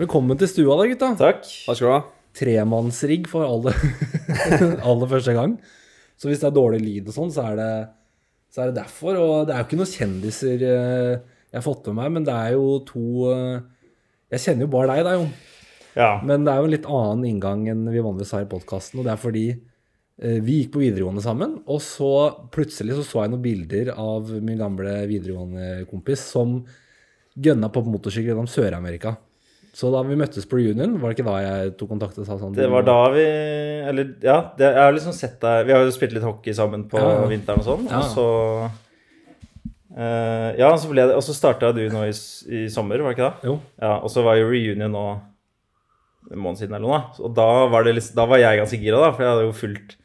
Velkommen til stua da, gutta. Takk. Takk skal du ha. Tremannsrigg for aller, aller første gang. Så hvis det er dårlig lyd og sånn, så det, så er det derfor. Og det er jo ikke noen kjendiser eh, jeg har fått med meg, men det er jo to eh, Jeg kjenner jo bare deg, da, Jon. Ja. Men det er jo en litt annen inngang enn vi vanligvis har i podkasten. Og det er fordi eh, vi gikk på videregående sammen, og så plutselig så, så jeg noen bilder av min gamle videregående kompis som gønna på motorsykkel gjennom Sør-Amerika. Så da vi møttes på reunion, var det ikke da jeg tok kontakt og sa sånn Det var da vi Eller ja, det, jeg har liksom sett deg Vi har jo spilt litt hockey sammen på Ja. vinteren og sånn. Ja. Og så uh, Ja, så ble det Og så starta du nå i, i sommer, var det ikke det? Jo. Ja, og så var jo reunion nå en måned siden eller noe. da. Og da var, det da var jeg ganske gira, da, for jeg hadde jo fulgt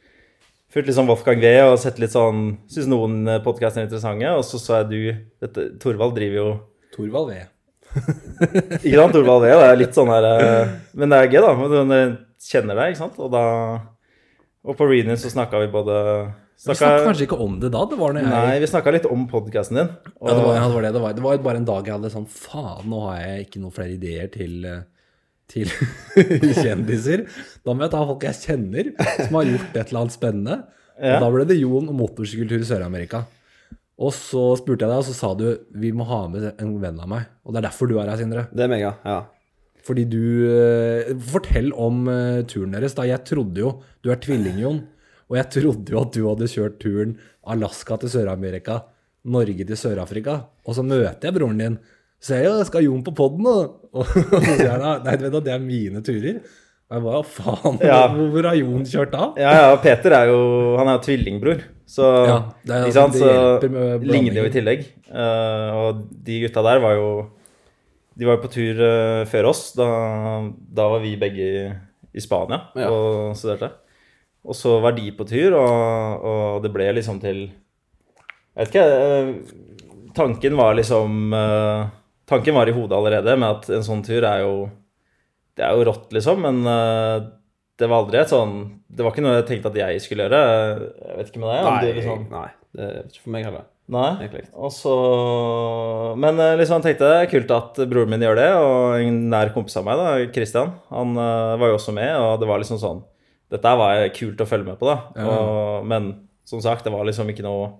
Fulgt sånn Wolfgang V og sett litt sånn Syns noen podkaster er interessante. Og så så jeg du dette, Torvald driver jo Torvald V. Ikke sant, Torvald. Det er litt sånn her eh, Men det er gøy, da. Du kjenner deg, ikke sant? Og da Og på reunion så snakka vi både Vi snakket kanskje ikke om det da. Det var jeg Nei, vi snakka litt om podkasten din. Og, Ja, det var, ja, det var det det var. Det var bare en dag jeg hadde sånn Faen, nå har jeg ikke noen flere ideer til, eh, til kjendiser. Da må jeg ta folk jeg kjenner, som har gjort et eller annet spennende. Ja. Og da ble det Jon og motorsykkeltur i Sør-Amerika. Og så spurte jeg deg, og så sa du vi må ha med en venn av meg. Og det er derfor du er her, Sindre. Det er mega, ja. Fordi du eh, Fortell om eh, turen deres. da Jeg trodde jo Du er tvilling, Jon. Og jeg trodde jo at du hadde kjørt turen Alaska til Sør-Amerika, Norge til Sør-Afrika. Og så møter jeg broren din. Så jeg jo, skal Jon på poden, og, Og så sier han nei, du vet du, det er mine turer. Og jeg bare faen, Ja. hvor, hvor har Jon kjørt da? Ja, ja, Peter er jo Han er jo tvillingbror, så Ja, det er- Ikke sant, det så hjelper med ligner jo i tillegg. Eh, og de gutta der var jo De var jo på tur eh, før oss. Da, da var vi begge i, i Spania Ja. og studerte. Og så var de på tur, og, og det ble liksom til Jeg vet ikke eh, Tanken var liksom Tanken var i hodet allerede med at en sånn tur er jo Det er jo rått, liksom, men det var aldri et sånn Det var ikke noe jeg tenkte at jeg skulle gjøre. Jeg vet ikke med deg. om Nei, det, liksom, nei, det er ikke for meg heller. Nei. egentlig. Og så Men eh, liksom tenkte jeg kult at broren min gjør det, og en nær kompis av meg, da, Christian, han eh, var jo også med, og det var liksom sånn Dette var kult å følge med på, da. Ja. Og, men som sagt, det var liksom ikke noe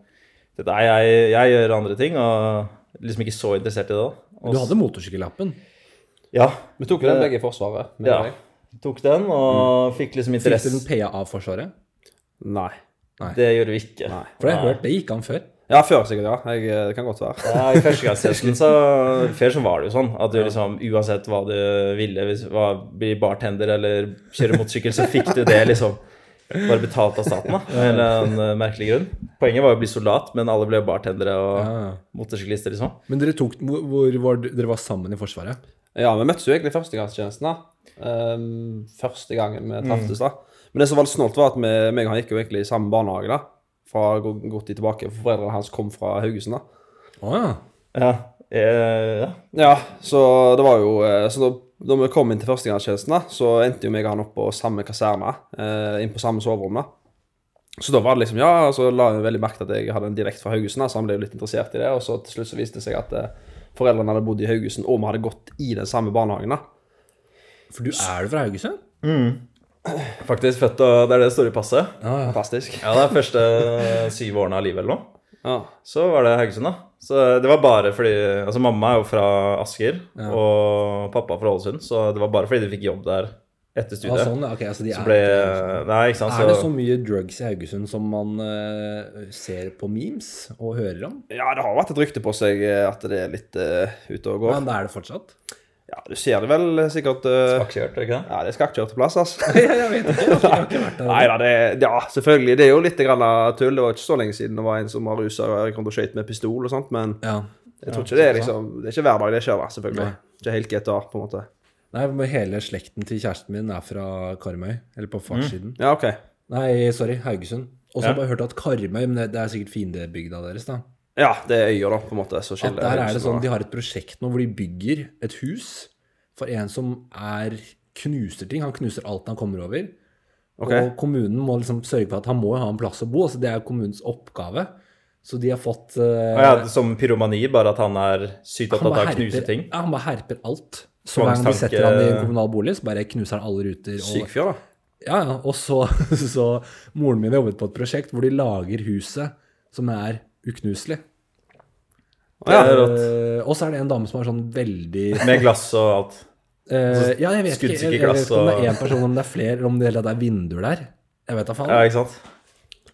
dette er, jeg, jeg gjør andre ting, og liksom ikke så interessert i det. da. Og Du hadde motorsykkellappen. Ja. Vi tok den begge i Forsvaret. med ja. deg. Tok den, og fikk liksom interesse. Fikk du den PA av Forsvaret? Nei. Det gjorde vi ikke. Nei. For det har Nei. hørt, det gikk an før. Ja, før sikkert, ja. Jeg, det kan godt være. Ja, I førstegangstjenesten så Før så var det jo sånn at du liksom uansett hva du ville, hvis var, bli bartender eller kjøre motorsykkel, så fikk du det liksom bare betalt av staten, da. Av en eller eh, merkelig grunn. Poenget var jo å bli soldat, men alle ble bartendere og Ja. motorsyklister, liksom. Men dere, tok, hvor, hvor var, dere var sammen i Forsvaret? Ja, vi møttes jo egentlig i førstegangstjenesten, da. Ehm, første gangen vi Mm. traftes, da. Men det som var litt snålt, var at vi, meg og han gikk jo egentlig i samme barnehage, da. Fra go- godt tid tilbake. For foreldrene hans kom fra Haugesund, da. Oh, ja. Ja. Eh, ja. Ja, så det var jo eh, Så da, da vi kom inn til førstegangstjenesten, da, så endte jo meg og han opp på samme kaserne. Eh, inn på samme soverom, da. Så da var det liksom Ja, så la jeg veldig merke til at jeg hadde en direkte fra Haugesund, da, så han ble jo litt interessert i det. Og så til slutt så viste det seg at eh, foreldrene hadde bodd i Haugesund, og vi hadde gått i den samme barnehagen, da. For du er du fra Haugesund? Faktisk født og Det er det store står i passet. Ja, ja. Fantastisk. Ja, det er første syv årene av livet eller noe. Ja. Så var det Haugesund, da. Så det var bare fordi Altså, mamma er jo fra Asker, Ja. og pappa fra Ålesund, så det var bare fordi de fikk jobb der etter Ah, studiet. sånn, okay, altså de Så ble Nei, ikke sant, er det så så mye drugs i Haugesund som man uh, ser på memes og hører om? ja, det har vært et rykte på seg eh, at det er litt uh, ute og går. Men det er det fortsatt? Ja, du ser det vel eh, sikkert uh, Akkjørt, er ikke sant? Ja, det er skakkjørte plass, altså. jeg vet ikke, jeg har ikke vært der. Nei da, det Ja, selvfølgelig. Det er jo litt grann tull. Det var ikke så lenge siden det var en som var rusa og kom å skøyt med pistol og sånt, men Ja. jeg tror ikke det er liksom Det er ikke hver dag det skjer, da, selvfølgelig. Nei. Ikke helt GTA, på en måte. Nei, men hele slekten til kjæresten min er fra Karmøy, eller på farssiden. Ja, OK. Nei, sorry, Haugesund. Og så har jeg bare hørt at Karmøy, men det, det er sikkert fiendebygda deres, da. Ja, det er øyer, da, på en måte. Så At der er det sånn, De har et prosjekt nå hvor de bygger et hus for en som er knuser ting. Han knuser alt han kommer over. Okay. Og kommunen må liksom sørge for at han må ha en plass å bo. altså Det er kommunens oppgave. Så de har fått uh, ja, som pyromani, bare at han er sykt opptatt av å knuse ting? Ja, han bare herper alt. Så hver gang de setter han i en kommunal bolig, så bare knuser han alle ruter. Syk fyr, da. ja, ja, og så, så Moren min jobbet på et prosjekt hvor de lager huset som er uknuselig. Det er rått. Eh, og så er det en dame som er sånn veldig Med glass og alt. eh, Ja, jeg vet ikke, jeg, jeg vet ikke om det er én person, om det er flere, eller om det hele tatt er vinduer der. Jeg vet da faen. Ja, ikke sant?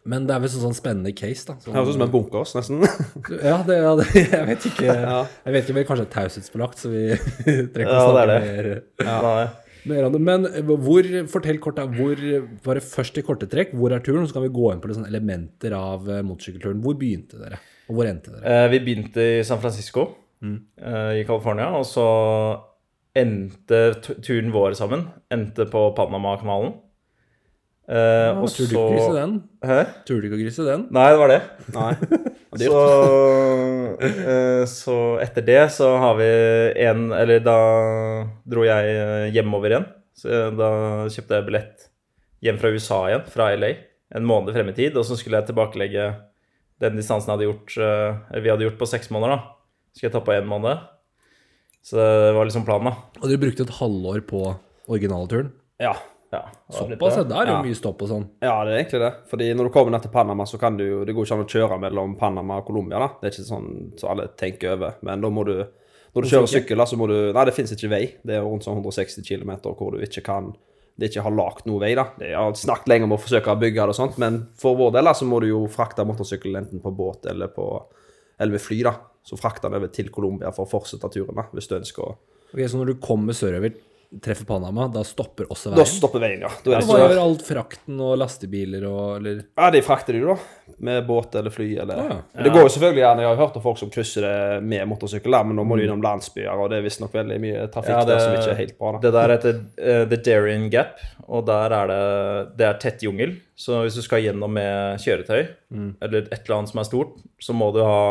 Men det er vel sånn, sånn spennende case, da. Sånn, Høres ut som en bunke oss, nesten. ja, det, ja, det, jeg vet ikke. Jeg vet ikke, men kanskje det taushetsbelagt, så vi trenger ikke Ja, å det snakke det. mer. Ja, det er det. Men hvor, fortell kort da, hvor, bare først i korte trekk, hvor er turen? Så kan vi gå inn på litt sånne elementer av eh, motorsykkelturen. Hvor begynte dere? Og hvor endte dere? Eh, vi begynte i San Francisco mm. i California, og så endte turen vår sammen. Endte på Panamakanalen. Eh, Ja, og Turte du ikke å grise den? Hæ? Turte du ikke å grise den? Nei, det var det. Nei. Så, eh, så etter det så har vi en Eller da dro jeg eh, hjemover igjen. Så eh, da kjøpte jeg billett hjem fra USA igjen, fra LA, en måned frem i tid. Og så skulle jeg tilbakelegge den distansen hadde gjort, uh, vi hadde gjort på seks måneder. da. Skulle jeg ta på én måned. Så det var liksom planen, da. Og dere brukte et halvår på originalturen? Ja. Ja, Såpass, ja. det. Er jo Ja. mye stopp og sånn. ja, det er egentlig det. Fordi når du kommer ned til Panama, så kan du jo Det går ikke an å kjøre mellom Panama og Colombia, da. Det er ikke sånn så alle tenker over. Men da må du Når du kjører sykkel, da, så må du Nei, det fins ikke vei. Det er rundt sånn 160 km hvor du ikke kan det ikke har lagd noe vei, da. Jeg har snakket lenge om å forsøke å bygge det og sånt, men for vår del da, så må du jo frakte motorsykkelen enten på båt eller på eller med fly, da. Så frakte den over til Colombia for å fortsette turen, da, hvis du ønsker å Ok, Så når du kommer sørover, treffer Panama, da stopper også veien? Da stopper veien, ja. Da er det Hva gjør alt frakten og lastebiler og eller ja, de frakter du, da. Med båt eller fly eller Ah, ja. Det går jo selvfølgelig gjerne, Jeg har hørt om folk som krysser det med motorsykkel, men nå må du innom landsbyer, og det er visstnok veldig mye trafikk Ja, der som ikke er helt bra. da. Det der heter uh, The Darien Gap, og der er det, det er tett jungel. Så hvis du skal gjennom med kjøretøy, eller et eller annet som er stort, så må du ha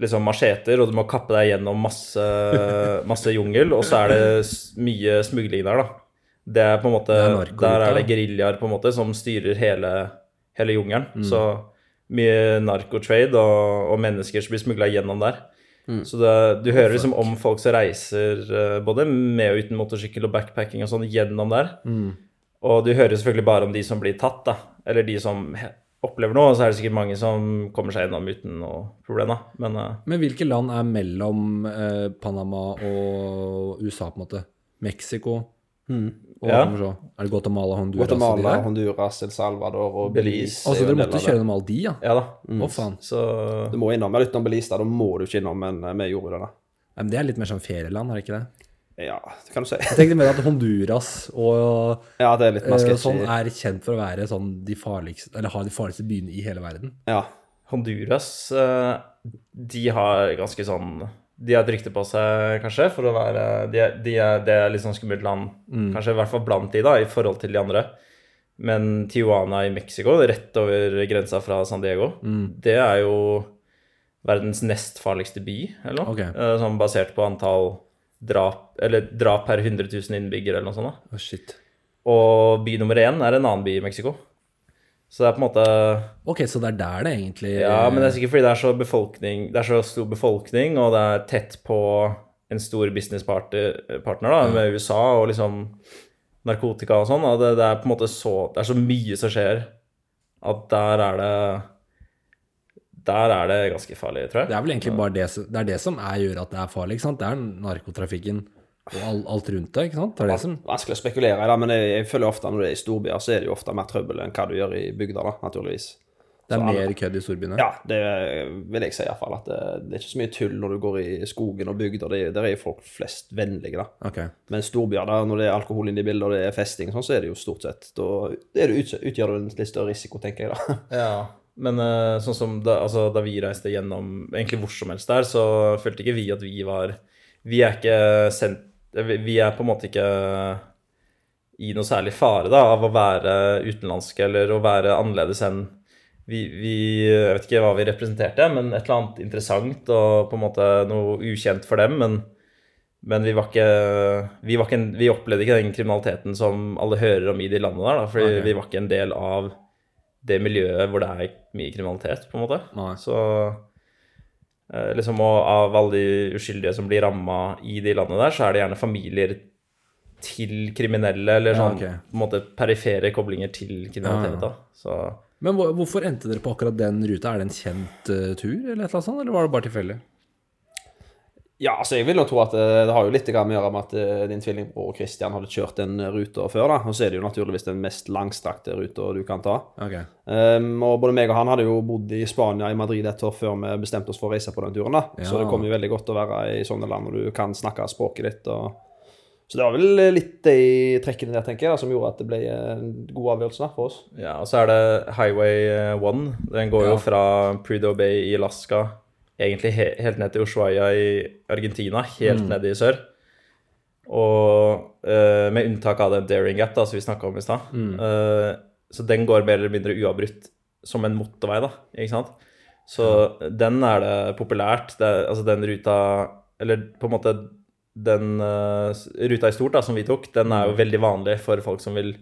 liksom macheter, og du må kappe deg gjennom masse, masse jungel, og så er det mye smugling der, da. Det er på en måte, er Der er det geriljaer som styrer hele, hele jungelen. Så mye narkotrade og, og mennesker som blir smugla gjennom der. Så det, du hører liksom om folk som reiser eh, både med og uten motorsykkel og backpacking og sånn gjennom der. Og du hører selvfølgelig bare om de som blir tatt, da. Eller de som opplever noe. Og så er det sikkert mange som kommer seg gjennom uten noe problem, da. Men uh, Men hvilke land er mellom eh, Panama og USA, på en måte? Mexico? Og Ja. Er det Guatemala, Honduras Guatemala, de Honduras, El Salvador og Belize. Belize. Altså, er dere måtte kjøre gjennom alle de, ja? ja da. Å, faen. Så Du må innom. Men utenom Belize, da, da må du ikke innom, men eh, vi gjorde det, da. Men det er litt mer som ferieland, er det ikke det? Ja, det kan du si. Jeg tenkte mer at Honduras og Ja, det er eh, sånn er kjent for å være sånn de farligste Eller har de farligste byene i hele verden. Ja. Honduras, eh, de har ganske sånn De har et rykte på seg, kanskje, for å være Det er, de er, Det er litt sånn skummelt land, kanskje i hvert fall blant de, da, i forhold til de andre. Men Tijuana i Mexico, rett over grensa fra San Diego, det er jo verdens nest farligste by, eller noe. Ok. Eh, Sånn basert på antall drap, eller drap per 100 000 innbyggere, eller noe sånt. da. Å, shit. Og by nummer én er en annen by i Mexico. Så det er på en måte Ok, så det er der det egentlig Ja, men det er sikkert fordi det er så befolkning Det er så stor befolkning, og det er tett på en stor businesspartner partner, da, med USA og liksom narkotika og sånn. Det, det er på en måte så Det er så mye som skjer at der er det Der er det ganske farlig, tror jeg. Det er vel egentlig bare det, det er det som er, gjør at det er farlig, ikke sant? Det er narkotrafikken og all, alt rundt det, ikke sant? Det er det som Vanskelig å spekulere i det, men jeg, jeg føler ofte når det er i storbyer, så er det jo ofte mer trøbbel enn hva du gjør i bygda, da, naturligvis. Det er Så mer kødd i storbyene. Ja, det vil jeg si iallfall. At det, det er ikke så mye tull når du går i skogen og bygder. Der er jo folk flest vennlige, da. Ok. Men storbyer, der, når det er alkohol inne i bildet og det er festing, sånn, så er det jo stort sett Da det er det ut, utgjør det en litt større risiko, tenker jeg, da. Ja, men eh, sånn som da, altså, da vi reiste gjennom egentlig hvor som helst der, så følte ikke vi at vi var Vi er ikke sendt Vi vi er på en måte ikke i noe særlig fare da, av å være utenlandske eller å være annerledes enn vi, vi Jeg vet ikke hva vi representerte, men et eller annet interessant og på en måte noe ukjent for dem. Men, men vi var ikke Vi, var ikke vi opplevde ikke den kriminaliteten som alle hører om i de landene der, da, fordi okay. vi var ikke en del av det miljøet hvor det er mye kriminalitet, på en måte. Nei. Så Eh, liksom, og av alle de uskyldige som blir ramma i de landene der, så er det gjerne familier til kriminelle, eller Ja, okay. på en måte perifere koblinger til kriminalitet. da. Så Men hvorfor endte dere på akkurat den ruta? Er det en kjent eh, tur, eller et eller annet sånt, eller var det bare tilfeldig? Ja, altså jeg vil jo tro at det, det har jo litt å gjøre med at eh, din tvillingbror Christian hadde kjørt den ruta før, da. Og så er det jo naturligvis den mest langstrakte ruta du kan ta. Okay. Um, og både meg og han hadde jo bodd i Spania, i Madrid, et år før vi bestemte oss for å reise på den turen. da. Så det kommer jo veldig godt å være i sånne land hvor du kan snakke språket ditt. og... Så det var vel litt de trekkene der, tenker jeg, da, som gjorde at det ble en god avgjørelse for oss. Ja, og så er det Highway 1. Den går Ja. jo fra Prudhoe Bay i Alaska egentlig he helt ned til Ushuaya i Argentina, helt Mm. nede i sør. Og uh, med unntak av den Daring Gap da, som vi snakka om i stad. Mm. Uh, så den går mer eller mindre uavbrutt som en motorvei, da, ikke sant. Så den er det populært. Det, er- altså den ruta Eller på en måte den uh, ruta i stort da, som vi tok, den er jo Mm. veldig vanlig for folk som vil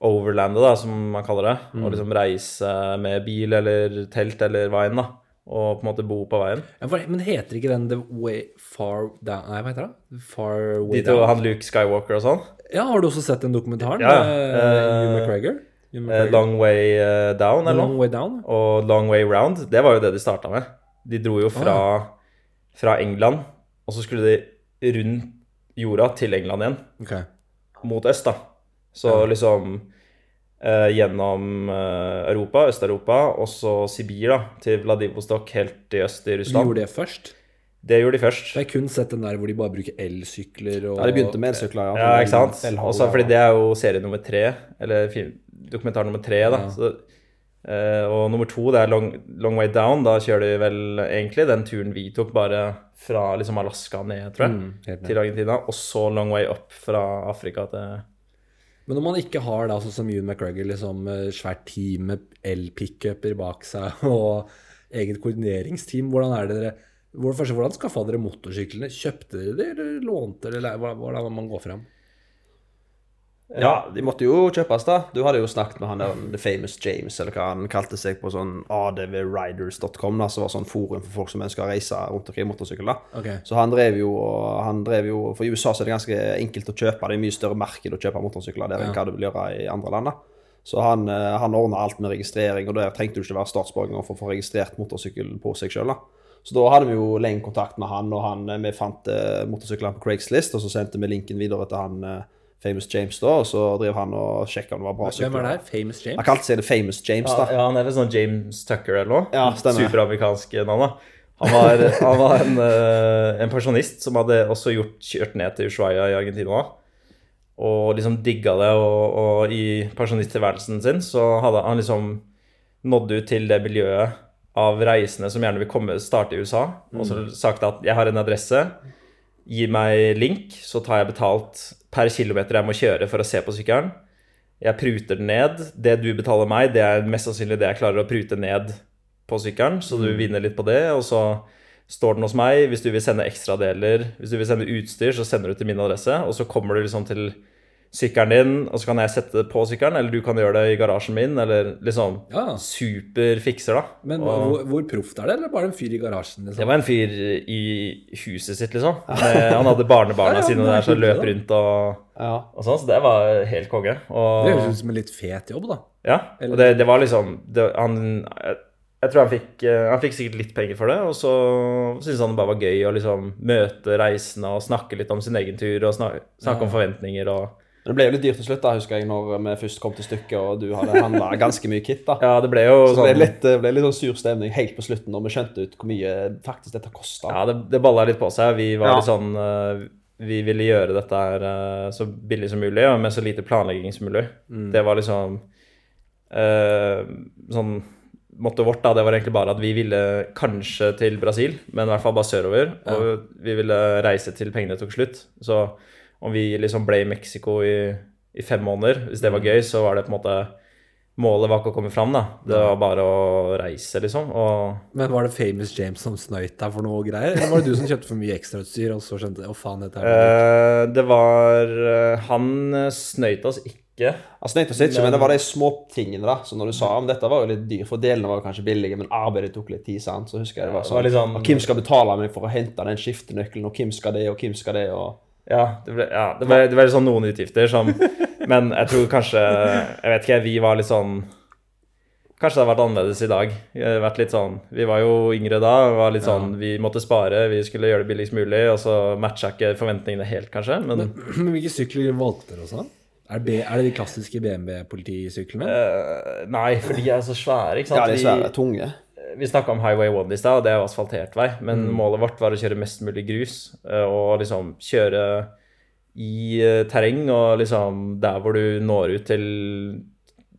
overlande, da, som man kaller det. Mm. Og liksom reise med bil eller telt eller hva enn, da. Og på en måte bo på veien. Ja, for, men heter ikke den The Way Far Down Nei, hva heter det? Far Way De to, Down? han Luke Skywalker og sånn. Ja, har du også sett den dokumentaren? Ja, ja. med Eh, Hugh McGregor? Eh, McGregor. Long Way eh, Down, eller Long. Way Down? Og Long Way Round. Det var jo det de starta med. De dro jo fra, fra England, og så skulle de rundt jorda til England igjen. Ok. mot øst, da. Så Ja. liksom eh, gjennom eh, Europa, Øst-Europa, og så Sibir, da, til Vladivostok, helt i øst i De Russland. gjorde det først. Det gjorde de først. Jeg har kun sett den der hvor de bare bruker elsykler og Ja, de begynte med elsykler, ja. Ja, ikke sant? Også fordi det er jo serie nummer tre, eller dokumentar nummer tre, da. Ja. Så, eh, og nummer to, det er long, long Way Down. Da kjører de vel egentlig den turen vi tok, bare fra liksom Alaska ned, tror jeg, Mm, til Argentina. Og så Long Way Up fra Afrika til Men når man ikke har da, sånn som Ewan McGregor, liksom eh, svært team med el-pickuper bak seg og eget koordineringsteam, hvordan er det dere Hvordan, hvordan skaffa dere motorsyklene? Kjøpte dere det, eller lånte dere, eller hvordan- må man går fram? Ja, de måtte jo kjøpes, da. Du hadde jo snakket med han der The Famous James, eller hva han kalte seg på sånn advriders.com, som var sånn forum for folk som ønsker å reise rundt omkring i motorsykkel. da. Okay. Så han drev jo han drev jo For i USA så er det ganske enkelt å kjøpe. Det er mye større marked å kjøpe motorsykler der enn hva du vil gjøre i andre land. da. Så han, eh, han ordna alt med registrering, og der trengte du ikke være statsborger for å få registrert motorsykkel på seg sjøl. Så da hadde vi jo lenge kontakt med han, og han, eh, vi fant eh, motorsyklene på Craigslist, og så sendte vi linken videre til han eh, Famous James da, og så drev han og sjekka om det var bra sykler. Hvem var det her? Famous James? Han kalte seg det Famous James, da. ja, han er vel sånn James Tucker eller noe. Ja, stemmer. Superamerikansk navn, da. Han var, han var en, eh, en pensjonist som hadde også gjort, kjørt ned til Ushuaia i Argentina. Og liksom digga det, og, og i pensjonisttilværelsen sin så hadde han liksom nådd ut til det miljøet av reisende som gjerne vil komme, starte i USA, og så sagt at jeg har en adresse, gi meg link, så tar jeg betalt per kilometer jeg må kjøre for å se på sykkelen. Jeg pruter den ned. Det du betaler meg, det er mest sannsynlig det jeg klarer å prute ned på sykkelen, så du vinner litt på det. Og så står den hos meg. Hvis du vil sende ekstradeler, hvis du vil sende utstyr, så sender du til min adresse. Og så kommer du liksom til sykkelen din, og så kan jeg sette det på sykkelen, eller du kan gjøre det i garasjen min, eller liksom Ja. super fikser, da. Men Og- hvor, hvor proft er det, eller bare en fyr i garasjen? det Liksom? var en fyr i huset sitt, liksom. Med, han hadde barnebarna Ja, ja, sine er der som løp rundt og, Ja. og sånn, så det var helt konge. Og, Det høres ut som en litt fet jobb, da. Ja, Eller- og det, det var liksom det, han, jeg, jeg tror han fikk, eh, han fikk sikkert litt penger for det, og så syntes han det bare var gøy å liksom møte reisende og snakke litt om sin egen tur og snakke, snakke om forventninger og Men det ble jo litt dyrt til slutt, da, husker jeg, når vi først kom til stykket, og du hadde handla ganske mye kit. da. Ja, det ble jo Så det sånn litt, ble litt sånn sur stemning helt på slutten når vi skjønte ut hvor mye faktisk dette kosta. Ja, det, det balla litt på seg. Vi var Ja. litt sånn eh, Vi ville gjøre dette her eh, så billig som mulig, og med så lite planlegging som mulig. Det var liksom eh, sånn Mottoet vårt da, det var egentlig bare at vi ville kanskje til Brasil, men i hvert fall bare sørover. Og vi ville reise til pengene tok slutt. Så om vi liksom ble i Mexico i, i fem måneder, hvis det var gøy, så var det på en måte Målet var ikke å komme fram, da. Det var bare å reise, liksom. Og Men var det Famous James som snøyt deg for noe greier? Eller var det du som kjøpte for mye ekstrautstyr, og så skjønte Å, faen, dette er uh, det var eh, Han snøyt oss ikke Han snøyt oss ikke, men, men det var de små tingene, da. Så når du sa om dette var jo litt dyr, for delene var jo kanskje billige, men arbeidet tok litt tid, sant. Så husker jeg det var det sånn, var litt sånn- og Hvem skal betale meg for å hente den skiftenøkkelen, og hvem skal det, og hvem skal det, og Ja, det ble, ja, det ble, det ble sånn noen utgifter som Men jeg tror kanskje Jeg vet ikke, vi var litt sånn Kanskje det hadde vært annerledes i dag. Vært litt sånn, vi var jo yngre da. Var litt sånn, vi måtte spare, vi skulle gjøre det billigst mulig. Og så matcha ikke forventningene helt, kanskje. Men Men hvilke sykler valgte dere også? Er det, er det de klassiske BMW-politisyklene? Uh, Nei, for de er så svære, ikke sant. Ja, de er svære, tunge. Vi snakka om Highway 1 i stad, og det er jo asfaltert vei. Men Mm. målet vårt var å kjøre mest mulig grus. eh, Og liksom kjøre i eh, terreng og liksom der hvor du når ut til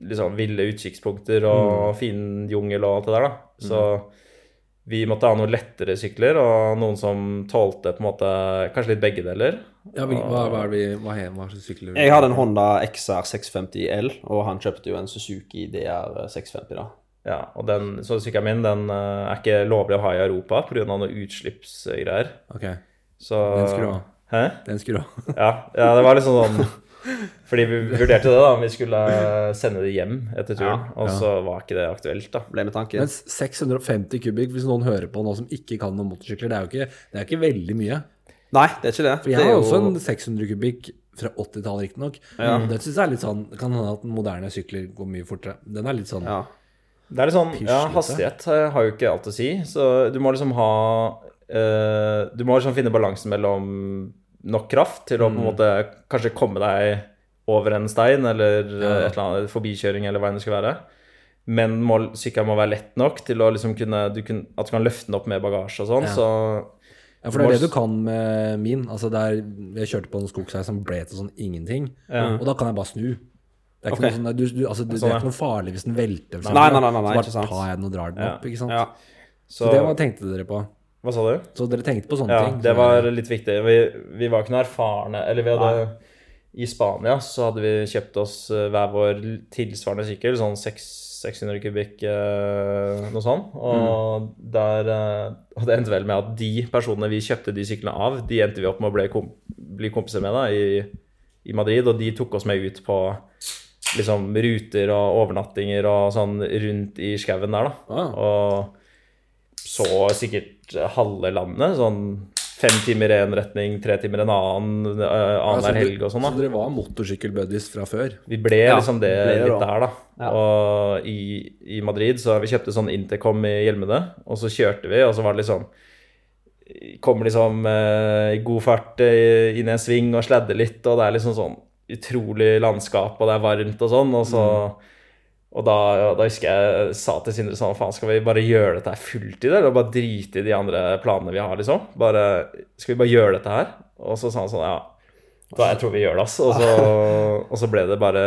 liksom ville utkikkspunkter Mm. og fin jungel og alt det der, da. Så vi måtte ha noen lettere sykler, og noen som tålte på en måte kanskje litt begge deler. Ja, hvil- hva, hva, er vi, hva, er, hva slags sykler? Jeg hadde en Honda XR 650L, og han kjøpte jo en Suzuki DR 650, da. Ja, og den, så sykkelen min den eh, er ikke lovlig å ha i Europa pga. noen utslippsgreier. Ok, Så Den skulle du ha. Hæ? den skulle du ha. Ja, ja, det var liksom sånn Fordi vi vurderte det, da. om Vi skulle sende det hjem etter turen. Ja, og så var ikke det aktuelt, da. Ble med tanken. Men 650 kubikk, hvis noen hører på nå som ikke kan noen motorsykler, det er jo ikke, det er ikke veldig mye. Nei, det er ikke det. For jeg det har jo... også en 600 kubikk fra 80-tallet, riktignok. Ja. Det syns jeg er litt sånn kan hende at moderne sykler går mye fortere. Den er litt sånn Ja. Det er litt sånn, ja, Hastighet har jo ikke alt å si. Så du må liksom ha uh, Du må liksom finne balansen mellom nok kraft til å på en måte kanskje komme deg over en stein eller ja. et eller annet forbikjøring eller hva enn det skal være. Men sykkelen må være lett nok til å liksom kunne, du kun, at du kan løfte den opp med bagasje og sånn. Ja. Så Ja, for det er det du kan med min. Altså der Jeg kjørte på en skogsvei som ble til sånn ingenting, og da kan jeg bare snu. Det er ikke, okay. noe, sånn, du, du, altså, det, det Sånn, ja. ikke noe farlig hvis den velter. Nei, nei, nei, nei, så bare tar jeg den og drar den opp. ikke sant? Ja. Så det var, tenkte dere på. Hva sa du? Så dere tenkte på sånne Ja, ting? det var litt viktig. Vi, vi var ikke noe erfarne. Eller vi hadde I Spania så hadde vi kjøpt oss eh, hver vår tilsvarende sykkel, sånn 600 kubikk, eh, noe sånt. Og, der, eh, og det endte vel med at de personene vi kjøpte de syklene av, de endte vi opp med å bli, komp bli kompiser med da, i, i Madrid, og de tok oss med ut på liksom ruter og overnattinger og sånn rundt i skauen der, da. Ah. Og så sikkert halve landet. Sånn fem timer i én retning, tre timer en annen, uh, Ja, annenhver du- helg og sånn. da. Så dere var motorsykkelbuddies fra før? Vi ble Ja, liksom det ble litt der, da. Ja. Og i, i Madrid så vi kjøpte sånn intercom i hjelmene, og så kjørte vi, og så var det liksom Kommer liksom eh, i god fart eh, inn i en sving og sladder litt, og det er liksom sånn utrolig landskap, og det er varmt og sånn, og så Og da, ja, da husker jeg sa til Sindre sånn Faen, skal vi bare gjøre dette her fulltid, eller bare drite i de andre planene vi har, liksom? Bare, skal vi bare gjøre dette her? Og så sa han sånn, ja. Da, jeg tror vi gjør det, ass. Og så, og så ble det bare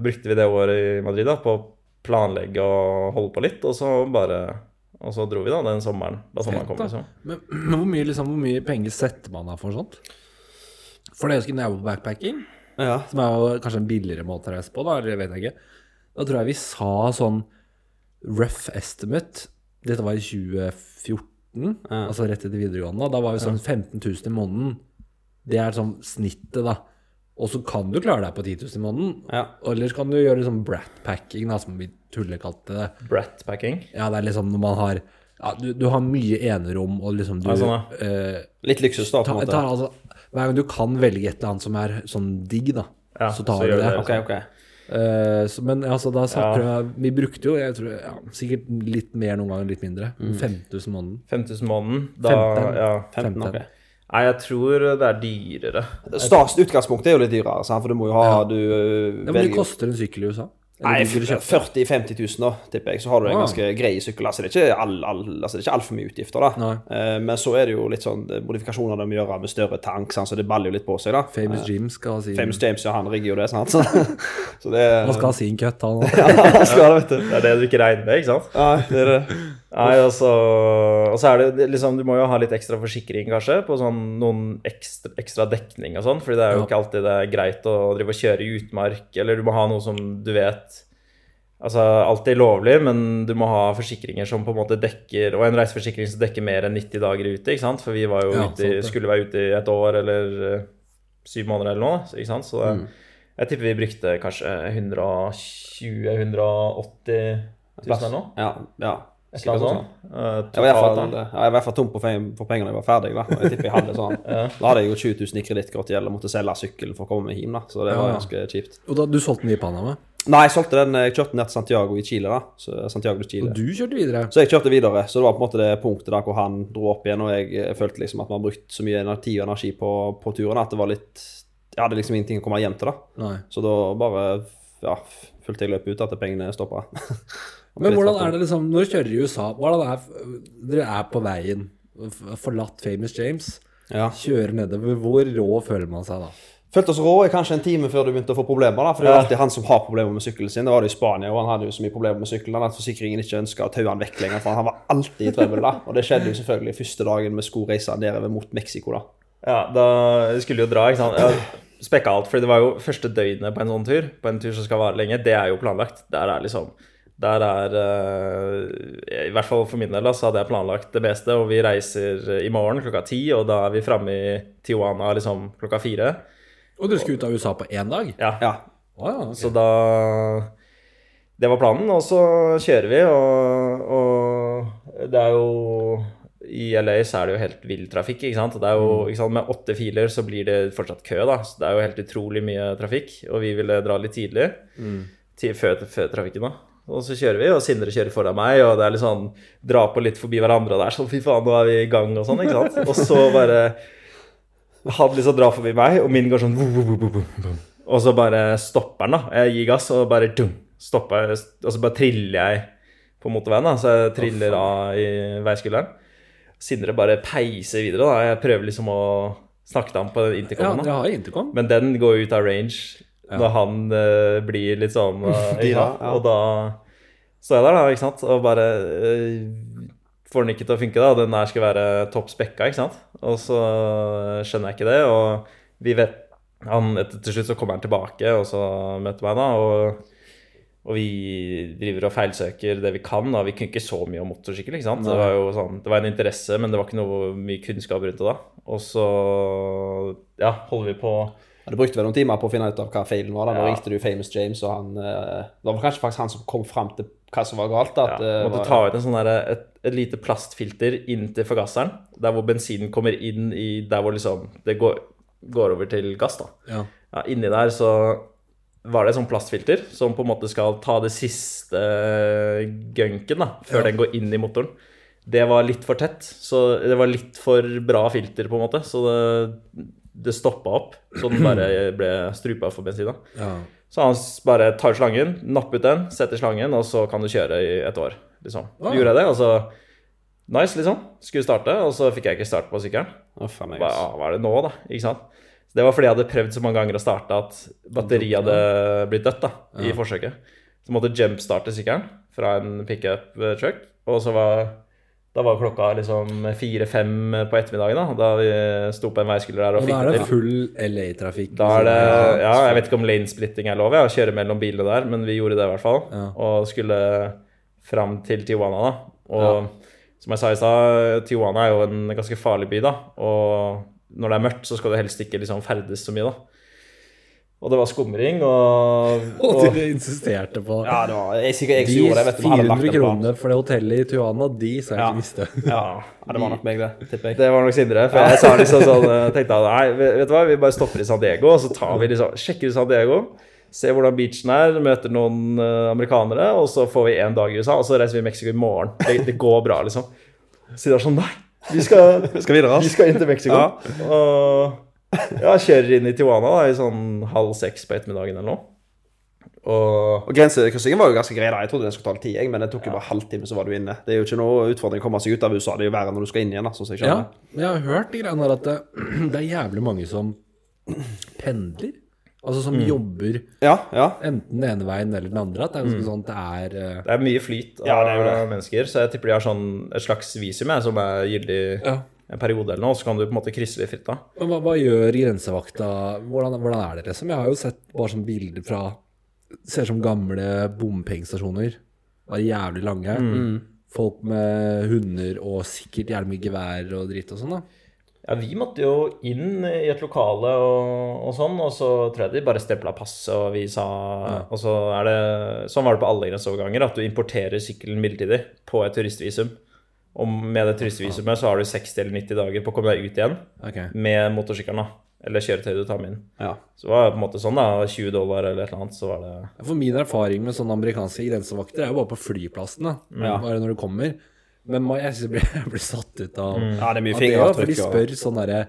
Brukte vi det året i Madrid da, på å planlegge og holde på litt, og så bare Og så dro vi da den sommeren. Da sommeren kom, liksom. Men, men hvor, mye, liksom, hvor mye penger setter man av for sånt? For det jeg skulle jeg på backpacking, Ja. som er jo kanskje en billigere måte å reise på, da, eller vet jeg ikke. Da tror jeg vi sa sånn rough estimate Dette var i 2014, altså rett etter videregående. Da var vi sånn 15 000 i måneden. Det er sånn snittet, da. Og så kan du klare deg på 10 000 i måneden. Ja. Eller så kan du gjøre sånn brat-packing, som vi tullekalte det. Brat-packing. Ja, det er liksom når man har ja, du, du har mye enerom, og liksom du Ja, sånn, eh, Litt luksus, da, på en måte. tar, altså, Hver gang du kan velge et eller annet som er sånn digg, da, Ja, så tar så du det. det. Okay, okay. Uh, så, men altså, da satte Ja. jeg, Vi brukte jo jeg tror, ja, sikkert litt mer noen ganger, litt mindre. Mm. 5000 måneden. 5000 måneden. Da, 15. ja. 15, ok. Nei, jeg tror det er dyrere. Stas, utgangspunktet er jo litt dyrere, sant? for du må jo ha du øh, Ja, Men det koster en sykkel i USA? Nei, vil du kjøpe? 40 000-50 000 da, tipper jeg, så har du en ganske grei sykkel. Altså, det er ikke all, all, altså, ikke altfor mye utgifter, da. Eh, men så er det jo litt sånn eh, modifikasjoner de må gjøre med større tank, sant? så det baller jo litt på seg, da. Famous James skal si Famous James, ja, han rigger jo det, sant. Så, så det Han skal ha sin cut, han òg. Han skal det, vet du. Det er det du ikke regner med, ikke sant? Nei, det er det. Nei, altså, og så er det- liksom, Du må jo ha litt ekstra forsikring, kanskje, på sånn noen ekstra, ekstra dekning og sånn. fordi det er jo Ja. ikke alltid det er greit å drive og kjøre i utmark, eller du må ha noe som du vet Altså, alt er lovlig, men du må ha forsikringer som på en måte dekker Og en reiseforsikring som dekker mer enn 90 dager ute, ikke sant? For vi var jo Ja, ute, sant skulle være ute i et år eller eh, syv måneder eller noe, ikke sant? Så det, Jeg tipper vi brukte kanskje 120-180 000 eller noe. Ja, ja. Eh, Jeg var i hvert fall, ja, jeg var i hvert fall tom på fem- penger da jeg var ferdig. Da jeg tipper jeg hadde sånn Da hadde jeg jo 20 000 i kredittkortgjeld og måtte selge sykkelen for å komme meg hjem. da Så det Ja, var ja. ganske kjipt. Og da, du solgte den i Panama, Nei, jeg solgte den Jeg kjørte den ned til Santiago i Chile, da. Så, Santiago Chile. og du kjørte videre. Så jeg kjørte videre. Så det var på en måte det punktet der hvor han dro opp igjen, og jeg eh, følte liksom at man har brukt så mye energi og energi på, på turen at det var litt Jeg hadde liksom ingenting å komme hjem til, da. Nei. Så da bare ja, fulgte jeg løpet ut at pengene stoppa. Men hvordan er det liksom når du kjører i USA? Hvordan er Dere er på veien, forlatt Famous James, Ja. kjører nedover. Hvor rå føler man seg da? Følte oss rå i kanskje en time før du begynte å få problemer. da, For det er alltid han som har problemer med sykkelen sin. Det var det i Spania, og han hadde jo så mye problemer med sykkelen at forsikringen ikke ønska å taue han vekk lenger, for han var alltid i trøbbel. da. Og det skjedde jo selvfølgelig første dagen vi skulle reise nedover mot Mexico, da. Ja, da skulle jo dra, ikke sant. Jeg spekka alt, for det var jo første døgnet på en sånn tur. På en tur som skal vare lenge. Det er jo planlagt. Der er liksom Der er eh, I hvert fall for min del da, så hadde jeg planlagt det beste, og vi reiser i morgen klokka ti, og da er vi framme i Tijuana liksom klokka fire. Og dere skulle ut av USA på én dag? Ja, Ja. Å ja, ok. Så da Det var planen, og så kjører vi, og, og det er jo I LA så er det jo helt vill trafikk, ikke sant. Og det er jo, ikke sant? Med åtte filer så blir det fortsatt kø, da. Så det er jo helt utrolig mye trafikk. Og vi ville dra litt tidlig, Mm. før, før trafikken, da. Og så kjører vi, og Sindre kjører foran meg, og det er litt sånn dra på litt forbi hverandre, og det er sånn fy faen, nå er vi i gang, og sånn, ikke sant. Og så bare han liksom drar forbi meg, og min går sånn. Og så bare stopper den, da. Jeg gir gass, og bare dum, stopper. Og så bare triller jeg på motorveien, da. Så jeg triller av i veiskulderen. Sindre bare peiser videre, da. Jeg prøver liksom å snakke til ham på den intercomen, da. dere har intercom. Men den går ut av range når han uh, blir litt sånn uh, Ja, ja. Og da står jeg der, da, ikke sant, og bare uh, får den ikke til å funke, da. Den der skal være topp spekka, ikke sant. Og så skjønner jeg ikke det, og vi vet han, etter, Til slutt så kommer han tilbake, og så møter meg, da. og og vi driver og feilsøker det vi kan. da, Vi kunne ikke så mye om motorsykkel. ikke sant? Det var jo sånn, det var en interesse, men det var ikke noe mye kunnskap rundt det da. Og så ja, holder vi på Ja, brukt vel noen timer på å finne ut av hva feilen var. da, Nå Ja. ringte du Famous James, og han eh, Det var kanskje faktisk han som kom fram til hva som var galt. da, ja, at det Måtte var, ta ut en sånn der, et, et lite plastfilter inntil forgasseren. Der hvor bensinen kommer inn i Der hvor liksom det går, går over til gass. da. Ja. Ja, inni der så var det et sånt plastfilter som på en måte skal ta det siste gunken da, før Ja. den går inn i motoren. Det var litt for tett, så det var litt for bra filter på en måte, så det, det stoppa opp, så den bare ble strupa for bensin. Ja. Så han bare tar slangen, napper ut den, setter slangen, og så kan du kjøre i et år, liksom. Ah. Gjorde jeg det, og så Nice, liksom. Skulle starte, og så fikk jeg ikke starte på sykkelen. Oh, meg, Hva, er det nå, da? Ikke sant? Så det var fordi jeg hadde prøvd så mange ganger å starte at batteriet hadde blitt dødt da, i forsøket. Så måtte jumpstarte sykkelen fra en pickup eh, truck, og så var da var klokka liksom fire-fem på ettermiddagen, da, da vi sto på en veiskulder der og fikk da er det det full LA-trafikk. Da er det, ja, Jeg vet ikke om lanesplitting er lov, ja, å kjøre mellom bilene der, men vi gjorde det i hvert fall. Ja. Og skulle fram til Tijuana, da. Og som jeg sa i stad, Tijuana er jo en ganske farlig by, da. Og når det er mørkt, så skal du helst ikke liksom ferdes så mye, da. Og det var skumring, og, Og og de insisterte på Ja, det var jeg, jeg, jeg De vet du, vi hadde lagt 400 en kronene for det hotellet i Tuana, de sa jeg Ja. ikke visste. Ja, ja, det var nok meg, det. Tipper jeg. Det var nok Sindre. For jeg sa liksom sånn tenkte at nei, vet du hva, vi bare stopper i San Diego, og så tar vi liksom, sjekker San Diego. Ser hvordan beachen er, møter noen eh, amerikanere, og så får vi en dag i USA, og så reiser vi i Mexico i morgen. Det, det går bra, liksom. Så de er sånn Nei, vi skal, Skal videre, vi skal inn til Mexico. Ja. Og ja, kjører inn i Tijuana da, i sånn halv seks på ettermiddagen eller noe. Og Og Grensekryssingen var jo ganske grei. da. Jeg trodde den skulle ta litt tid, jeg, men det tok jo bare halvtime, så var du inne. Det er jo ikke noe utfordring å komme seg ut av USA. Det er jo verre når du skal inn igjen, da, sånn jeg Ja, men jeg har hørt de greiene der at det, det er jævlig mange som pendler. Altså som jobber Ja, ja. enten den ene veien eller den andre. At det er mm. sånn at det er uh... det er mye flyt av Ja, det er det. mennesker, så jeg tipper de har sånn et slags visum som er gyldig Ja. En periode eller noe, så kan du på en måte krysse litt fritt da. Men hva, hva gjør grensevakta? Hvordan, hvordan er det liksom? Jeg har jo sett bare sånn bilder fra Ser ut som gamle bompengestasjoner. Bare jævlig lange. Folk med hunder og sikkert jævlig mye gevær og dritt og sånn, da. Ja, vi måtte jo inn i et lokale og, og sånn, og så tror jeg de bare stempla passet, og vi sa Og så er det Sånn var det på alle grenseoverganger, at du importerer sykkelen midlertidig på et turistvisum. Og med det turistvisumet så har du 60 eller 90 dager på å komme deg ut igjen okay. med motorsykkelen, da. Eller kjøretøyet du tar med inn. Ja. Så det var på en måte sånn, da. 20 dollar eller et eller annet, så var det For min erfaring med sånne amerikanske grensevakter er jo bare på flyplassen, da. Ja. Bare når du kommer. Men jeg syns jeg blir, satt ut av ja, det er mye fingeravtrykk. for de spør sånn derre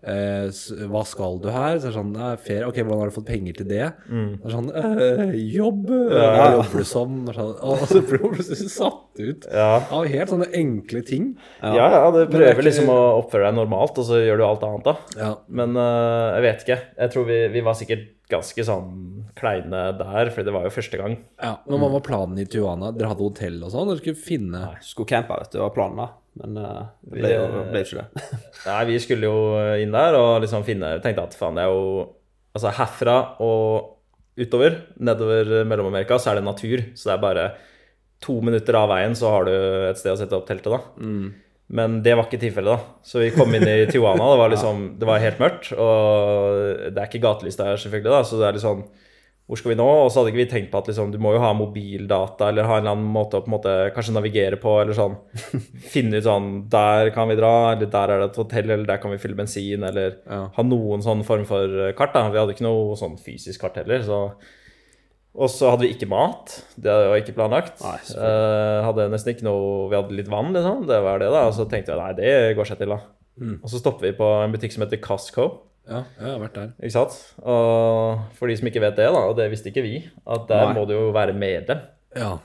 Hva skal du her? Så er det sånn «Nei, ferie. Ok, hvordan har du fått penger til det? Det er sånn eh, Jobb. Hva jobber du som? Det Sånn, og så blir du plutselig satt ut Ja. av helt sånne enkle ting. Ja, ja, du er prøver ikke- liksom å oppføre deg normalt, og så gjør du alt annet, da. Ja. Men uh, jeg vet ikke. Jeg tror vi, vi var sikkert ganske sånn kleine der, for det var jo første gang. ja. Men hva var planen i Tijuana? Dere hadde hotell og sånn? Dere skulle finne Nei, Skulle campe, vet du, var planen da. Men eh, det ble jo Vi- ble ikke det. Nei, vi skulle jo inn der og liksom finne Tenkte at faen, det er jo Altså herfra og utover, nedover Mellom-Amerika, så er det natur. Så det er bare to minutter av veien, så har du et sted å sette opp teltet, da. Men det var ikke tilfellet, da. Så vi kom inn i Tijuana, det var liksom Det var helt mørkt, og det er ikke gatelys der, selvfølgelig, da, så det er litt sånn hvor skal vi nå? Og så hadde ikke vi tenkt på at liksom, du må jo ha mobildata eller ha en eller annen måte å på en måte kanskje navigere på, eller sånn finne ut sånn Der kan vi dra, eller der er det et hotell, eller der kan vi fylle bensin, eller Ja. ha noen sånn form for eh, kart. da. Vi hadde ikke noe sånn fysisk kart heller, så Og så hadde vi ikke mat. Det var ikke planlagt. Nei, Eh, hadde nesten ikke noe Vi hadde litt vann, liksom. Det var det, da. Og så tenkte jeg nei, det går seg til, da. Og så stopper vi på en butikk som heter Costco. Ja, jeg har vært der. Ikke sant? Og for de som ikke vet det, da, og det visste ikke vi, at der Nei. må du jo være medlem. Ja.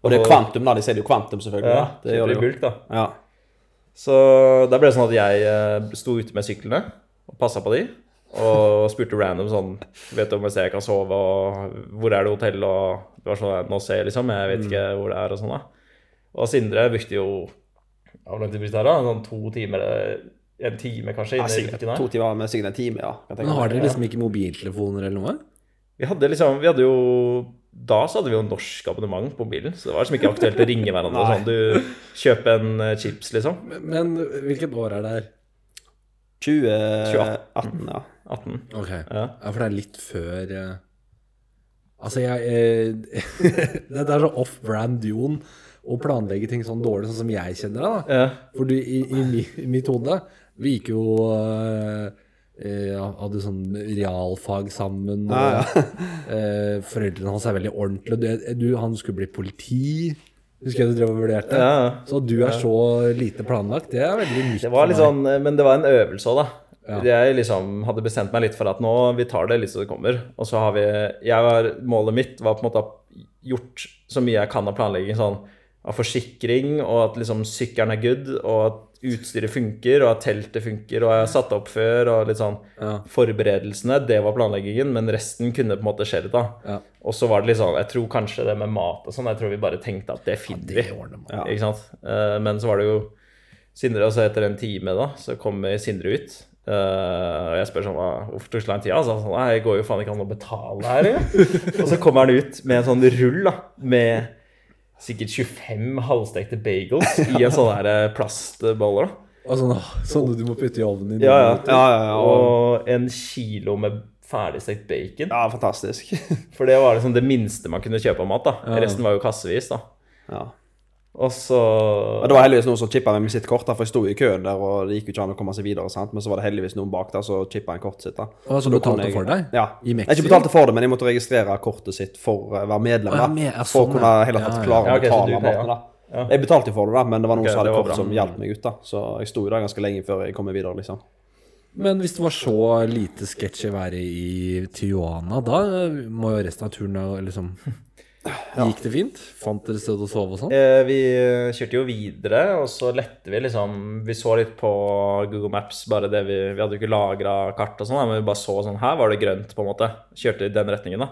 Og det er kvantum, da. De selger jo kvantum, selvfølgelig. Ja, da. det gjør de jo. bulk, da. Ja. Så da ble det sånn at jeg eh, sto ute med syklene og passa på de. Og spurte random sånn Vet du om et sted jeg kan sove, og hvor er det hotell, og Det var sånn Nå ser jeg, liksom. Jeg vet ikke hvor det er, og sånn, da. Og Sindre brukte jo Hvor lang tid brukte jeg da? Sånn to timer eller En time, kanskje, Ja, sikkert to timer med sikkert en time, ja. Men har dere liksom ikke mobiltelefoner eller noe? Vi hadde liksom Vi hadde jo Da så hadde vi jo norsk abonnement på mobilen, så det var liksom ikke aktuelt å ringe hverandre. Sånn, Du kjøper en eh, chips, liksom. Men hvilket år er det her? 2018, ja. 18. Ok. Ja. Ja, for det er litt før eh, Altså, jeg eh, Det er så off-brand Jon å planlegge ting sånn dårlig, sånn som jeg kjenner deg, da. Ja. For du, i, i, i mitt hode Vi gikk jo eh, eh, Hadde sånn realfag sammen. Og, Ja, eh, foreldrene hans er veldig ordentlige. Du, han skulle bli politi. Husker jeg du drev og vurderte. Ja. Så du er så lite planlagt. Det er veldig nytt Det var litt sånn, men det var en øvelse òg, da. Ja. Jeg liksom hadde bestemt meg litt for at nå vi tar det litt så det kommer. Og så har vi var, Målet mitt var på en måte gjort så mye jeg kan av planlegging sånn av forsikring, og at liksom sykkelen er good, og at utstyret funker, og at teltet funker, og jeg har satt opp før, og litt sånn Ja. Forberedelsene, det var planleggingen, men resten kunne på en måte skje litt, da. Ja. Og så var det litt sånn Jeg tror kanskje det med mat og sånn, jeg tror vi bare tenkte at det finner vi. Ja. Ikke sant? Eh, men så var det jo Sindre, og så etter en time, da, så kommer Sindre ut. Uh, og jeg spør sånn Hvorfor tok det så lang tid? Altså, sånn, Nei, går jo faen ikke an å betale her, og så kommer han ut med en sånn rull da, med sikkert 25 halvstekte bagels i en sånn der plastbolle plastboller. da. Og sånn, du må putte i ovnen i Ja, ja. Ja, ja. Og, Og en kilo med ferdigstekt bacon. ja, fantastisk. For det var liksom det minste man kunne kjøpe av mat. da. Ja. Resten var jo kassevis. da. Ja. Og så ja, det var heldigvis noen som chippa med sitt kort, for jeg sto i køen der, og det gikk jo ikke an å komme seg videre, sant? men så var det heldigvis noen bak der som chippa en kortet sitt. da. Og så da betalte jeg- for deg? Ja. I Jeg ikke betalte for det, men jeg måtte registrere kortet sitt for å være medlem. Da. med- ja, for å sånn, kunne ja. heller tatt klare Ja, å betale ja. da. Ja. Jeg betalte jo for det, da, men det var noen okay, som hadde kort bra. som hjalp meg ut. da. Så jeg sto jo der ganske lenge før jeg kom meg videre, liksom. Men hvis det var så lite sketchy være i Tijuana, da må jo resten av turen da liksom Gikk det fint? Fant dere sted å sove og sånn? eh, Vi kjørte jo videre, og så lette vi liksom Vi så litt på Google Maps, bare det vi Vi hadde jo ikke lagra kart og sånn, men vi bare så sånn Her var det grønt, på en måte. Kjørte i den retningen, da.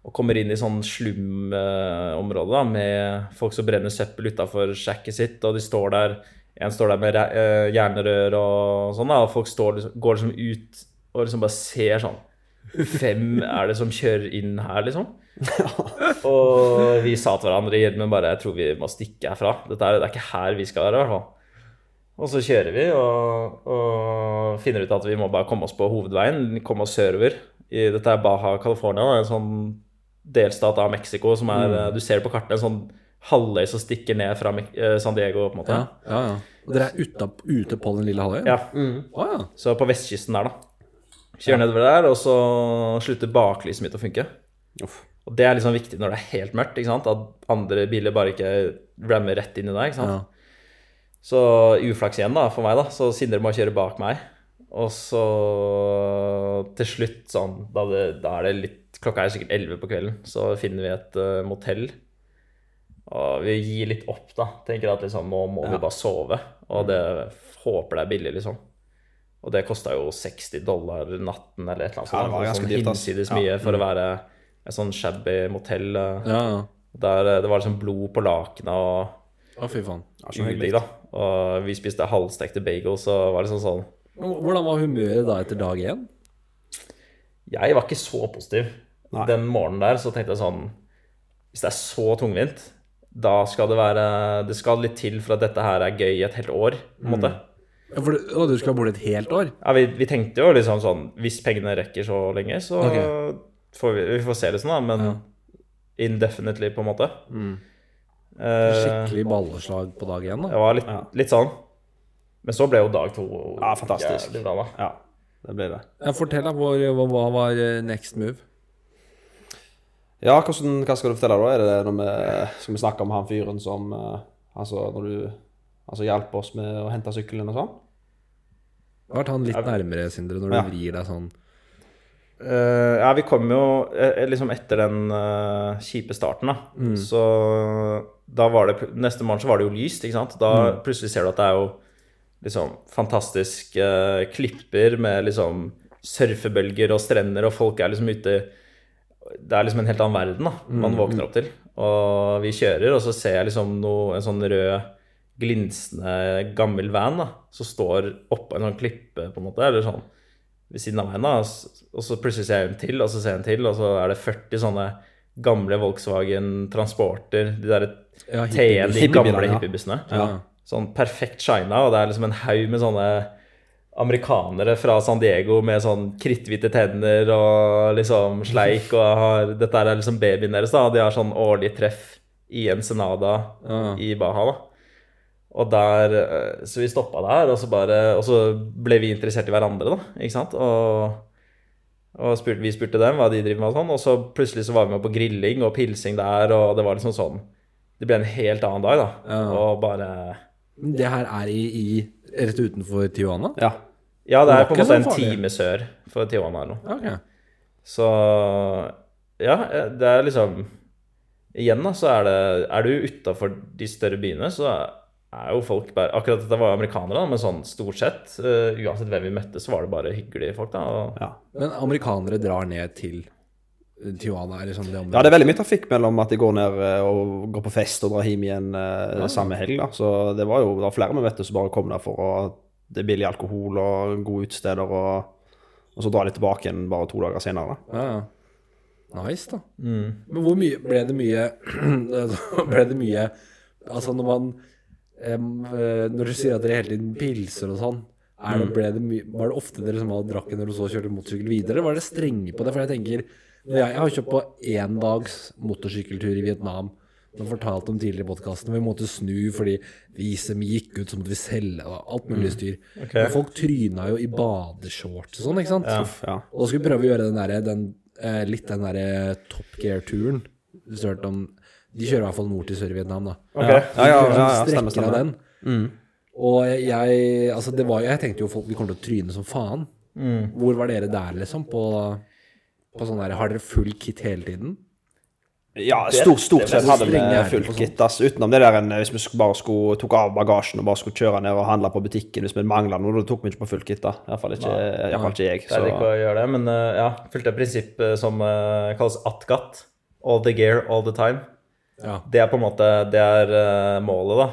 Og kommer inn i sånn slumområde da, med folk som brenner søppel utafor Sjekket sitt, og de står der En står der med eh, jernrør og sånn, da, og folk står, går liksom ut og liksom bare ser sånn Hvem er det som kjører inn her, liksom? Og vi sa til hverandre i hjelmen bare Jeg tror vi må stikke herfra. Dette er, det er ikke her vi skal være, i hvert fall. Og så kjører vi og, og finner ut at vi må bare komme oss på hovedveien, komme oss sørover. I, dette er Baja California, en sånn delstat av Mexico som er mm. Du ser på kartet en sånn halvøy som stikker ned fra eh, San Diego, på en måte. Ja, ja, ja. Og dere er ute, ute på den lille halvøya? Ja. Å, ja. Så på vestkysten der, da. Kjører nedover der, og så slutter baklyset mitt å funke. Uff. Og det er liksom viktig når det er helt mørkt, ikke sant? at andre biler bare ikke rammer rett inn i deg. ikke sant? Ja. Så uflaks igjen da, for meg, da. Så Sindre må kjøre bak meg. Og så til slutt, sånn Da, det, da er det litt Klokka er sikkert 11 på kvelden, så finner vi et uh, motell. Og vi gir litt opp, da. Tenker at liksom, nå må vi bare sove. Og det håper det er billig, liksom. Og det kosta jo 60 dollar natten eller et eller annet Ja, det var ganske sånn dyrt, hinsides Ja. mye for å være et sånn shabby motell. eh, ja, ja. Der eh, det var liksom blod på lakenet og Å, fy faen. så hyggelig. udigg, da. Og vi spiste halvstekte bagels, og var liksom sånn Hvordan var humøret da etter dag én? Jeg var ikke så positiv. Nei. Den morgenen der så tenkte jeg sånn Hvis det er så tungvint, da skal det være Det skal litt til for at dette her er gøy i et helt år, på en måte. Ja, for du, å, du skal bo et helt år? Ja, vi, vi tenkte jo liksom sånn Hvis pengene rekker så lenge, så Ok. Får vi, vi får se det sånn, da. Men Ja. indefinitely, på en måte. Mm. Skikkelig balleslag på dag én, det var litt, litt sånn. Men så ble jo dag to Ja, fantastisk. jævlig bra, da. Ja, det ble det. Jeg fortell, da. Hvor, hva, hva var eh, next move? Ja, hvordan, hva skal du fortelle da? Er det når vi, skal vi snakke om han fyren som eh, Altså, når du altså, hjalp oss med å hente sykkelen og sånn? Ble han litt nærmere, Sindre, når du Ja. vrir deg sånn? Eh, ja, vi kom jo eh, liksom etter den uh, kjipe starten, da. Så da var det Neste morgen så var det jo lyst, ikke sant. Da plutselig ser du at det er jo liksom fantastiske uh, klipper med liksom surfebølger og strender, og folk er liksom ute Det er liksom en helt annen verden, da. Man våkner opp til. Og vi kjører, og så ser jeg liksom noe, en sånn rød glinsende gammel van da, som står oppå en sånn klippe, på en måte, eller sånn ved siden av meg da, og så plutselig ser jeg en til, og så ser jeg en til, og så er det 40 sånne gamle Volkswagen Transporter, de der Ja, T1, de gamle hippiebussene. Ja. Sånn perfekt shina, og det er liksom en haug med sånne amerikanere fra San Diego med sånn kritthvite tenner og liksom sleik, og har, dette er liksom babyen deres, da, de har sånn årlig treff i Ensenada Ja. i Baha, da. Og der, eh, Så vi stoppa der, og så, bare, og så ble vi interessert i hverandre, da. Ikke sant? Og, og spurte, vi spurte dem hva de driver med, og sånn. Og så plutselig så var vi med på grilling og pilsing der, og det var liksom sånn Det ble en helt annen dag, da. Ja. Og bare Det her er i, i rett utenfor Tijuana? Ja. Ja, det Det er på en måte en time sør for Tijuana eller noe. Okay. Så ja, det er liksom Igjen, da, så er det Er du utafor de større byene, så er jo folk bare Akkurat dette var jo amerikanere, da, men sånn stort sett, uh, uansett hvem vi møtte, så var det bare hyggelige folk, da. Og, ja. Men amerikanere drar ned til Tijuana, eller sånn det Ja, det er veldig mye trafikk mellom at de går ned eh, og går på fest og drar hjem igjen eh, samme helg. da. Så det var jo det var flere vi vet som bare kom der for å Det er billig alkohol og gode utesteder, og, og så drar de tilbake igjen bare to dager senere. da. Ja, ja. Nice, da. Men hvor mye ble det mye Ble det mye Altså, når man eh, Når du sier at dere hele tiden pilser og sånn, er det, ble det var det ofte dere som drakk når du så kjørte motorsykkel videre? eller Var dere strenge på det? For jeg tenker jeg, har kjørt på én dags motorsykkeltur i Vietnam. Som fortalte om tidligere i podkasten. Vi måtte snu fordi vi gikk ut, så måtte vi selge og alt mulig styr. Men folk tryna jo i badeshorts og sånn, ikke sant? Ja, ja. Og da skulle vi prøve å gjøre den der, den, eh, litt den derre Top Gear-turen. Hvis du har hørt om De kjører i hvert fall nord til Sør-Vietnam, da. Okay. Ja, ja, ja, ja, Sånn stemmer, stemmer. den. Og jeg Altså, det var Jeg tenkte jo folk vi kommer til å tryne som faen. Hvor var dere der, liksom? På, på sånn der Har dere full kit hele tiden? Ja, stort, stort sett hadde vi på sånt. kit. Altså, Utenom det der en, hvis vi bare skulle, tok av bagasjen og bare skulle kjøre ned og handle på butikken hvis vi mangla noe, da tok vi ikke på full kit. da. Iallfall ikke, i hvert fall ikke jeg. Pleide ikke Så. å gjøre det, men eh, ja, fulgte et prinsipp eh, som eh, kalles ATGAT. All the gear, all the time. Ja. Det er på en måte det er uh, målet, da.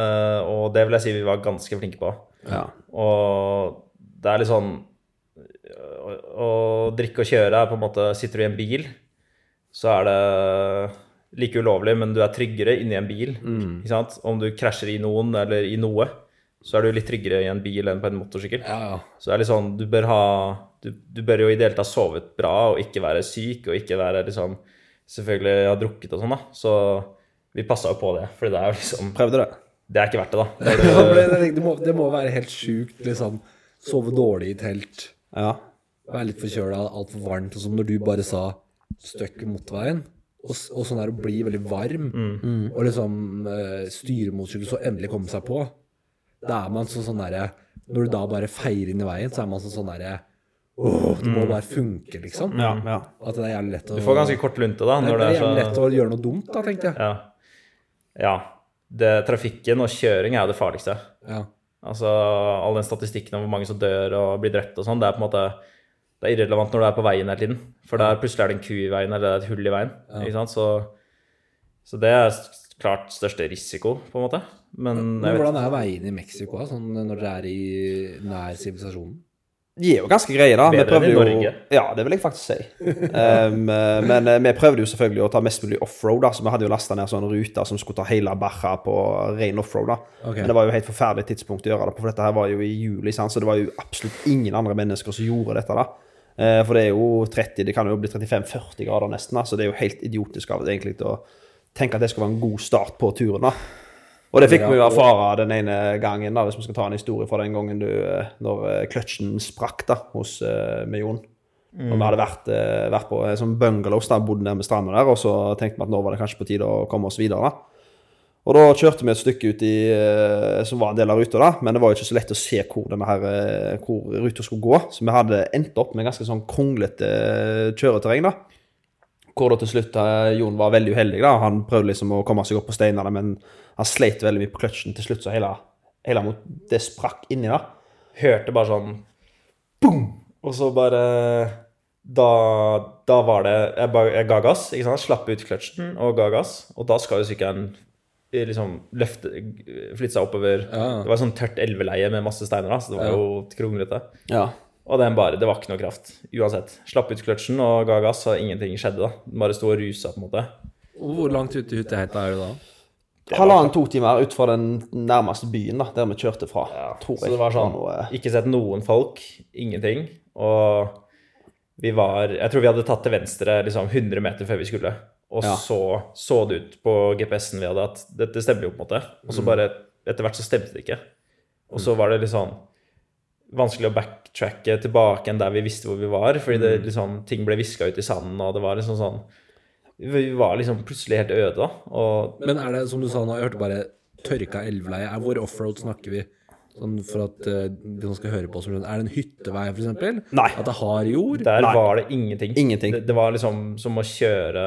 Eh, og det vil jeg si vi var ganske flinke på. Ja. Og det er litt sånn å, å drikke og kjøre er på en måte Sitter du i en bil, så er det like ulovlig, men du er tryggere inni en bil. Ikke sant? Om du krasjer i noen eller i noe, så er du litt tryggere i en bil enn på en motorsykkel. Ja, ja. Så det er litt sånn, du bør ha Du, du bør jo ideelt ha sovet bra og ikke være syk og ikke være liksom Selvfølgelig har drukket og sånn, da. Så vi passa jo på det, for det er jo liksom Prøvde det. Det er ikke verdt det, da. Det er må, det må være helt sjukt, liksom. Sove dårlig i telt, Ja. være litt forkjøla, altfor varmt. Og som når du bare sa støkk motorveien, og, og sånn der å bli veldig varm, og liksom uh, sykkel, så endelig komme seg på. Da er man så sånn derre Når du da bare feier inn i veien, så er man så sånn derre Åh, det må bare funke, liksom. Ja, ja. At det er jævlig lett å du får ganske kort lunte, da. det Når det er jævlig lett å gjøre noe dumt, da, tenkte jeg. Ja. ja. Det, trafikken og kjøring er det farligste. Ja. Altså all den statistikken om hvor mange som dør og blir drept og sånn, det er på en måte det er irrelevant når du er på veien hele tiden. For der plutselig er det en ku i veien, eller det er et hull i veien. Ja. Ikke sant? Så, så det er klart største risiko, på en måte. Men Men hvordan er veiene i Mexico, sånn når dere er i nær sivilisasjonen? De er jo ganske greie, da. Vi Bedre enn i Norge. jo Ja, det vil jeg faktisk si. Um, men eh, vi prøvde jo selvfølgelig å ta mest mulig offroad, da. Så vi hadde jo lasta ned sånne ruter som skulle ta hele Baja på ren offroad, da. Ok. Men det var jo helt forferdelig tidspunkt å gjøre det på, for dette her var jo i juli, sant? så det var jo absolutt ingen andre mennesker som gjorde dette, da. Eh, For det er jo 30, det kan jo bli 35-40 grader nesten, da, så det er jo helt idiotisk av det egentlig å tenke at det skal være en god start på turen, da. Og det fikk vi jo erfare den ene gangen, da, hvis vi skal ta en historie fra den gangen du, eh, når eh, kløtsjen sprakk da, hos uh, med Jon. Og vi hadde vært, eh, vært på sånn bungalows, da, bodd nede med stranda der, og så tenkte vi at nå var det kanskje på tide å komme oss videre. da. Og da kjørte vi et stykke ut i, eh, som var en del av ruta, da, men det var jo ikke så lett å se hvor denne her, eh, hvor ruta skulle gå. Så vi hadde endt opp med ganske sånn kronglete eh, kjøreterreng, da. Hvor da til slutt eh, Jon var veldig uheldig. da, Han prøvde liksom å komme seg opp på steinene, men han sleit veldig mye på kløtsjen. Til slutt så hele, hele mot, det sprakk inni, da. hørte bare sånn boom! Og så bare Da, da var det jeg, bare, jeg ga gass, ikke sant? slapp ut kløtsjen og ga gass. Og da skal jo sykkelen eh, liksom løfte Flytte seg oppover. Ja. Det var sånn tørt elveleie med masse steiner, da, så det var Ja. jo kronglete. Ja. Og den bare, det var ikke noe kraft. Uansett. Slapp ut kløtsjen og ga gass, og ingenting skjedde. da. Den bare sto og rusa, på en måte. Hvor langt ute i hytta er du da? Halvannen to timer ut fra den nærmeste byen da, der vi kjørte fra. tror jeg. Så det var sånn Ikke sett noen folk, ingenting. Og vi var Jeg tror vi hadde tatt til venstre liksom 100 meter før vi skulle. Og Ja. så så det ut på GPS-en vi hadde at dette stemmer jo, på en måte. Og så bare etter hvert så stemte det ikke. Og så var det litt sånn vanskelig å backtracke tilbake enn der vi visste hvor vi var, fordi det liksom ting ble viska ut i sanden, og det var liksom sånn Vi var liksom plutselig helt øde, da. Og Men er det, som du sa nå, jeg hørte bare tørka elveleie. Er Hvor offroad snakker vi? Sånn for at eh, de som skal høre på, oss. Er det en hyttevei, eksempel? Nei. At det har jord? Der Nei. var det ingenting. Ingenting. Det, det var liksom som å kjøre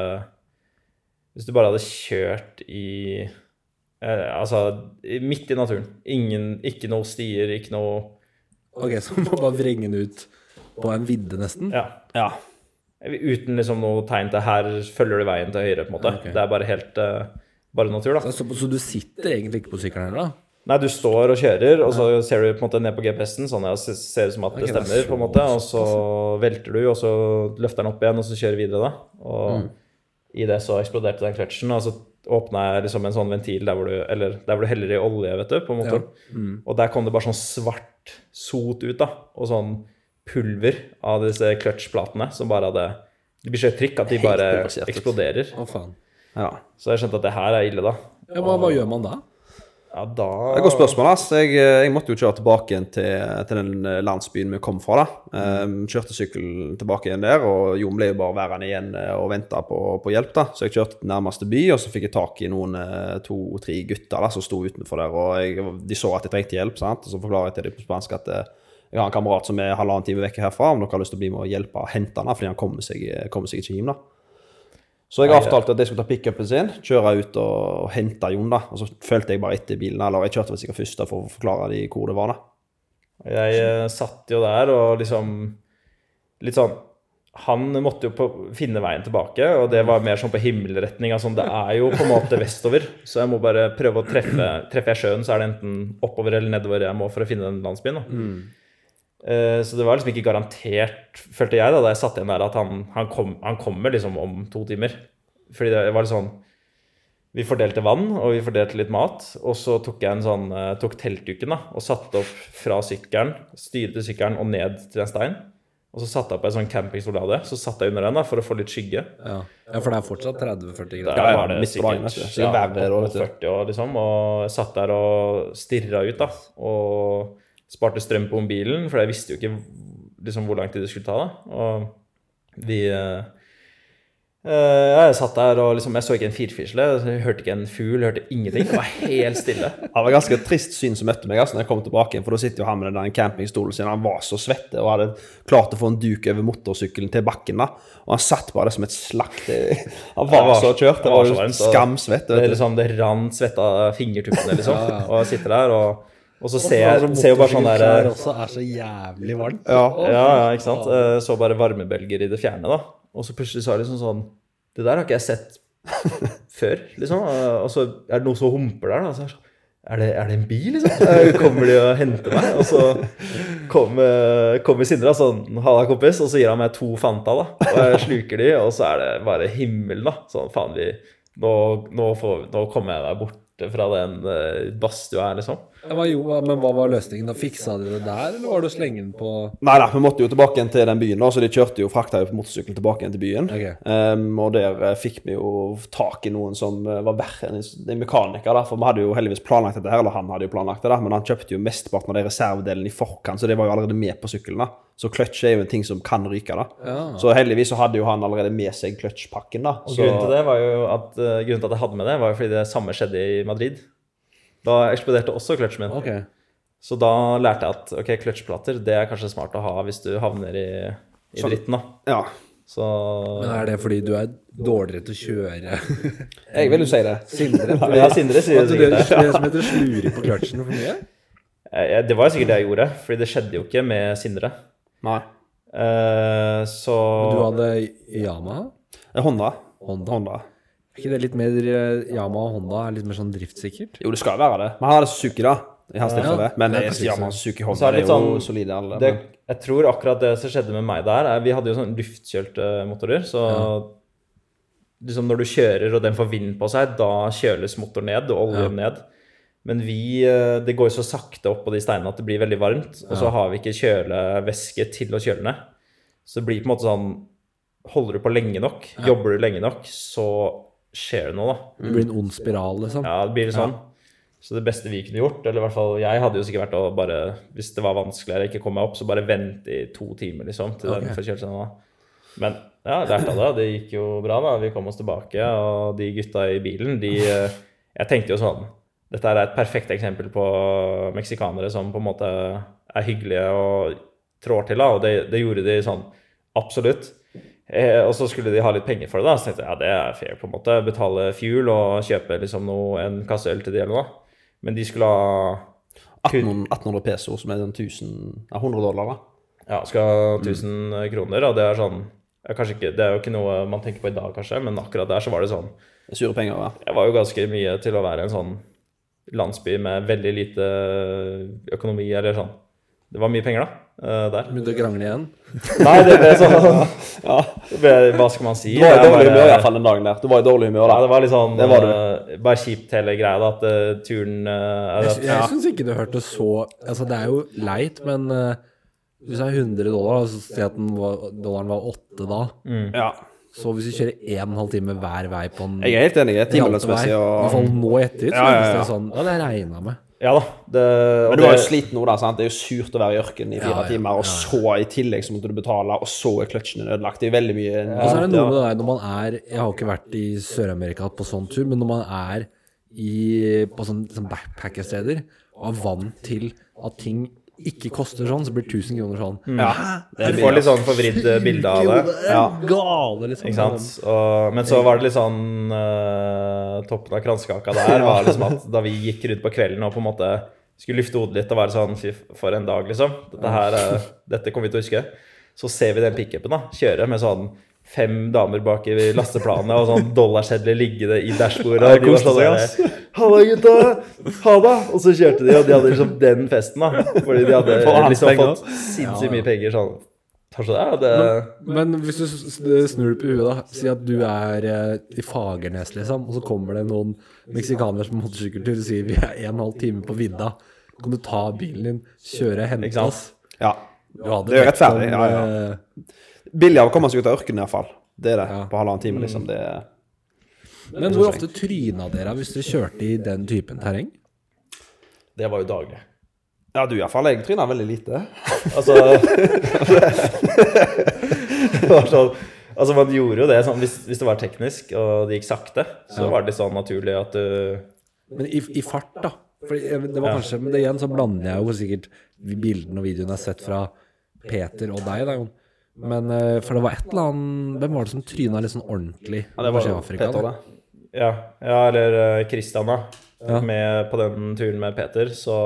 Hvis du bare hadde kjørt i eh, Altså midt i naturen. Ingen, ikke noe stier, ikke noe Ok, så må bare vrenge den ut på en vidde, nesten? Ja. Ja. Uten liksom noe tegn til her følger du veien til høyre, på en måte. Okay. Det er bare helt eh, Bare natur, da. Så, så du sitter egentlig ikke på sykkelen heller, da? Nei, du står og kjører, og så ser du på en måte ned på GPS-en, sånn ja, se- ser ut som at det er stemmer, på en måte, og så velter du, og så løfter den opp igjen, og så kjører videre, da. Og Mm. i det så eksploderte den kløtsjen, og så åpna jeg liksom en sånn ventil der hvor du, eller der hvor du heller i olje, vet du, på motoren. Mm. Og der kom det bare sånn svart sot ut, da, og sånn pulver av disse kløtsjplatene som bare hadde Det blir så trykk at de bare eksploderer. Å, faen. ja. Så jeg skjønte at det her er ille, da. Ja, hva, hva gjør man da? Ja, da Det er et godt spørsmål. ass. Jeg, eh, jeg måtte jo kjøre tilbake igjen til, til den eh, landsbyen vi kom fra. da. Um, kjørte sykkel tilbake igjen der, og Jon ble jo bare værende igjen eh, og vente på, på hjelp. da. Så jeg kjørte til nærmeste by, og så fikk jeg tak i noen to-tre gutter da, som sto utenfor der. og jeg, De så at jeg trengte hjelp, sant? og så forklarer jeg til dem på spansk at jeg har en kamerat som er halvannen time vekk herfra, om dere har lyst til å bli med og hjelpe å hente han, fordi han kommer seg, kommer seg ikke hjem. da. Så jeg avtalte at jeg skulle ta pickupen sin, kjøre ut og, hente Jon. da, Og så fulgte jeg bare etter bilen, eller jeg kjørte vel sikkert først for å forklare de hvor det var. da. Jeg eh, satt jo der og liksom Litt sånn Han måtte jo på, finne veien tilbake, og det var mer sånn på himmelretning. Altså, det er jo på en måte vestover, så jeg må bare prøve å treffe Treffer jeg sjøen, så er det enten oppover eller nedover jeg må for å finne den landsbyen. Da. Eh, Så det var liksom ikke garantert, følte jeg da da jeg satt igjen der, at han, han, kom, han kommer liksom om to timer. Fordi det var litt sånn vi fordelte vann, og vi fordelte litt mat. Og så tok jeg en sånn, eh, tok teltduken da, og satte opp fra sykkelen, styrte sykkelen og ned til en stein. Og så satte jeg opp en sånn campingstol jeg hadde, så satt jeg under den da, for å få litt skygge. Ja. ja, for det er fortsatt 30-40 grader. Ja, ja, var det på sikkert er mot 40 år, liksom. Og jeg satt der og stirra ut, da. Og sparte strøm på mobilen, for jeg visste jo ikke liksom, hvor lang tid det skulle ta. da. Og vi eh, eh, Jeg satt der og liksom, jeg så ikke en firfisle, hørte ikke en fugl, hørte ingenting. Det var helt stille. Det var ganske trist syn som møtte meg altså, når jeg kom tilbake igjen, for da sitter jo han med den campingstolen sin, han var så svette og hadde klart å få en duk over motorsykkelen til bakken da, og han satt bare som et slakt. Han var, var- så kjørt, det var var skamsvett. Det, liksom, det rant svette av fingertuppene, liksom. Og jeg sitter der, og, og så ser jeg ser jo bare sånn der motorsykkelklær også er så jævlig varmt. Ja. Ja, ja, ikke sant. Eh, Så bare varmebølger i det fjerne, da. Og så plutselig så er det liksom sånn Det der har ikke jeg sett før, liksom. Eh, Og så er det noe som humper der, da. Så er, det sånn, er, det, er det en bil, liksom? Eh, Kommer de og henter meg? Og så kommer, kommer Sindre sånn Halla, kompis. Og så gir han meg to Fanta, da. Og jeg sluker de, og så er det bare himmel, da. Sånn, faen, vi Nå, nå, får, nå kommer jeg meg borte fra den uh, badstua her, liksom. Var jo, men hva var løsningen? da? Fiksa de det der, eller var det å slenge den på Nei da, vi måtte jo tilbake igjen til den byen, da, så de kjørte jo, frakta jo på motorsykkelen tilbake igjen til byen. Okay. Um, og der eh, fikk vi jo tak i noen som eh, var verre enn en mekaniker, da, for vi hadde jo heldigvis planlagt dette her, eller han hadde jo planlagt det, da, men han kjøpte jo mesteparten av de reservedelene i forkant, så det var jo allerede med på sykkelen. da. Så kløtsj er jo en ting som kan ryke, da. Ja. Så heldigvis så hadde jo han allerede med seg kløtsjpakken, da. Og Så, grunnen til det var jo at, eh, grunnen til at jeg hadde med det, var jo fordi det samme skjedde i Madrid. Da eksploderte også kløtsjen min. Okay. Så da lærte jeg at ok, kløtsjplater det er kanskje smart å ha hvis du havner i, i dritten. da. ja. Så Men er det fordi du er dårligere til å kjøre Jeg vil jo si det. Sindre? Ja, Sindre sier At du sikkert det, det. det som heter slurer på kløtsjen for mye? Eh, Det var jo sikkert det jeg gjorde, fordi det skjedde jo ikke med Sindre. Nei. Uh, Så Du hadde Yamaha? Eh, Honda. Honda. Honda. Ikke det litt mer Yama Yamaha og Honda er litt mer sånn driftssikkert? Jo, det skal være det. Men han hadde Suzuki, da. I hans Ja. tilfelle. Men Ja, det er precis. Yamaha Suzuki Honda er det det er jo sånn- solide alle. det, jeg tror akkurat det som skjedde med meg der, er vi hadde jo sånn luftkjølte motorer, så liksom når du kjører og den får vind på seg, da kjøles motoren ned og oljen ned. Men vi, eh, det går jo så sakte opp på de steinene at det blir veldig varmt, og så har vi ikke kjølevæske til å kjøle ned. Så det blir på en måte sånn Holder du på lenge nok, jobber du lenge nok, så skjer det noe, da. Det blir en ond spiral, liksom. Ja, det blir sånn. Så det beste vi kunne gjort, eller i hvert fall jeg hadde jo sikkert vært å bare Hvis det var vanskelig eller ikke kom meg opp, så bare vente i to timer, liksom, til den forkjølelsen seg. Men ja, lærte av det. Det gikk jo bra, da. Vi kom oss tilbake, og de gutta i bilen, de eh, Jeg tenkte jo sånn Dette er et perfekt eksempel på meksikanere som på en måte er hyggelige og trår til, da, og det, det gjorde de sånn absolutt. Eh, og så skulle de ha litt penger for det, da. Så tenkte jeg ja, det er fair, på en måte. Betale fuel og kjøpe liksom noe, en kasse øl til de eller noe. Men de skulle ha 1800, 1800 peso, som er sånn 1000, ja, 100 dollar, da. ja, skal ha 1000 kroner, og det er sånn ja, ikke, Det er jo ikke noe man tenker på i dag, kanskje, men akkurat der så var det sånn Sure penger, ja. Jeg var jo ganske mye til å være en sånn landsby med veldig lite økonomi, eller sånn. Det var mye penger, da. Eh, der. Begynte å krangle igjen. Nei, det ble sånn ja. det ble, Hva skal man si? Du var i dårlig humør i hvert fall den dagen der. Du var i dårlig humør Ja, det var litt sånn Det var du. eh, Bare kjipt hele greia, da, at uh, turen uh, Jeg, Jeg, ja. syns ikke det hørtes så Altså, det er jo leit, men hvis det er 100 dollar, så si at den var, dollaren var 8 da. Ja. Så hvis vi kjører 1 12 time hver vei på en Jeg er helt enig. Timelønnsmessig I hvert fall og nå i ettertid, så Ja, ja, ja. det sånn Ja, det regna med. Ja da. Det, Men du var jo sliten nå, da. sant? Det er jo surt å være i ørkenen i fire Ja, ja, timer, og ja, ja. så i tillegg så måtte du betale, og så er kløtsjen din ødelagt. Det er veldig mye Og så er det noe med det der når man er Jeg har jo ikke vært i Sør-Amerika på sånn tur, men når man er i, på sånne, sånn backpackersteder og er vant til at ting ikke koster sånn, så blir 1000 kroner sånn. Ja, det Du får litt sånn forvridd eh, bilde av det. Ja. Gale, liksom. Ikke sant? Og, men så var det litt sånn uh, Toppen av kransekaka der var liksom at da vi gikk rundt på kvelden og på en måte skulle lufte hodet litt og være sånn Fy, for en dag, liksom. Dette her, uh, dette kommer vi til å huske. Så ser vi den pickupen kjøre med sånn fem damer bak i lasteplanet og sånn dollarsedler liggende i dashbordet. Og de var sånn der, Halla, gutta! Ha det! Og så kjørte de, og de hadde liksom den festen, da. Fordi de hadde liksom fått sinnssykt mye penger. sånn ja, det? men, det Men hvis du snur det på huet, da. Si at du er eh, i Fagernes, liksom, og så kommer det noen meksikanere som motorsykkeltur og sier vi er en og en halv time på vidda. Kan du ta bilen din, kjøre hente oss? Ja. Du hadde Det er rettferdig, om, ja, ja. Billigere å komme seg ut av ørkenen iallfall. Det er det. Ja. På halvannen time, liksom. Det er Men hvor ofte tryna dere hvis dere kjørte i den typen terreng? Det var jo daglig. Ja, du iallfall. Jeg tryna veldig lite. Altså det var sånn, Altså, man gjorde jo det sånn hvis, hvis det var teknisk og det gikk sakte, så var det sånn naturlig at du Men i, i fart, da? For det var Ja. Men det igjen så blander jeg jo sikkert bildene og videoene jeg har sett fra Peter og deg, da, Jon. Men eh, For det var et eller annet Hvem var det som tryna litt sånn ordentlig Ja, det var Afrika, Peter, da? Ja, ja eller Kristian, Christian, da. Ja. Med, på den turen med Peter, så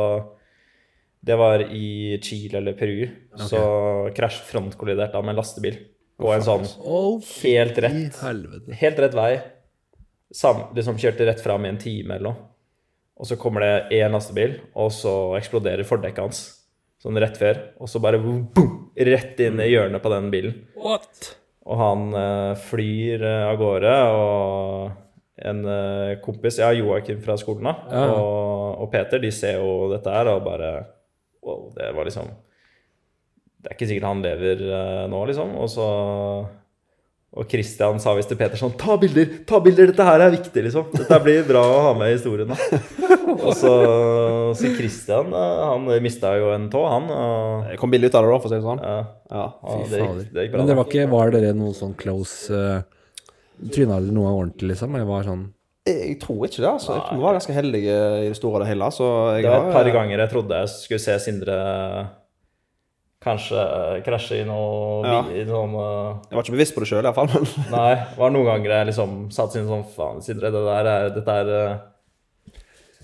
Det var i Chile eller Peru. Så krasj frontkolliderte han med en lastebil på en sånn Å, helt rett helvete. Helt rett vei. Sam, liksom kjørte rett fram i en time eller noe. Og så kommer det én lastebil, og så eksploderer fordekket hans. Sånn rett før. Og så bare boom, rett inn i hjørnet på den bilen. What? Og han eh, flyr eh, av gårde, og en eh, kompis, ja, Joakim fra skolen, da, Ja. og, og Peter, de ser jo dette her og bare Wow, det var liksom Det er ikke sikkert han lever eh, nå, liksom. Og så Og Christian sa visst til Peter sånn Ta bilder! Ta bilder! Dette her er viktig, liksom. Dette blir bra å ha med i historien. da. Og så, så Christian, han mista jo en tå, han. Og, Jeg kom billig ut av det, da, for å si det sånn. ja, Ja. ja, Fy det, gikk, det gikk bra. Men det var ikke Var dere noen sånn close uh, Tryna dere noe ordentlig, liksom? Eller var sånn Jeg tror ikke det, altså. Jeg tror vi var ganske heldige i det store og det hele. Så jeg Det var et par ganger jeg trodde jeg skulle se Sindre kanskje eh, krasje i noe Ja. i eh, Jeg var ikke bevisst på det sjøl, iallfall. Men Nei, det var noen ganger jeg liksom satt inn sånn Faen, Sindre, det der er Dette er eh».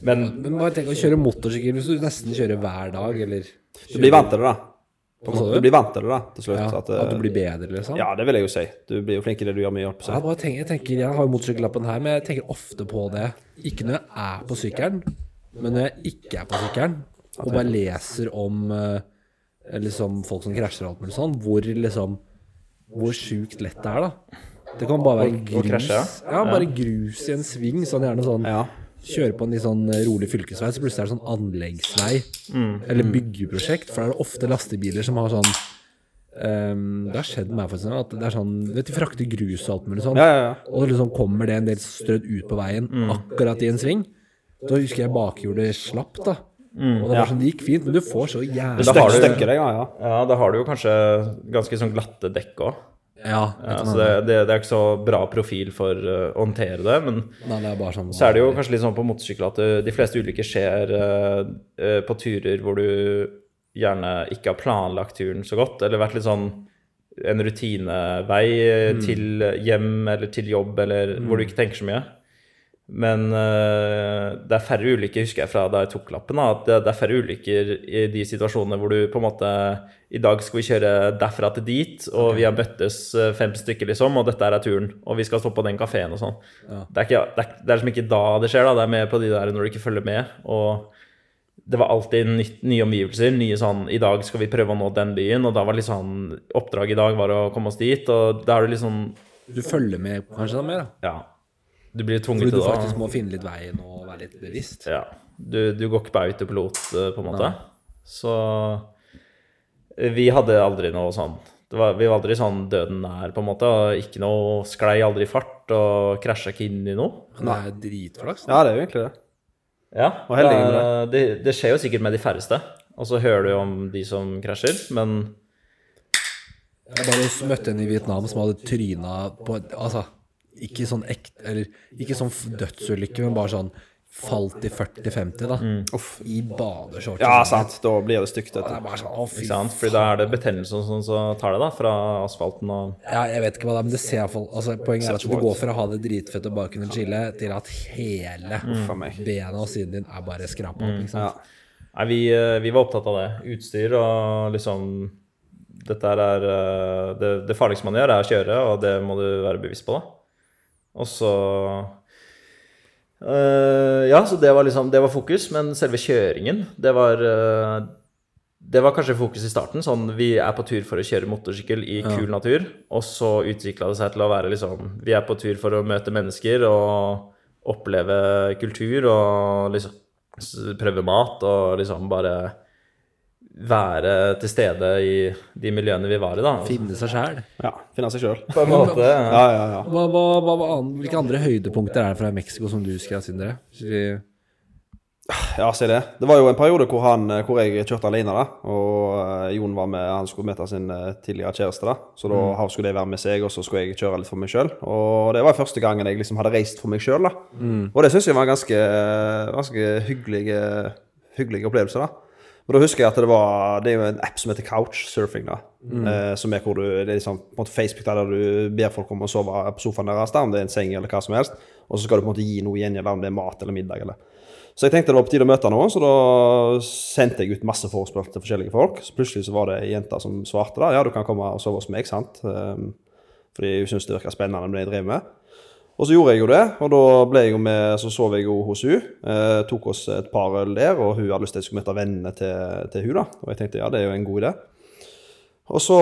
Men Men bare tenk å kjøre motorsykkel hvis du nesten kjører hver dag, eller du blir vant til det, da. Du du? blir vant til det, da, til slutt. Ja, at, eh, at du blir bedre, liksom? ja, det vil jeg jo si. Du blir jo flink i det du gjør mye. Opp, Jeg, tenker, jeg tenker, jeg har jo motorsykkellappen her, men jeg tenker ofte på det. Ikke når jeg er på sykkelen, men når jeg ikke er på sykkelen, og bare leser om eh, liksom folk som krasjer og alt mulig sånn, hvor liksom Hvor sjukt lett det er, da. Det kan bare være grus. krasje, ja. Ja, bare grus i en sving. Sånn gjerne sånn Ja. Kjøre på en litt sånn rolig fylkesvei, så plutselig er det sånn anleggsvei. Eller byggeprosjekt, for det er ofte lastebiler som har sånn um, Det har skjedd meg, faktisk at det er sånn Vet du, de frakter grus og alt mulig sånn. Ja, ja, ja. Og liksom kommer det en del strødd ut på veien akkurat i en sving. Da husker jeg bakhjulet slapp, da. Og det var sånn, det gikk fint, men du får så jævlig Da har du- Støkker, ja, ja. ja, da har du jo kanskje ganske sånn glatte dekk òg. Ja, Ja, så det, det, det, er ikke så bra profil for eh, å håndtere det. Men Nei, det er bare sånn så er det jo kanskje litt sånn på motorsykkel at du, de fleste ulykker skjer uh, eh, på turer hvor du gjerne ikke har planlagt turen så godt, eller vært litt sånn en rutinevei mm. til hjem eller til jobb, eller hvor du ikke tenker så mye. Men uh, det er færre ulykker, husker jeg fra da jeg tok lappen, at det, det er færre ulykker i de situasjonene hvor du på en måte I dag skal vi kjøre derfra til dit, og vi har møttes eh, fem stykker, liksom, og dette er turen, og vi skal stå på den kafeen og sånn. Ja. Det, er det, er, det er liksom ikke da det skjer, da. Det er mer på de der når du ikke følger med. Og det var alltid nytt, nye omgivelser. Nye sånn I dag skal vi prøve å nå den byen, og da var sånn Oppdraget i dag var å komme oss dit, og da er du liksom Du følger med kanskje da mer, da. Ja. Du blir tvunget Fordi du til det. faktisk må finne litt veien og være litt bevisst. Ja. Du, du går ikke på autopilot, eh, på en måte. Så eh, vi hadde aldri noe sånn det var, Vi var aldri sånn døden nær, på en måte. Og ikke noe Sklei aldri i fart og krasja ikke inn i noe. Nei, det er dritflaks. Ja, det er jo egentlig det. Ja, Og det, er- det, det skjer jo sikkert med de færreste. Og så hører du om de som krasjer, men Jeg bare møtte en i Vietnam som hadde tryna på Altså, ikke sånn ekte Eller ikke sånn dødsulykke, men bare sånn falt i 40-50, da. Uff. I badeshorts. Ja, sånn. sant. Da blir det stygt. Og Det er bare sånn, å fy sant? Fordi da er det betennelsen som så tar det, da, fra asfalten og Ja, jeg vet ikke hva det er, men det ser iallfall altså, Poenget er at du går fra å ha det dritfett og bare kunne chille, til at hele mm. benet og siden din er bare skrapa opp. Ikke Ja. Nei, vi, eh, vi var opptatt av det. Utstyr og liksom Dette er eh, det, det farligste man gjør, er å kjøre, og det må du være bevisst på, da. Og så eh, Ja, så det var liksom Det var fokus, men selve kjøringen, det var eh, det var kanskje fokus i starten. Sånn vi er på tur for å kjøre motorsykkel i kul natur. Og så utvikla det seg til å være liksom Vi er på tur for å møte mennesker og oppleve kultur og liksom prøve mat og liksom bare være til stede i de miljøene vi var i, da. Finne seg sjæl. Ja, finne seg sjøl. På en måte. Ja, ja, ja. Hva, hva, hva, hva hvilke andre høydepunkter er det fra Mexico som du husker, Sindre? Vi- Ja, si det. Det var jo en periode hvor, han, hvor jeg kjørte alene, da. Og eh, Jon var med, han skulle møte sin eh, tidligere kjæreste, da. Så da mm. skulle de være med seg, og så skulle jeg kjøre litt for meg sjøl. Og det var første gangen jeg liksom hadde reist for meg sjøl, da. Og det syns jeg var en ganske, ganske hyggelig, hyggelig opplevelse, da. Og da husker jeg at det var Det er jo en app som heter Couchsurfing, da. Eh, som er hvor du Det er liksom på en måte Facebook der du ber folk om å sove på sofaen deres, da, om det er en seng eller hva som helst. Og så skal du på en måte gi noe gjengjeld, om det er mat eller middag eller så jeg tenkte det var på tide å møte noen, så da sendte jeg ut masse forespørsel til forskjellige folk. Så plutselig så var det ei jente som svarte da, ja, du kan komme og sove hos meg, sant? Um, fordi hun syntes det virka spennende med det jeg drev med. Og så gjorde jeg jo det, og da ble jeg jo med, så sov jeg jo hos hun. Eh, tok oss et par øl der, og hun hadde lyst til jeg skulle møte vennene til, til hun da. Og jeg tenkte ja, det er jo en god idé. Og så,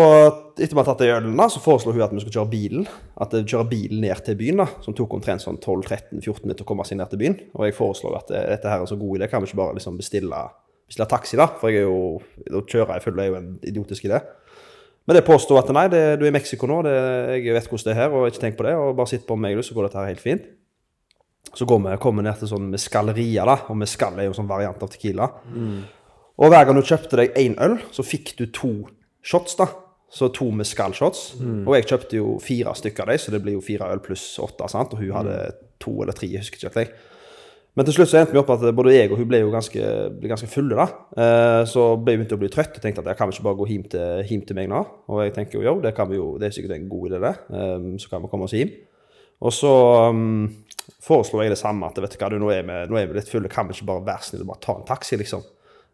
etter vi har tatt de ølene, så foreslo hun at vi skulle kjøre bilen. At vi kjører bilen ned til byen, da, som tok omtrent sånn 12-13-14 minutter å komme seg ned til byen. Og jeg foreslår at eh, dette her er en så god idé, kan vi ikke bare liksom bestille, bestille taxi, da? For jeg er jo, å kjøre jeg føler jeg er jo en idiotisk idé. Men det påstår at nei, det, du er i Mexico nå, det, jeg vet hvordan det er her, og ikke tenk på det, og bare sitt på meg, så går dette her helt fint. Så går vi, kommer vi ned til sånn mescalleria, da, og mescal er jo en sånn variant av tequila. Og hver gang du kjøpte deg én øl, så fikk du to shots, da. Så to mescal-shots. Og jeg kjøpte jo fire stykker av dem, så det blir jo fire øl pluss åtte. sant? Og hun hadde to eller tre, jeg husker ikke helt. jeg. Men til slutt så endte vi opp at både jeg og hun ble jo ganske, ble ganske fulle. da. Eh, så ble vi begynte å bli trøtt og tenkte at jeg kan vi ikke bare gå hjem til, hjem til meg nå. Og jeg tenker jo jo, det, kan vi jo, det er sikkert en god idé, det. Eh, så kan vi komme oss hjem. Og så um, foreslo jeg det samme, at vet du hva, du, nå, er vi, nå er vi litt fulle, kan vi ikke bare være snille og bare ta en taxi, liksom.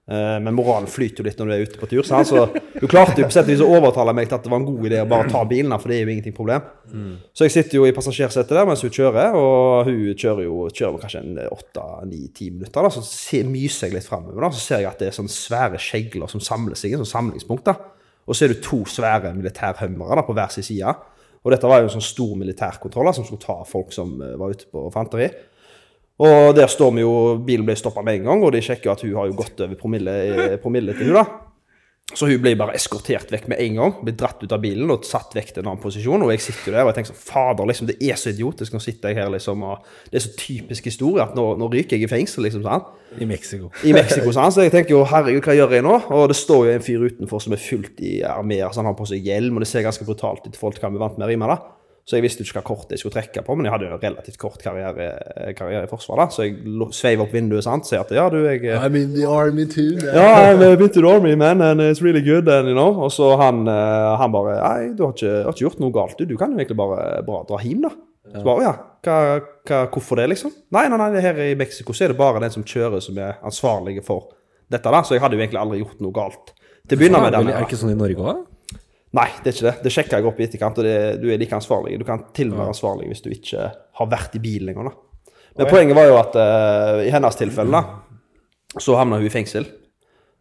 Eh, men moralen flyter jo litt når du er ute på tur. sant? Så du klarte jo på sett å overtale meg til at det var en god idé å bare ta bilen, for det er jo ingenting problem. Så jeg sitter jo i passasjersetet der mens hun kjører, og hun kjører jo kjører kanskje en åtte-ni-ti minutter. da, Så myser jeg litt framover, så ser jeg at det er sånne svære skjegler som samler seg i et samlingspunkt. da. Og så er det to svære militærhummere på hver sin side. Og dette var jo en sånn stor militærkontroll som skulle ta folk som eh, var ute på fanteri. Og der står vi jo, bilen ble stoppa med en gang, og de sjekker at hun har jo gått over promille, eh, promille til hun da. Så hun ble bare eskortert vekk med en gang. Ble dratt ut av bilen og satt vekk til en annen posisjon. Og jeg sitter jo der og jeg tenker sånn Fader, liksom, det er så idiotisk. Nå sitter jeg her, liksom, og det er så typisk historie at nå, nå ryker jeg i fengsel, liksom. sånn. I Mexico. I Mexico, sånn. Så jeg tenker jo herregud, hva gjør jeg nå? Og det står jo en fyr utenfor som er fullt i armeer, så han har på seg hjelm, og det ser ganske brutalt ut i forhold til hva vi vant med å rime, da. Så jeg visste ikke hva kort jeg skulle trekke på, men jeg hadde jo en relativt kort karriere, karriere i Forsvaret, da. Så jeg sveiv opp vinduet, sant, sier at ja, du, jeg I'm in the army too. ja, I'm a bit in the army, man, and it's really good, and, you know. Og så han, eh, han bare Nei, du har ikke, har ikke gjort noe galt, du. Du kan jo egentlig bare, bare dra hjem, da. Så bare, ja, hva, hva, hvorfor det, liksom? Nei, nei, nei, her i Mexico så er det bare den som kjører, som er ansvarlig for dette, da. Så jeg hadde jo egentlig aldri gjort noe galt. Til å begynne med Er det ikke sånn i Norge òg? Nei, det er ikke det. Det sjekker jeg opp i etterkant, og det, du er like ansvarlig. Du kan til og med være ansvarlig hvis du ikke har vært i bilen lenger. Men poenget var jo at uh, i hennes tilfelle, da, så havna hun i fengsel.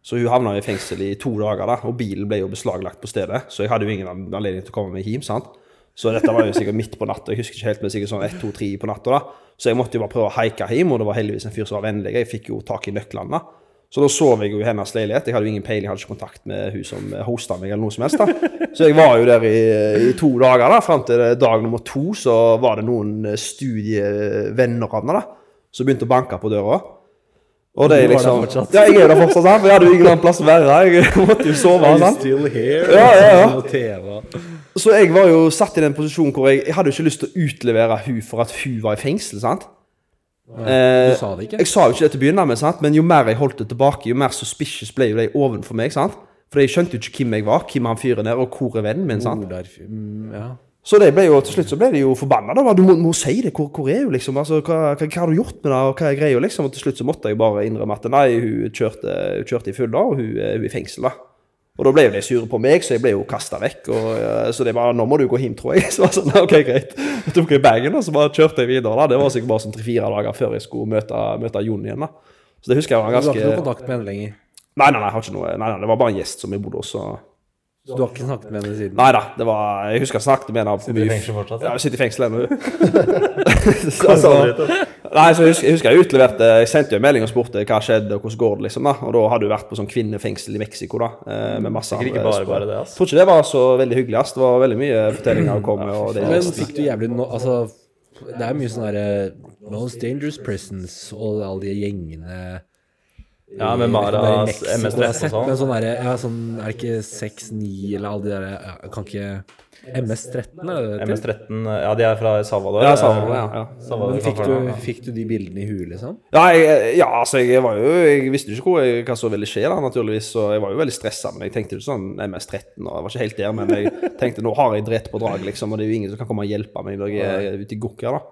Så hun havna i fengsel i to dager, da, og bilen ble jo beslaglagt på stedet. Så jeg hadde jo ingen anledning til å komme meg hjem, sant. Så dette var jo sikkert midt på natta. Jeg husker ikke helt, men sikkert sånn ett, to, tre på natta, da. Så jeg måtte jo bare prøve å haike hjem, og det var heldigvis en fyr som var vennlig. Jeg fikk jo tak i nøklene, da. Så da sov jeg jo i hennes leilighet. Jeg hadde jo ingen peiling, jeg hadde ikke kontakt med hun som hosta meg, eller noe som helst. da. Så jeg var jo der i, i to dager, da. Fram til dag nummer to så var det noen studievenner av meg da, som begynte å banke på døra. Og det er liksom? Ja, jeg er der fortsatt, sant? jeg hadde jo ingen annen plass å være. Jeg måtte jo sove. sant? Ja, ja, ja. Så jeg var jo satt i den posisjonen hvor jeg, jeg hadde jo ikke lyst til å utlevere hun for at hun var i fengsel. sant? Eh, Du sa det ikke? Jeg sa jo ikke det til å begynne med, sant? men jo mer jeg holdt det tilbake, jo mer suspicious ble jo det ovenfor meg. sant? For jeg skjønte jo ikke hvem jeg var, hvem han fyren er, og hvor er vennen min. sant? Mm, ja. Så det ble jo, til slutt så ble de jo forbanna. Du må, må si det. Hvor, hvor er hun, liksom? Altså, hva, hva, hva har du gjort med det, og hva er greia, liksom? Og til slutt så måtte jeg bare innrømme at nei, hun kjørte, hun kjørte i full da, og hun, hun er i fengsel, da. Og da ble jo de sure på meg, så jeg ble jo kasta vekk. Og, eh, så det var nå må du gå hjem, tror jeg. Så var jeg sånn, ok, greit. Jeg tok jeg bagen, og så bare kjørte jeg videre. da. Det var sikkert bare sånn tre-fire dager før jeg skulle møte, møte Jon igjen. da. Så det husker jeg var ganske... Du har ikke noe kontakt med henne lenger? Nei, nei, nei, jeg har ikke noe Nei, nei, det var bare en gjest som vi bodde hos. Så du har ikke snakket med henne siden? Nei da, det var Jeg husker jeg snakket med henne Sitter i fengsel fortsatt? Ja, jeg sitter i fengsel ennå. altså, nei, så jeg husker, jeg husker jeg utleverte Jeg sendte jo en melding og spurte hva skjedde, og hvordan går det, liksom. da Og da hadde hun vært på sånn kvinnefengsel i Mexico, da. eh, Med masse Sikkert ikke bare bare det, ass. Jeg tror ikke det var så veldig hyggelig, ass. Det var veldig mye fortellinger å komme med. Det, Men fikk du jævlig no, Altså, det er mye sånn derre Most dangerous prisons og alle de gjengene Ja, med Maras i Mexico jeg har MS-13 og sånn. Men sånn der, Ja, sånn Er det ikke 6-9 eller alle de der jeg Kan ikke MS-13, er det det? heter? MS-13 Ja, de er fra Salvador. Ja, Salvador, ja, ja. Salvador, Men fikk du, fikk du de bildene i huet, liksom? Ja, jeg, ja, altså, jeg var jo Jeg visste jo ikke hvor jeg, hva som ville skje, da, naturligvis. Så jeg var jo veldig stressa. Men jeg tenkte jo sånn MS-13, og jeg var ikke helt der. Men jeg tenkte nå har jeg dritt på drag, liksom. Og det er jo ingen som kan komme og hjelpe meg når jeg er ute i gokka, da.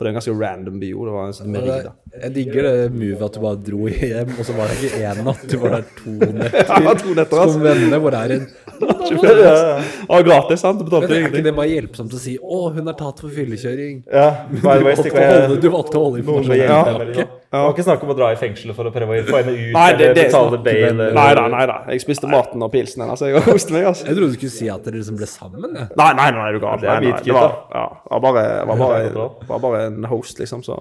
For det er en ganske random bio. Det var en merida. det- Jeg digger det movet at du bare dro hjem, og så var det ikke én natt, du var der to netter. Ja, to netter, altså. Som venner, hvor det er en Ja, gratis, sant? Du Men betalte er ikke det bare hjelpsomt å si 'Å, hun er tatt for fyllekjøring'? Ja, by the Du way, du valgte å holde informasjonen. Ja, hjelpe Ja. Det var ikke snakk om å dra i fengselet for å prøve å få henne ut, Nei, det- eller det- betale bail. eller- Nei da, nei da. Jeg spiste maten og pilsen hennes. Jeg koste meg, altså. Jeg trodde du skulle si at dere liksom ble sammen. Jeg. Nei, nei, nei, du gal. Det Nei, nei, det var, ja, det var bare, var bare, var bare en host, liksom, så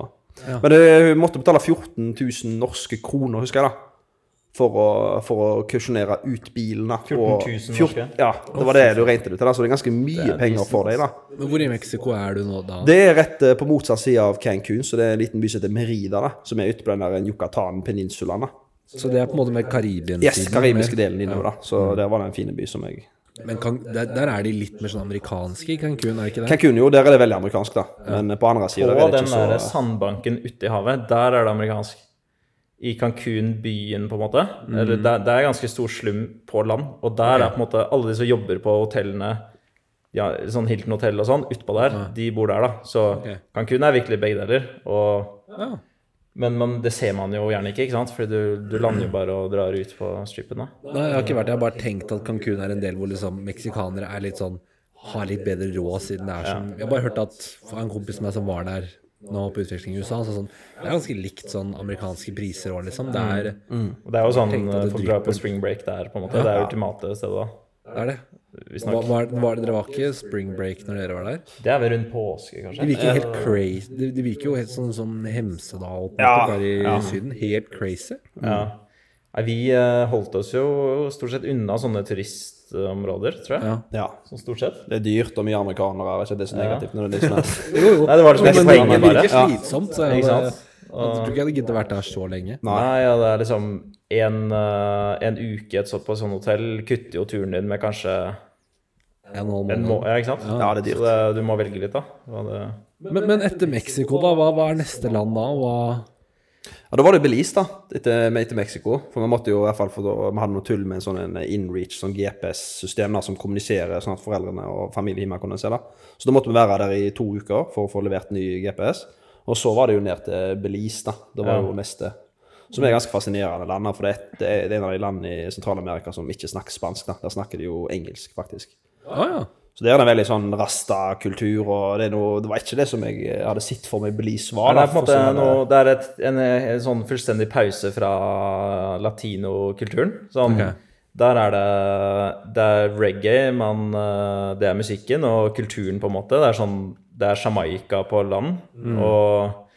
Men det, hun måtte betale 14 000 norske kroner, husker jeg, da. For å, for å kusjonere ut bilen. 14 000 fjort- norske? Ja, det var det du regnet det til. Så det er ganske mye penger for deg, da. Men hvor i Mexico er du nå da? Det er rett eh, på motsatt side av Cancún, så det er en liten by som heter Merida, da, som er ute på den der Yucatan-peninsulaen. Så det er på en måte med Karibien Yes, karibiske delen innover, da. Så der var det en fin by som jeg Men kan, der, der er de litt mer sånn amerikanske i Cancún, er det ikke det? Cancún, jo, der er det veldig amerikansk, da. Men på andre siden På er det den der så sandbanken ute i havet, der er det amerikansk. I Cancún, byen, på en måte. Mm. Eller det, det er ganske stor slum på land. Og der er på en måte alle de som jobber på hotellene, ja, sånn Hilton hotell og sånn, utpå der, de bor der, da. Så okay. Cancún er virkelig begge deler. Og, Ja. men man, det ser man jo gjerne ikke, ikke sant? Fordi du, du lander jo bare og drar ut på strippen, da. Nei, jeg har ikke vært der. Jeg har bare tenkt at Cancún er en del hvor liksom meksikanere er litt sånn har litt bedre råd siden det er som Jeg har bare hørt at en kompis som var der nå på utveksling i USA, så sånn Det er ganske likt sånn amerikanske priser òg, liksom. Det er, Og det er jo sånn det folk drar på spring break der, på en måte. Det er ultimate stedet, da. det er det. Hva, var, var, dere var ikke spring break når dere var der? Det er vel rundt påske, kanskje? De virker helt crazy. Det, det virker jo helt sånn som Hemsedal på Ja, der i ja. Syden. Helt crazy. Ja. Vi eh, holdt oss jo stort sett unna sånne turistområder, tror jeg. Ja. Ja. Sånn stort sett. Det er dyrt og mye amerikanere. Er ikke det så negativt. Når det er sånn Jo, jo. Nei, det var det Men poenget, det bare. virker slitsomt. Så jeg, hadde- jeg tror ikke jeg hadde giddet å vært der så lenge. Nei, ja, det er liksom en, eh, en uke et sånt på et sånt hotell kutter jo turen din med kanskje En halv måned. må... Ja, ikke sant? Ja, det er dyrt. Så det, du må velge litt, da. Hva det... Men, men etter Mexico, da? Hva, hva er neste land da? Hva Ja, Da var det Belize, da, etter, etter Mexico. For vi måtte jo i hvert fall, for da, vi hadde noe tull med en sånn en InReach, sånn GPS-system som kommuniserer sånn at foreldrene og familie hjemme kunne se det. Så da måtte vi være der i to uker for å få levert ny GPS. Og så var det jo ned til Belize, da. Det var Ja. jo neste. Som er ganske fascinerende land, for det er, det er det er en av de landene i Sentral-Amerika som ikke snakker spansk. da. Der snakker de jo engelsk, faktisk. Ah, ja. Så det er en veldig sånn rasta-kultur, og det, er noe, det var ikke det som jeg hadde sett for meg Belize var. Men det er på en måte sånn, noe, det er et, en, en sånn fullstendig pause fra latinokulturen. Sånn, okay. Der er det, det er reggae, man, eh, det er musikken og kulturen, på en måte. Det er sånn, det er Jamaica på land, og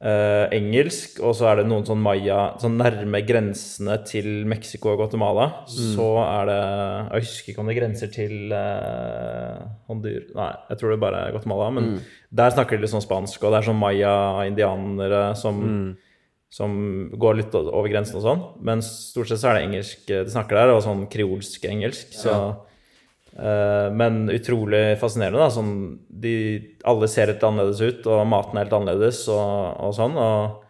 eh, engelsk, og så er det noen sånn maya Sånn nærme grensene til Mexico og Guatemala. Så er det Jeg husker ikke om det grenser til eh, Hondur Nei, jeg tror det bare er Guatemala. Men der snakker de litt sånn spansk, og det er sånn maya-indianere som som går litt over grensen og sånn. Men stort sett så er det engelsk eh, de snakker der, og sånn kreolsk engelsk. Så, eh, men utrolig fascinerende, da. Sånn, de, alle ser helt annerledes ut, og maten er helt annerledes og, og sånn. Og,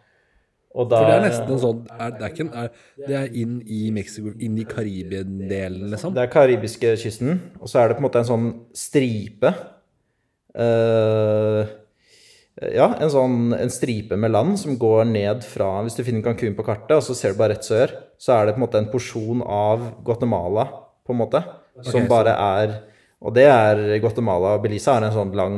og da For det er nesten en sånn er, Det er ikke er, Det er inn i Mexico, inn i Karibien-delen, liksom. Det er karibiske kysten, og så er det på en måte en sånn stripe. Uh, ja, en sånn en stripe med land som går ned fra Hvis du finner Cancún på kartet, og så ser du bare rett sør, så er det på en måte en porsjon av Guatemala, på en måte, som Ok, så- bare er Og det er Guatemala Belize har en sånn lang,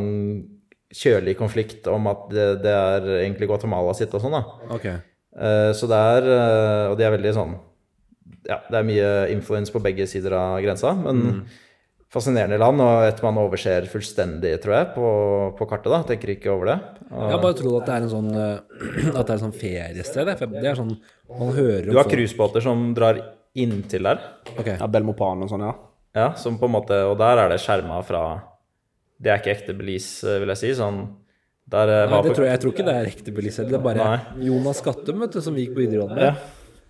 kjølig konflikt om at det, det er egentlig Guatemala sitt og sånn, da. Okay. Uh, Så det er uh, Og de er veldig sånn ja, det er mye influence på begge sider av grensa. Men fascinerende land, og et man overser fullstendig, tror jeg, på, på kartet. da, Tenker ikke over det. Og, Jeg har bare trodd at det er en sånn eh, At det er en sånn feriested. Det er sånn Man hører om du har cruisebåter som drar inntil der. Okay. Ja, Belmopan og sånn, ja. Ja, som på en måte, Og der er det skjerma fra Det er ikke ekte Belize, eh, vil jeg si. sånn der eh, Nei, var det tror jeg, jeg tror ikke det er ekte Belize. Det er bare Nei. Jonas Skattum, vet du, som gikk på videregående Ja.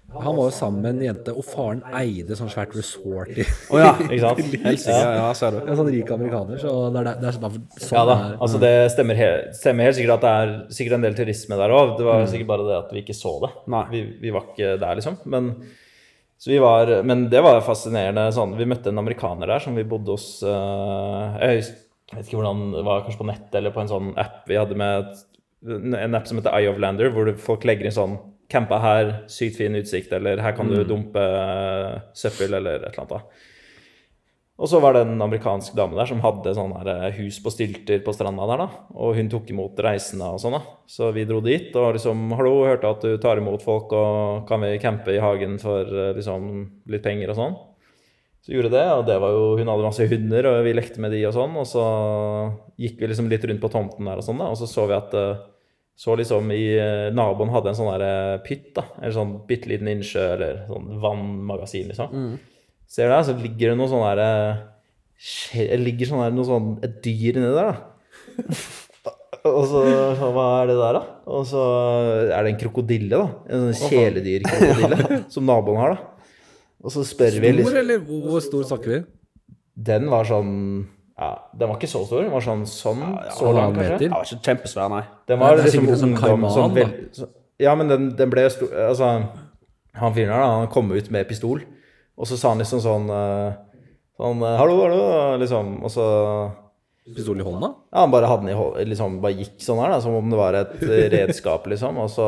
Han var jo sammen med en jente, og faren eide sånn svært resort i Å ja. Ikke sant? Helsike, ja, ja, ser du. En sånn rik amerikaner, så det er, det er sånn, sånn Ja da, er- altså det stemmer, he stemmer helt sikkert at det er sikkert en del turisme der òg. Det var sikkert bare det at vi ikke så det. Vi, vi var ikke der, liksom. Men, så vi var, men det var fascinerende. Sånn, vi møtte en amerikaner der som vi bodde hos uh, Jeg vet ikke hvordan det var, kanskje på nettet eller på en sånn app vi hadde med en app som heter Eye of Lander, hvor folk legger inn sånn Campa her, sykt fin utsikt, eller her kan du dumpe eh, søppel, eller et eller annet. da. Og så var det en amerikansk dame der som hadde sånn eh, hus på stylter på stranda der, da. Og hun tok imot reisende og sånn, da. Så vi dro dit og liksom Hallo, hørte at du tar imot folk, og kan vi campe i hagen for eh, liksom litt penger og sånn? Så gjorde det, og det var jo Hun hadde masse hunder, og vi lekte med de og sånn. Og så gikk vi liksom litt rundt på tomten der og sånn, da. Og så så vi at eh, så liksom i Naboen hadde en sånn der pytt, da. En sånn bitte liten innsjø, eller sånn vannmagasin, liksom. Ser du der, så ligger det noe sånn der Det ligger sånn der, noe sånn et dyr nedi der, da. Og så Hva er det der, da? Og så er det en krokodille, da. En sånn kjæledyrkrokodille som naboen har, da. Og så spør vi Stor, liksom eller hvor hvor stor snakker vi? Den var sånn Ja, den var ikke så stor. Den var sånn sånn så lang, kanskje. Den var ikke kjempesvær, nei. Den var liksom sånn ungdom kaiman, sånn vel- så, Ja, men den, den ble stor Altså, han fyren her, da, han kom ut med pistol, og så sa han liksom sånn eh, Sånn eh, Hallo, hallo, liksom. Og så Pistol i hånda? Ja, han bare hadde den i hånda, liksom bare gikk sånn her, da, som om det var et redskap, liksom. Og så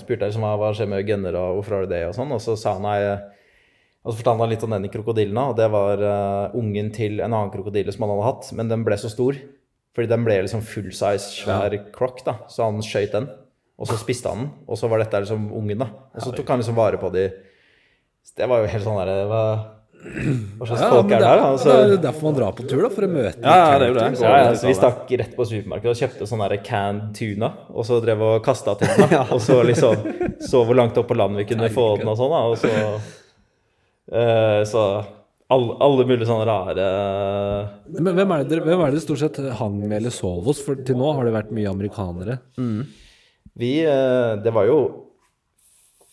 spurte jeg liksom hva skjer med gunner, og hvorfor har du det, og sånn. Og så sa han nei Og så fortalte han litt om den krokodillen, og det var uh, ungen til en annen krokodille som han hadde hatt, men den ble så stor. Fordi den ble liksom full size, svær croc, da. Så han skøyt den, og så spiste han den. Og så var dette liksom ungen, da. Og så tok han liksom vare på de Det var jo helt sånn derre hva, hva slags Ja, folk er det, der? Altså. det Altså, er derfor man drar på tur, da, for å møte Ja, ja, det er jo det. ja, ja, så vi stakk rett på supermarkedet og kjøpte sånn canned tuna, og så drev og kasta til den. Og så liksom så hvor langt opp på land vi kunne få den og sånn, da. Og så eh, Så alle, alle mulige sånne rare Men hvem er, det, hvem er det stort sett hang med eller sov hos? For til nå har det vært mye amerikanere. Vi eh, Det var jo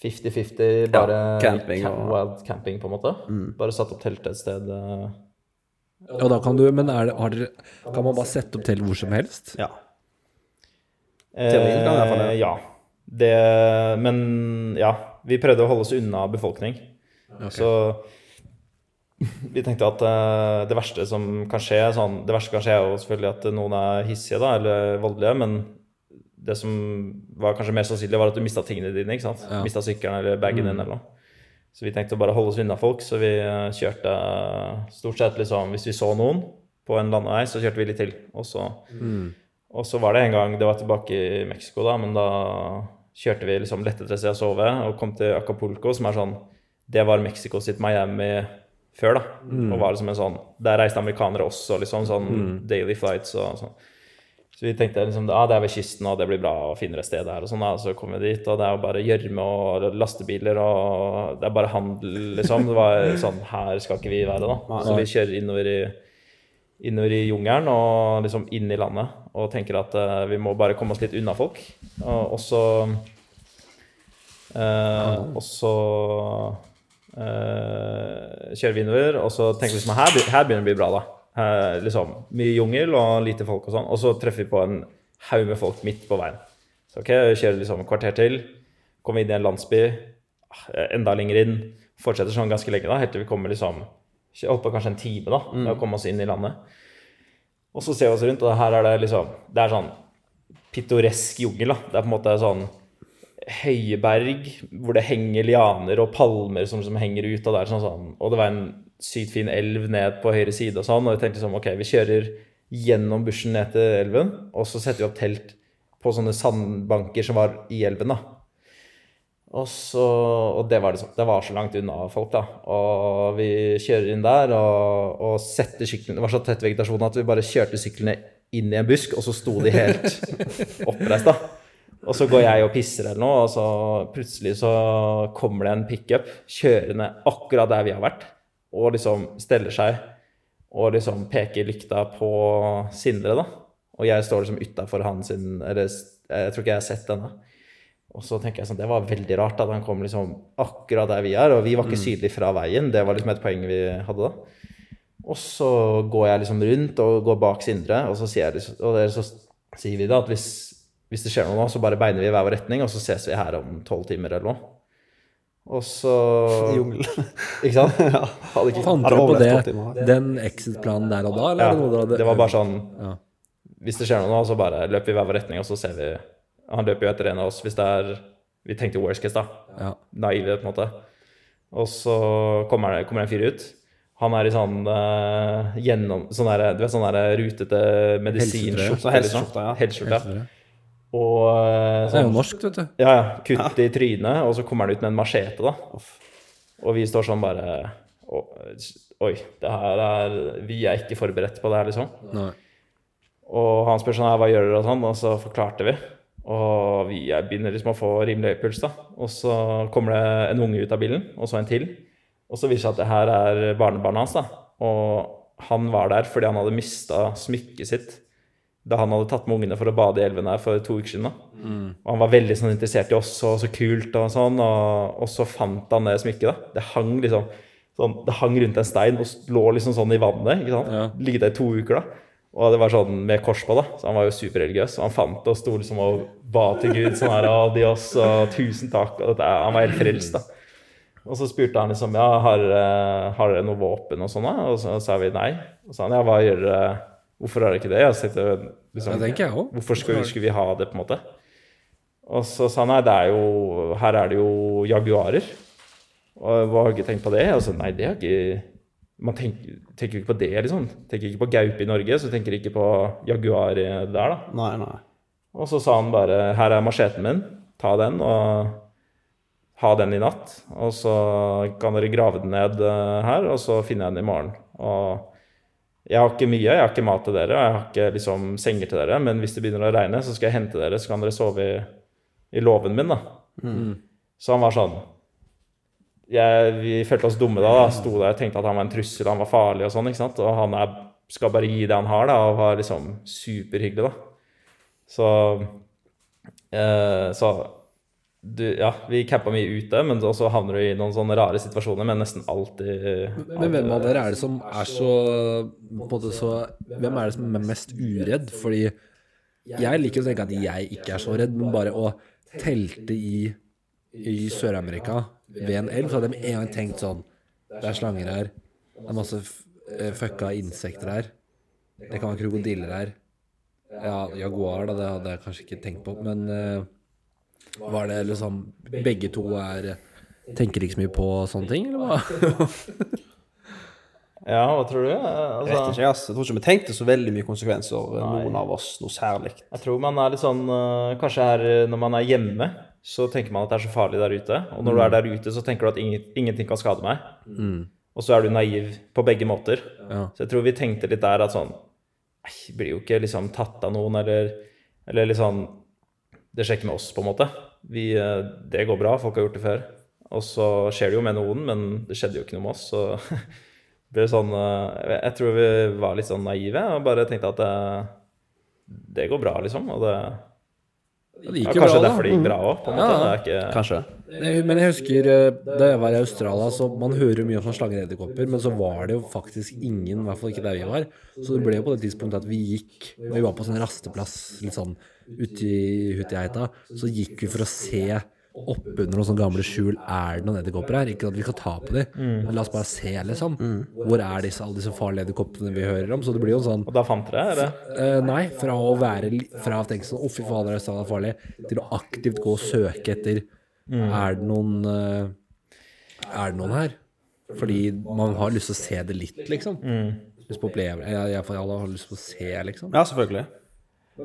50-50, bare camping camp, og- wild camping, på en måte. Bare satt opp teltet et sted. Ja, da kan du, men er det, har dere, kan man bare sette opp telt hvor som helst? Ja. Teorien kan i hvert fall det. Eh, Ja. Det, men ja, vi prøvde å holde oss unna befolkning. Så vi tenkte at uh, det verste som kan skje sånn, Det verste kan skje er jo selvfølgelig at noen er hissige da, eller voldelige, men det som var kanskje mer sannsynlig, var at du mista tingene dine. ikke sant? Ja. Mista sykkelen eller bagen din eller noe. Så vi tenkte å bare holde oss unna folk, så vi eh, kjørte eh, stort sett liksom Hvis vi så noen på en landevei, så kjørte vi litt til. Og så, og så var det en gang Det var tilbake i Mexico, da, men da kjørte vi liksom lette til et sted å sove og kom til Acapulco, som er sånn Det var Mexico sitt Miami før, da. Og var liksom en sånn Der reiste amerikanere også, liksom. Sånn daily flights og sånn. Så vi tenkte liksom, ah, det er ved kysten, og det blir bra å finne et sted her. Og sånn da, så kom vi dit, og det er jo bare gjørme og lastebiler, og det er bare handel, liksom. Det var sånn, her skal ikke vi være, da. Så vi kjører innover i, innover i jungelen og liksom inn i landet, og tenker at uh, vi må bare komme oss litt unna folk. Og, så Uh, Og så uh, kjører vi innover, og så tenker vi liksom, her, her begynner det å bli bra, da. Her, liksom, mye jungel og lite folk og sånn. Og så treffer vi på en haug med folk midt på veien. Så ok, kjører liksom et kvarter til. Kommer inn i en landsby. eh, Enda lenger inn. Fortsetter sånn ganske lenge, da, helt til vi kommer liksom Holdt på kanskje en time da, med å komme oss inn i landet. Og så ser vi oss rundt, og her er det liksom Det er sånn pittoresk jungel, da. Det er på en måte sånn høye berg hvor det henger lianer og palmer som, som henger ut. Og det sånn, sånn Og det var en sykt fin elv ned på høyre side og sånn. Og vi tenkte sånn, ok, vi kjører gjennom bushen ned til elven, og så setter vi opp telt på sånne sandbanker som var i elven, da. Og, så, og det, var liksom, det var så langt unna folk, da. Og vi kjører inn der og, og setter syklene Det var så tett vegetasjon at vi bare kjørte syklene inn i en busk, og så sto de helt oppreist, da. Og så går jeg og pisser eller noe, og så plutselig så kommer det en pickup kjørende akkurat der vi har vært, og liksom steller seg og liksom peker lykta på Sindre, da. Og jeg står liksom utafor han sin Eller jeg tror ikke jeg har sett denne. Og så tenker jeg sånn, Det var veldig rart at han kom liksom akkurat der vi er. Og vi var ikke sydlig fra veien. Det var liksom et poeng vi hadde da. Og så går jeg liksom rundt og går bak Sindre, og så sier, jeg, liksom- og så sier vi da at hvis, hvis det skjer noe nå, så bare beiner vi i hver vår retning, og så ses vi her om tolv timer eller noe. Og så I jungelen. Ikke sant? Hadde ikke, Fant dere på det, den exit-planen der og da? Eller ja, det noe hadde det var bare sånn Ja. Hvis det skjer noe nå, så bare løper vi i hver vår retning, og så ser vi Han løper jo etter en av oss hvis det er Vi tenkte worst case, da. Ja. Naive, på en måte. Og så kommer det kommer det en fyr ut. Han er i sånn uh, gjennom Sånn der, du vet, sånn der rutete medisinskjorte. Så helseskjorte, ja. Helseskjorte. Og eh, Det er sånn, jo norsk, vet du. ja, ja, kutt i trynet, og så kommer han ut med en machete, da. Og vi står sånn bare Oi, det her er Vi er ikke forberedt på det her, liksom. Nei. Og han spør sånn her, hva gjør dere, og sånn, og så forklarte vi. Og vi begynner liksom å få rimelig høy puls, da. Og så kommer det en unge ut av bilen, og så en til. Og så viser det seg at det her er barnebarnet hans, da. Og han var der fordi han hadde mista smykket sitt da han hadde tatt med ungene for å bade i elven her for to uker siden. da. Og han var veldig sånn interessert i oss, og så kult og sånn, og, og så fant han det smykket, da. Det hang liksom sånn, det hang rundt en stein og lå liksom sånn i vannet. ikke sant? Ja. Ligget der i to uker, da. Og det var sånn med kors på, da. Så han var jo superreligiøs. Og han fant det og sto liksom og ba til Gud sånn her og de oss, og tusen takk. Og dette, han var helt frelst, da. Og så spurte han liksom ja, har, eh, har dere noe våpen og sånn, da? Og så sa vi nei. Og så sa han ja, hva gjør dere? Hvorfor er det ikke det? Jeg tenkte liksom, Det tenker jeg også. Hvorfor skulle, skulle vi ha det, på en måte? Og så sa han nei, det er jo, her er det jo jaguarer. Og hva har ikke tenkt på det? Og så nei, det har ikke Man tenker, tenker ikke på det, liksom. Tenker ikke på gaupe i Norge, så tenker ikke på jaguar der, da. Nei, nei. Og så sa han bare her er macheten min, ta den og ha den i natt. Og så kan dere grave den ned eh, her, og så finner jeg den i morgen. Og jeg har ikke mye, jeg har ikke mat til dere, og jeg har ikke liksom senger til dere, men hvis det begynner å regne, så skal jeg hente dere, så kan dere sove i, i låven min, da. Så han var sånn jeg, Vi følte oss dumme da, da. Sto der og tenkte at han var en trussel, han var farlig og sånn, ikke sant. Og han er, skal bare gi det han har, da, og var liksom superhyggelig, da. Så eh, Så du, ja, vi campa mye ute, men så havner du i noen sånne rare situasjoner, men nesten alltid Men hvem av dere er det som er så, måte så Hvem er det som er mest uredd? Fordi jeg liker å tenke at jeg ikke er så redd, men bare å telte i, i Sør-Amerika ved en elv, så hadde jeg med en gang tenkt sånn Det er slanger her. Det er masse eh, fucka insekter her. Det kan være krokodiller her. Ja, jaguar, da, det hadde jeg kanskje ikke tenkt på, men eh, var det liksom Begge to er Tenker ikke så mye på sånne ting, eller hva? Ja, hva tror du? Jeg vet Altså, ikke, ass. Jeg tror ikke vi tenkte så veldig mye konsekvenser, noen av oss, noe særlig. jeg tror man er litt sånn eh, Kanskje her eh, når man er hjemme, så tenker man at det er så farlig der ute. Og når du er der ute, så tenker du at ingen, ingenting kan skade meg. Og så er du naiv på begge måter. Ja. Så jeg tror vi tenkte litt der at sånn Nei, blir jo ikke liksom tatt av noen, eller, eller litt sånn Det skjer ikke med oss, på en måte. Vi, eh, det går bra, folk har gjort det før. Og så skjer det jo med noen, men det skjedde jo ikke noe med oss. Så det ble sånn eh, Jeg tror vi var litt sånn naive og bare tenkte at det, det går bra, liksom. Og det Det ja, gikk jo kanskje bra, derfor det gikk bra òg, på en måte. Ja, ja. Det er ikke Kanskje. Men jeg husker eh, da jeg var i Australia, så man hører mye om sånne slanger edderkopper, men så var det jo faktisk ingen, i hvert fall ikke der vi var. Så det ble jo på det tidspunktet at vi gikk, og vi var på sånn rasteplass litt sånn ute i Hutigeita, så gikk vi for å se oppunder noen sånne gamle skjul, er det noen edderkopper her? Ikke at vi skal ta på dem, men la oss bare se, liksom. Hvor er disse, alle disse farlige edderkoppene vi hører om? Så det blir jo en sånn Og da fant dere, det? Uh, nei, fra å være Fra å tenke sånn 'Å, fy fader, det er farlig', til å aktivt gå og søke etter Er det noen uh, Er det noen her? Fordi man har lyst til å se det litt, liksom. Lyst på å oppleve Jeg, jeg, jeg har lyst til å se, liksom. Ja, selvfølgelig.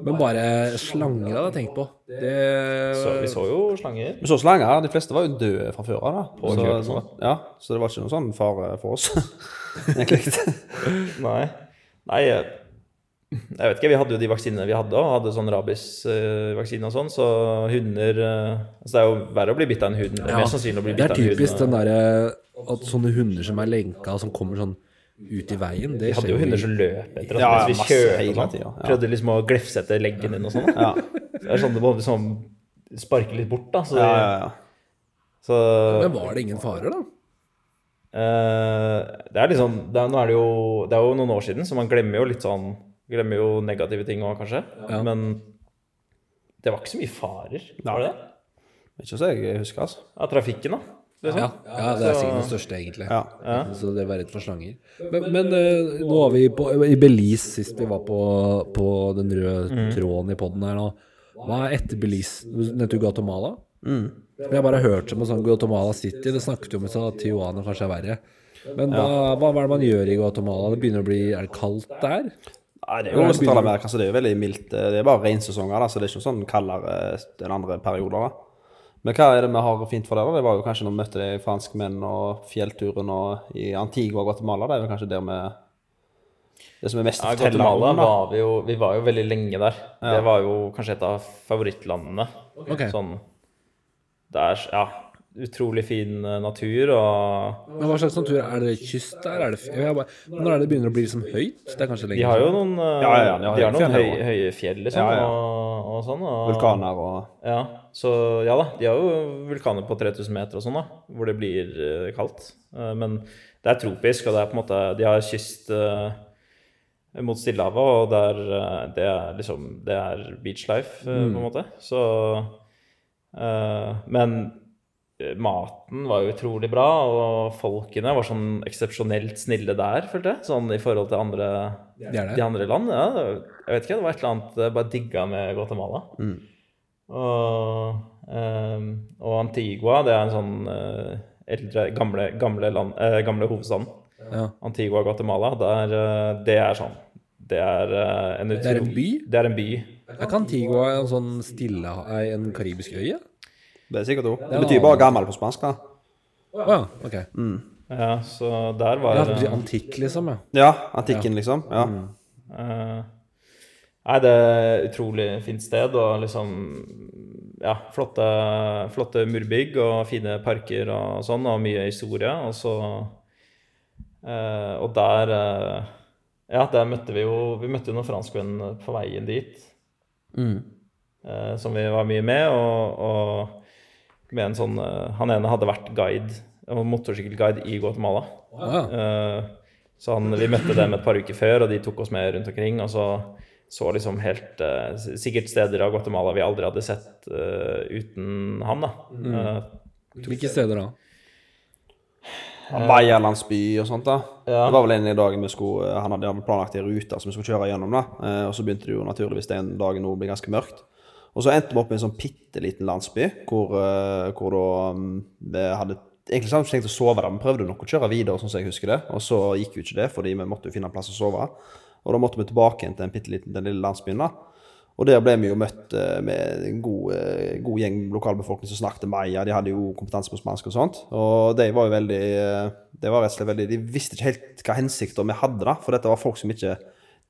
Men bare slanger hadde jeg tenkt på. Det Så vi så jo slanger. Vi så slanger. De fleste var jo døde fra før av. Så, så, ja, så det var ikke noen sånn fare for oss. Egentlig. Nei. Nei, jeg, vet ikke. Vi hadde jo de vaksinene vi hadde òg. Hadde sånn rabiesvaksine og sånn. Så hunder eh, Altså det er jo verre å bli bitt av en hund. Det mest sannsynlig å bli det bitt er av en hund. typisk den derre at sånne hunder som er lenka, som kommer sånn ut i veien. Det Vi hadde jo hunder som løp etter oss Ja, mens vi kjørte. sånn. ja. Prøvde liksom å glefse etter leggen din og sånn. Ja. Det er sånn du må liksom sparke litt bort, da. Så, Ja, ja, ja. så Men var det ingen farer, da? Uh, Det er liksom det er, Nå er det jo Det er jo noen år siden, så man glemmer jo litt sånn Glemmer jo negative ting òg, kanskje. Ja. Men det var ikke så mye farer, var det det? Ikke så jeg husker, altså. Av trafikken, da. Liksom. Ja, ja det er sikkert den største, egentlig. Ja. Så det var redd for slanger. Men, men eh, nå var vi på, i Belize sist vi var på, på den røde tråden i poden her nå. Hva er etter Belize? Du nevnte jo Guatemala. Jeg har bare hørt om en sånn Guatemala City. Det snakket jo om at Tijuana kanskje er verre. Men hva, hva, hva er det man gjør i Guatemala? Det begynner å bli Er det kaldt der? Nei, det er jo Sentral-Amerika, så det er jo veldig mildt. Det er bare reinsesonger, da, så det er ikke sånn kaldere enn andre perioder. da. Men hva er det vi har fint for der? da? Det var jo kanskje når vi møtte de franskmenn og fjellturen og i Antigua og Guatemala. Det er jo kanskje der vi Det som er mest å Ja, fortelle om. Guatemala var vi jo Vi var jo veldig lenge der. Det var jo kanskje et av favorittlandene. Okay. Sånn Det er ja, utrolig fin eh, natur og Men Hva slags natur er det kyst der? Er det, bare, når er det begynner å bli liksom høyt? Det er kanskje De har jo noen, eh, Ja, ja, de har de har noen høye høye fjell, liksom, Ja, ja. Og, og sånn. Og, Vulkaner og Ja, så ja da. De har jo vulkaner på 3000 meter og sånn, da, hvor det blir eh, kaldt. Eh, men det er tropisk, og det er på en måte De har kyst eh, mot Stillehavet, og det er, det er liksom Det er beach life, mm. på en måte. Så Men maten var jo utrolig bra, og folkene var sånn eksepsjonelt snille der, følte jeg. Sånn i forhold til andre, de andre land. Ja, jeg vet ikke, det var et eller annet jeg bare digga med Guatemala. Og, ehm, og Antigua, det er en sånn eh, eldre, gamle, gamle, land, eh, gamle hovedstaden. Ja. Antigua Guatemala, der, eh, det er sånn Det er en Det er en by? Det er en by. Er ikke Antigua en sånn stille ei, en karibisk øye? Det er sikkert jo. Det betyr bare gammel på spansk, da. Å ja, ok. Ja, så der var Ja, det antikk, liksom, ja. Ja, antikken, liksom. Ja. Eh, Nei, det er et utrolig fint sted, og liksom Ja, flotte, flotte murbygg og fine parker og sånn, og mye historie. Og så eh, Og der eh, Ja, der møtte vi jo Vi møtte jo noen franskmenn på veien dit. eh, som vi var mye med, og, og med en sånn eh, Han ene hadde vært guide, motorsykkelguide i Guatemala. Wow. Eh, Så han, vi møtte dem et par uker før, og de tok oss med rundt omkring. Og så så liksom helt uh, Sikkert steder av Guatemala vi aldri hadde sett uh, uten han, da. Eh, Hvilke steder da? Baia-landsby og sånt, da. Ja. Det var vel en av dagen vi skulle Han hadde planlagt ei rute som vi skulle kjøre gjennom, da. Eh, og så begynte det jo naturligvis den dagen nå å bli ganske mørkt. Og så endte vi opp i en sånn bitte liten landsby hvor, hvor da um, vi hadde Egentlig så hadde vi tenkt å sove der, vi prøvde nok å kjøre videre, sånn som jeg husker det. Og så gikk jo ikke det, fordi vi måtte jo finne en plass å sove. Og da måtte vi tilbake igjen til den, pitteliten, den lille landsbyen. da. Og der ble vi jo møtt eh, med en god, eh, god gjeng lokalbefolkning som snakket maya. De hadde jo kompetanse på spansk og sånt. Og de var jo veldig De var rett og slett veldig, De visste ikke helt hva hensikter vi hadde, da. For dette var folk som ikke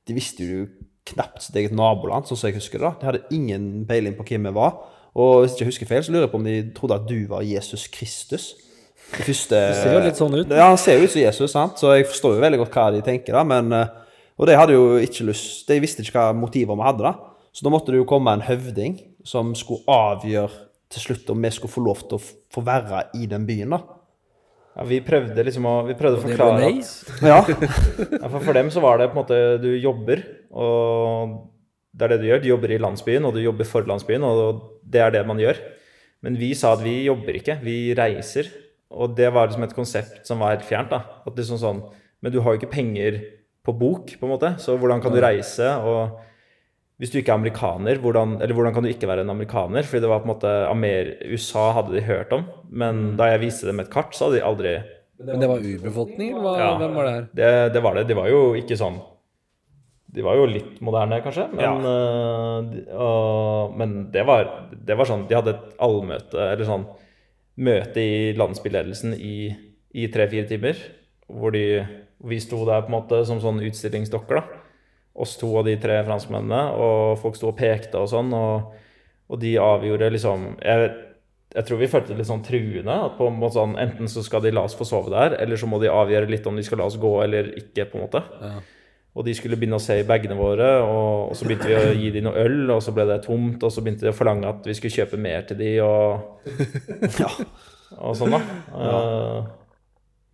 De visste jo knapt sitt eget naboland, sånn som jeg husker det. da. De hadde ingen peiling på hvem vi var. Og hvis jeg ikke husker feil, så lurer jeg på om de trodde at du var Jesus Kristus. Det første du ser jo litt sånn ut. Ja, han ser jo ut som Jesus, sant? så jeg forstår jo veldig godt hva de tenker, da. Men, eh, og de hadde jo ikke lyst De visste ikke hva motiver vi hadde, da. Så da måtte det jo komme en høvding som skulle avgjøre til slutt om vi skulle få lov til å få være i den byen, da. ja, vi prøvde liksom å Vi prøvde å forklare Det at Ja. ja, for, for dem så var det på en måte Du jobber, og det er det du gjør. Du jobber i landsbyen, og du jobber for landsbyen, og det er det man gjør. Men vi sa at vi jobber ikke, vi reiser. Og det var liksom et konsept som var helt fjernt. da. At liksom sånn, Men du har jo ikke penger på bok, på en måte, så hvordan kan du reise? Og hvis du ikke er amerikaner, hvordan, eller hvordan kan du ikke være en amerikaner? Fordi det var på en måte Amer USA hadde de hørt om, men da jeg viste dem et kart, så hadde de aldri Men det var urbefolkning? Ja. Hvem var det her? det, det var det. De var jo ikke sånn De var jo litt moderne, kanskje, men, ja. uh, men det, var, det var sånn De hadde et allmøte, eller sånn møte i landsbyledelsen i, i tre-fire timer. Hvor de, vi sto der på en måte som sånn utstillingsdokker, da. Oss to og de tre franskmennene, og folk sto og pekte og sånn. Og, og de avgjorde liksom jeg, jeg tror vi følte det litt sånn truende. At på en måte sånn, Enten så skal de la oss få sove der, eller så må de avgjøre litt om de skal la oss gå eller ikke. på en måte. Og de skulle begynne å se i bagene våre, og, og så begynte vi å gi dem noe øl, og så ble det tomt, og så begynte de å forlange at vi skulle kjøpe mer til dem, og, og sånn, da. Eh,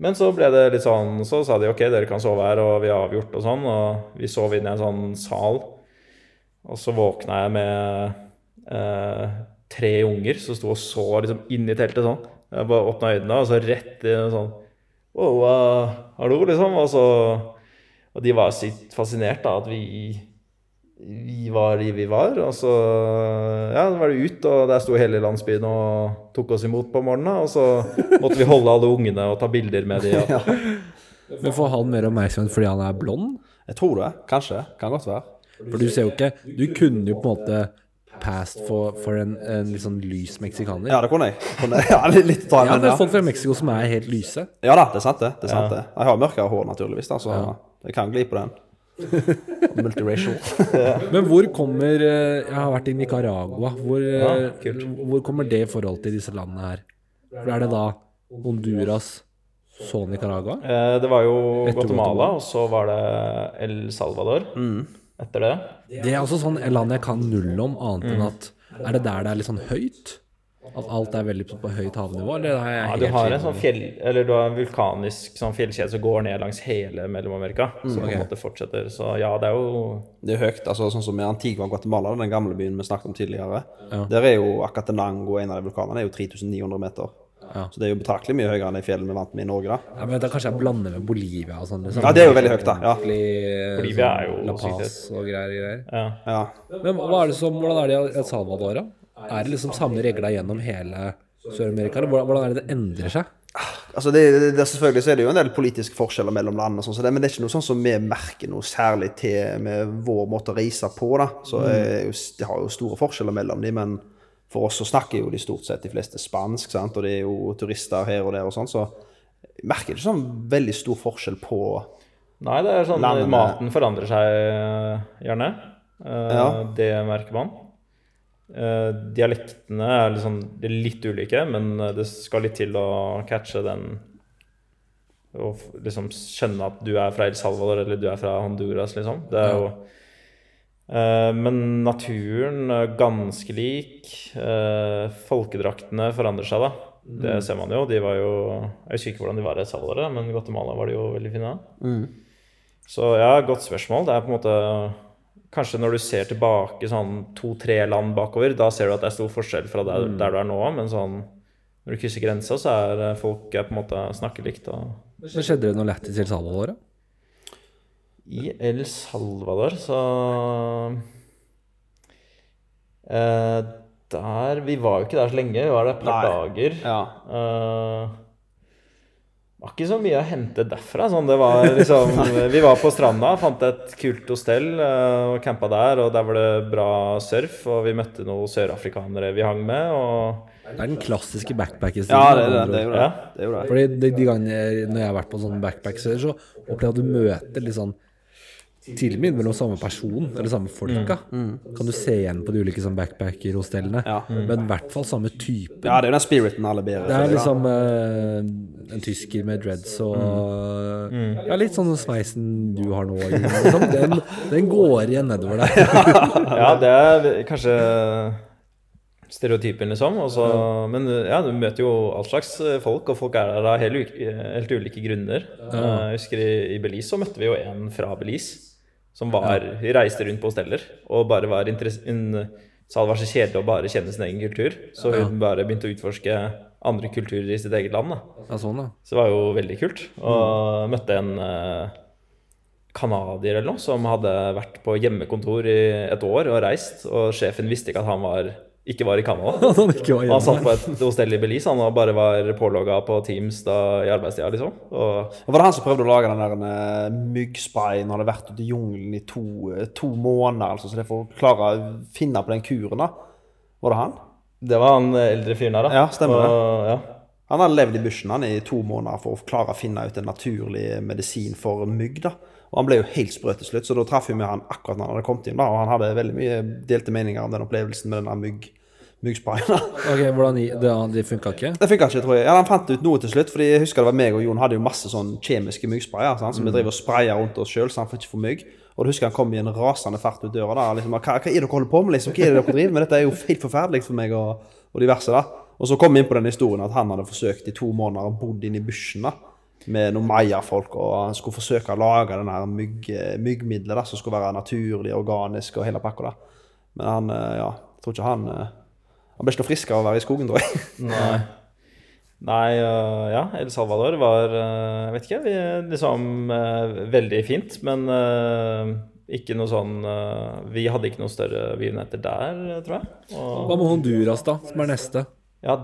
men så ble det litt sånn, så sa de ok, dere kan sove her, og vi har avgjort og sånn, og vi sov inne i en sånn sal. Og så våkna jeg med eh, tre unger som sto og så liksom inni teltet sånn. Jeg bare åpna øynene, og så rett i en sånn Wow, uh, hallo, liksom. Og så Og de var sykt fascinert da, at vi vi var de vi var. Og så ja, var det ut, og der sto hele landsbyen og tok oss imot på morgenen. Og så måtte vi holde alle ungene og ta bilder med dem. Ja. Men får han mer oppmerksomhet fordi han er blond? Jeg tror det. Kanskje. Kan godt være. For du ser jo ikke Du kunne jo på en måte passed for, for en, en litt sånn lys meksikaner. Ja, det kunne jeg. Kunne, ja, litt, tar, ta Ja, men det ja. er folk fra Mexico som er helt lyse. ja da, det er sant det. det, er sant det. Jeg har mørkere hår, naturligvis, da, så jeg kan gli på den. Multiracial. Men hvor kommer eh, Jeg har vært i Nicaragua. Hvor, eh, Ja, hvor kommer det i forhold til disse landene her? For er det da Honduras, så Nicaragua? eh, det var jo Guatemala, og så var det El Salvador etter det. Det er også sånn land jeg kan null om, annet enn at Er det der det er litt sånn høyt? At alt er veldig på høyt havnivå? Eller er jeg Ja, du har en sånn fjell, eller du har en vulkanisk sånn fjellkjede som går ned langs hele Mellom-Amerika. Som på en måte fortsetter. Så ja, det er jo Det er høyt. altså Sånn som i Antigua Guatemala, den gamle byen vi snakket om tidligere. Ja. Der er jo Acatenango, en av de vulkanene, er jo 3900 meter. Ja. Så det er jo betraktelig mye høyere enn de fjellene vi vant med i Norge, da. ja, men da Kanskje jeg blander med Bolivia og sånn? Liksom. Ja, det er jo veldig høyt, da. Ja. Bolivia er jo sånn La Paz og greier. greier. ja. ja. Men hva er det som, hvordan er det i El Salvador, da? Er det liksom samme regler gjennom hele Sør-Amerika, eller hvordan, hvordan er det det endrer seg? Altså det, det, det, selvfølgelig så er det jo en del politiske forskjeller mellom land, og sånn, men det er ikke noe sånn som vi merker noe særlig til med vår måte å reise på. da. Så er Det har jo store forskjeller mellom dem, men for oss så snakker jo de stort sett de fleste spansk, sant? og det er jo turister her og der og sånn, så jeg merker ikke sånn veldig stor forskjell på Nei, det er sånn Landene- Maten forandrer seg eh, gjerne. Eh, Ja. Det merker man. Eh, dialektene er liksom, er litt ulike, men eh, det skal litt til å catche den Og liksom skjønne at du er fra El Salvador eller du er fra Honduras, liksom. Det er jo eh, Men naturen er ganske lik. Eh, folkedraktene forandrer seg, da. Det ser man jo. De var jo Jeg husker ikke hvordan de var i El Salvador, men Guatemala var de jo veldig fine. Så ja, godt spørsmål. Det er på en måte Kanskje når du ser tilbake sånn to-tre land bakover, da ser du at det er stor forskjell fra der, der du er nå. Men sånn når du krysser grensa, så er eh, folk er på en måte snakker likt. Og Men skjedde det noe lættis i El Salvador, da? I El Salvador så eh, Der Vi var jo ikke der så lenge, vi var der et par Nei. dager. Ja. Eh, var ikke så mye å hente derfra. Sånn, det var liksom, vi var på stranda, fant et kult hostell eh, og campa der. Og der var det bra surf, og vi møtte noen sørafrikanere vi hang med. Og Det er den klassiske backpackerstilen. ja, det det. Det det. Det. Fordi de, de gangene når jeg har vært på sånn backpackser, så opplever jeg at du møter litt sånn til og med mellom samme person, eller samme folka. Kan du se igjen på de ulike sånn backpacker-hostellene. Ja. Men i hvert fall samme type. Ja, det er jo den spiriten alle ber Det er liksom uh, en tysker med dreads og Ja, litt sånn sveisen du har nå. Liksom. Den, den går igjen nedover der. ja, det er kanskje stereotypen, liksom. Også, men ja, du møter jo all slags folk, og folk er der av helt, ulike- helt ulike grunner. Jeg husker i, i Belize så møtte vi jo en fra Belize som var, reiste rundt på hosteller og bare var hun sa det var så kjedelig å bare kjenne sin egen kultur. Så hun bare begynte å utforske andre kulturer i sitt eget land. da. Ja, sånn, da. Så det var jo veldig kult. Og møtte en eh, canadier eller noe som hadde vært på hjemmekontor i et år og reist, og sjefen visste ikke at han var ikke var i Canada. At han ikke var Han satt på et hostell i Belize han og bare var pålogga på Teams da, i arbeidstida, liksom. Og Og var det han som prøvde å lage den der eh, myggsprayen når han hadde vært ute i jungelen i to, eh, to måneder, altså, så det får klare å finne på den kuren, da? Var det han? det var han eldre fyren der, da. Ja, stemmer det. Ja. Han hadde levd i bushen han i to måneder for å klare å finne ut en naturlig medisin for mygg. da. Og Han ble jo helt sprø til slutt, så da traff vi med han akkurat når han hadde kommet inn. da, Og han hadde veldig mye delte meninger om den opplevelsen med den der mygg, myggsprayen. da. Ok, hvordan Det, det funka ikke? Det funka ikke, tror jeg. Ja, Han fant ut noe til slutt, fordi jeg husker det var meg og Jon hadde jo masse sånn kjemiske myggsprayer som som vi driver og sprayer rundt oss sjøl, så han får ikke få mygg. Og du husker han kom i en rasende fart ut døra. da, liksom, hva, hva er det dere holder på med? liksom? Hva er det dere driver med? Dette er jo helt forferdelig for meg og, og diverse. da. Og så kom vi inn på den historien at han hadde forsøkt i to måneder å bodde inne i bushen da, med noen mayafolk, og han skulle forsøke å lage denne her mygg, myggmiddelet da, som skulle være naturlig, organisk og hele pakka. da. Men han, eh, ja, jeg tror ikke han eh, Han ble ikke noe friskere av å være i skogen, tror jeg. Nei. Nei, øh, ja, El Salvador var øh, Jeg vet ikke, vi, liksom øh, veldig fint, men ikke noe sånn Vi hadde ikke noe større begivenheter der, tror jeg. Og, Hva med Honduras, da, som er neste? ja,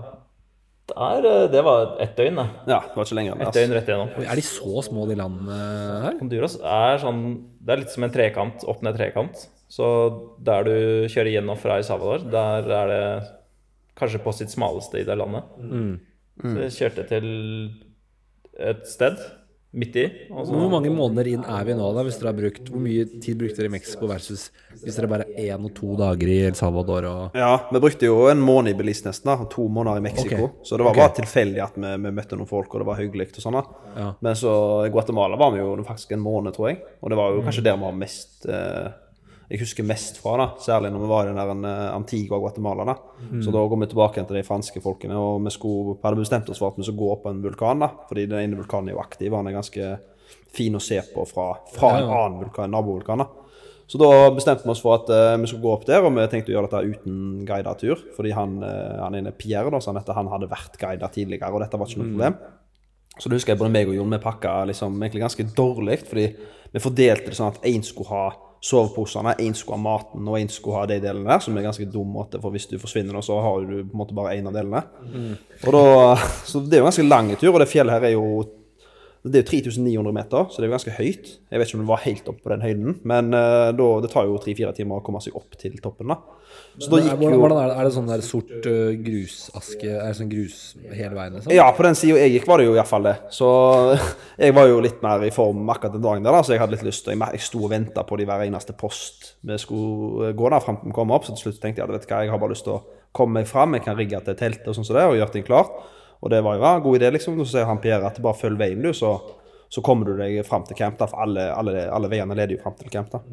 der, det var ett døgn, det. Ja, det var ikke lenger enn det. Ett døgn rett igjennom. Er de så små, de landene her? Honduras er sånn Det er litt som en trekant, opp ned trekant. Så der du kjører gjennom fra El Salvador, der er det kanskje på sitt smaleste i det landet. Så jeg kjørte til et sted midt i. Og så, Hvor mange måneder inn er vi nå, da, hvis dere har brukt Hvor mye tid brukte dere i Mexico versus hvis dere bare er én og to dager i El Salvador og Ja, vi brukte jo en måned i Belize nesten, da, og to måneder i Mexico. Okay. Så det var okay. bare tilfeldig at vi, vi møtte noen folk, og det var hyggelig og sånn. da. Ja. Men så i Guatemala var vi jo faktisk en måned, tror jeg. Og det var jo kanskje der vi var mest eh, Jeg husker mest fra, da, særlig når vi var i den der eh, Antigua Guatemala. da. Så da går vi tilbake til de franske folkene, og vi skulle, hadde bestemt oss for at vi skulle gå opp en vulkan. da, Fordi den ene vulkanen er jo aktiv, han er ganske fin å se på fra, fra en annen vulkan, en nabovulkan. da. Så da bestemte vi oss for at uh, vi skulle gå opp der, og vi tenkte å gjøre dette uten guidet tur. Fordi han, uh, han ene Pierre da, sa at han hadde vært guidet tidligere, og dette var ikke noe problem. Så det husker jeg både meg og Jon, vi pakka liksom, egentlig ganske dårlig, fordi vi fordelte det sånn at én skulle ha soveposene, én skulle ha maten, og én skulle ha de delene der, som er en ganske dum måte, for hvis du forsvinner nå, så har du på en måte bare én av delene. Og da, så det er jo en ganske lang tur, og det fjellet her er jo det er jo 3900 meter, så det er jo ganske høyt. Jeg vet ikke om det var helt opp på den høyden, men uh, da, det tar jo tre-fire timer å komme seg opp til toppen. da. Så da gikk hvordan, jo... hvordan er det? Er det sånn der sort uh, grusaske Er det sånn grus hele veien, liksom? Ja, på den sida jeg gikk, var det jo iallfall det. Så jeg var jo litt mer i form akkurat den dagen der, da, så jeg hadde litt lyst Jeg, jeg sto og venta på de hver eneste post vi skulle gå der fram til vi kom opp, så til slutt tenkte jeg vet du hva, jeg har bare lyst til å komme meg fram, jeg kan rigge til teltet og sånn som det, og gjøre ting klart. Og det var jo ja, en god idé, liksom. Så sier han Pierre at bare følg veien, du, så, så kommer du deg fram til camp, da, for alle, alle, alle veiene leder jo fram til camp. da.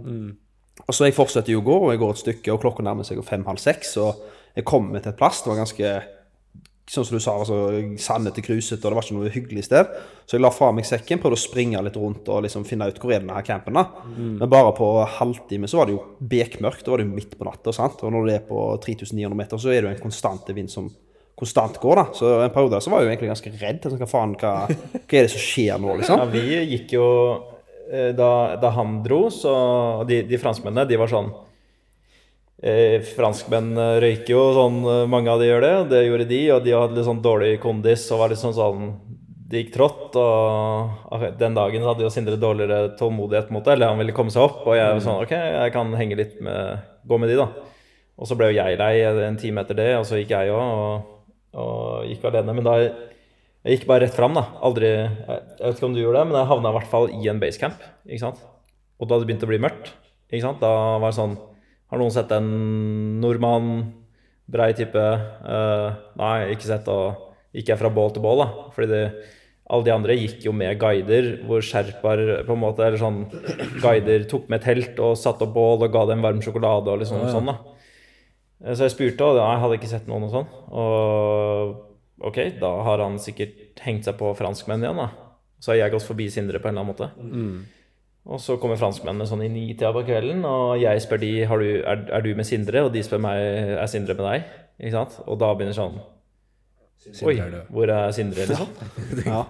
Og så jeg fortsetter jo å gå, og jeg går et stykke, og klokka nærmer seg fem-halv seks, og jeg kommer til et plass. Det var ganske sånn som du sa, altså, sandete, krusete, og det var ikke noe hyggelig sted. Så jeg la fra meg sekken, prøvde å springe litt rundt og liksom finne ut hvor er denne campen. da. Men bare på halvtime så var det jo bekmørkt, da var det jo midt på natta. sant? Og når du er på 3900 meter, så er det jo en konstant vind som konstant går, da. Så en periode så var jeg jo egentlig ganske redd. Hva faen, hva, hva er det som skjer nå, liksom? Ja, vi gikk jo eh, Da, da han dro, så De, de franskmennene, de var sånn eh, Franskmenn eh, røyker jo sånn Mange av de gjør det. Det gjorde de, og de hadde litt sånn dårlig kondis og var litt sånn sånn Det gikk trått, og den dagen hadde jo Sindre dårligere tålmodighet mot det, eller han ville komme seg opp, og jeg var sånn OK, jeg kan henge litt med Gå med de, da. Og så ble jo jeg lei en time etter det, og så gikk jeg òg, og, gikk alene. Men da jeg gikk bare rett fram, da. Aldri Jeg vet ikke om du gjorde det, men jeg havna i hvert fall i en basecamp. Ikke sant? Og da det begynte å bli mørkt, ikke sant? da var det sånn Har noen sett en nordmann, brei type? Uh, nei, ikke sett. Og gikk jeg fra bål til bål, da. Fordi det, alle de andre gikk jo med guider, hvor sherpaer på en måte, eller sånn Guider tok med telt og satte opp bål og ga dem varm sjokolade og liksom sånn, da. Eh, Så jeg spurte, og jeg hadde ikke sett noen og sånn. Og ok, da har han sikkert hengt seg på franskmenn igjen, da. Så har jeg gått forbi Sindre på en eller annen måte. Og så kommer franskmennene sånn i nitida på kvelden, og jeg spør de har du, er, er du med Sindre, og de spør meg er Sindre med deg. Ikke sant? Og da begynner sånn Oi, hvor er Sindre, liksom? Ja.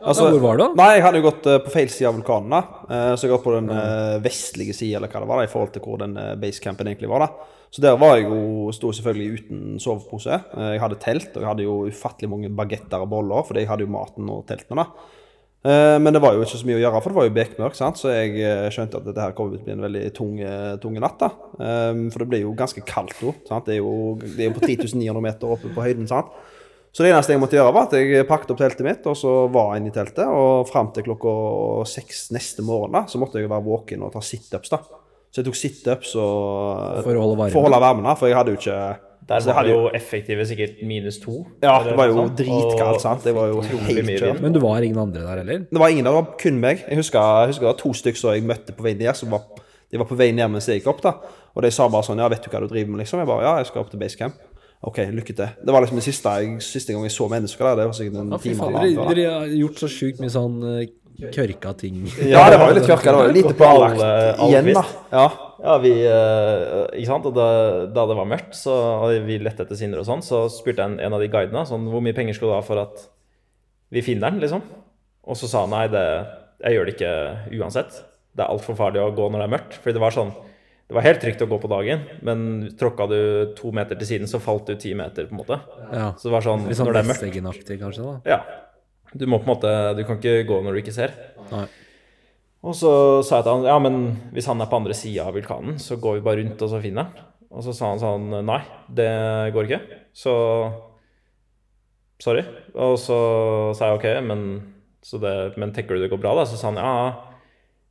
Altså, Ja, hvor var du? Nei, jeg hadde jo gått eh, på feil side av vulkanen. da. Eh, så jeg gått på den eh, vestlige sida, eller hva det var, da, i forhold til hvor den eh, basecampen egentlig var. da. Så der var jeg jo, sto selvfølgelig uten sovepose. Jeg hadde telt, og jeg hadde jo ufattelig mange bagetter og boller, fordi jeg hadde jo maten og teltene. da. Men det var jo ikke så mye å gjøre, for det var jo bekmørkt, sant? så jeg skjønte at dette her kom til å bli en veldig tung, tung natt. da. For det blir jo ganske kaldt nå. Det det er jo på 3900 meter oppe på høyden. sant? Så det eneste jeg måtte gjøre, var at jeg pakket opp teltet mitt, og så var jeg inne i teltet. Og fram til klokka seks neste morgen da, så måtte jeg være våken og ta situps. Så jeg tok situps og For å holde varmen. For å holde varmen, da, for jeg hadde jo ikke Der var det jo effektive sikkert minus to. Ja, det var jo sånt, dritkaldt, sant. Det var jo helt kjørt. Men du var ingen andre der heller? Det var ingen der, det var kun meg. Jeg husker, jeg husker det var to stykker som jeg møtte på vei ned. Som var, de var på vei ned mens jeg gikk opp. da Og de sa bare sånn Ja, vet du hva du driver med, liksom? Jeg bare Ja, jeg skal opp til basecamp. OK, lykke til. Det var liksom det siste, jeg, siste gang jeg så mennesker der. Det var sikkert en Ja, time eller Dere, dere har gjort så sjukt mye sånn eh, kørka ting. Ja, det var jo litt kørka. Det var jo lite På all planlagt igjen, da. Ja. Ja, vi eh, Ikke sant? Og da, da det var mørkt, så, og vi lette etter Sindre og sånn, så spurte jeg en, en av de guidene sånn Hvor mye penger skulle du ha for at vi finner den, liksom? Og så sa han nei, det, jeg gjør det ikke uansett. Det er altfor farlig å gå når det er mørkt. Fordi det var sånn Det var helt trygt å gå på dagen, men tråkka du to meter til siden, så falt du ti meter, på en måte. Ja. Så det var sånn Litt sånn Når det er mørkt kanskje? da Ja. Du må på en måte Du kan ikke gå når du ikke ser. Nei. Og så sa jeg til han ja, men hvis han er på andre sida av vulkanen, så går vi bare rundt og så finner han. Og så sa han sånn nei, det går ikke. Så sorry. Og så sa jeg ok, men, så det, men tenker du det går bra, da? Så sa han ja,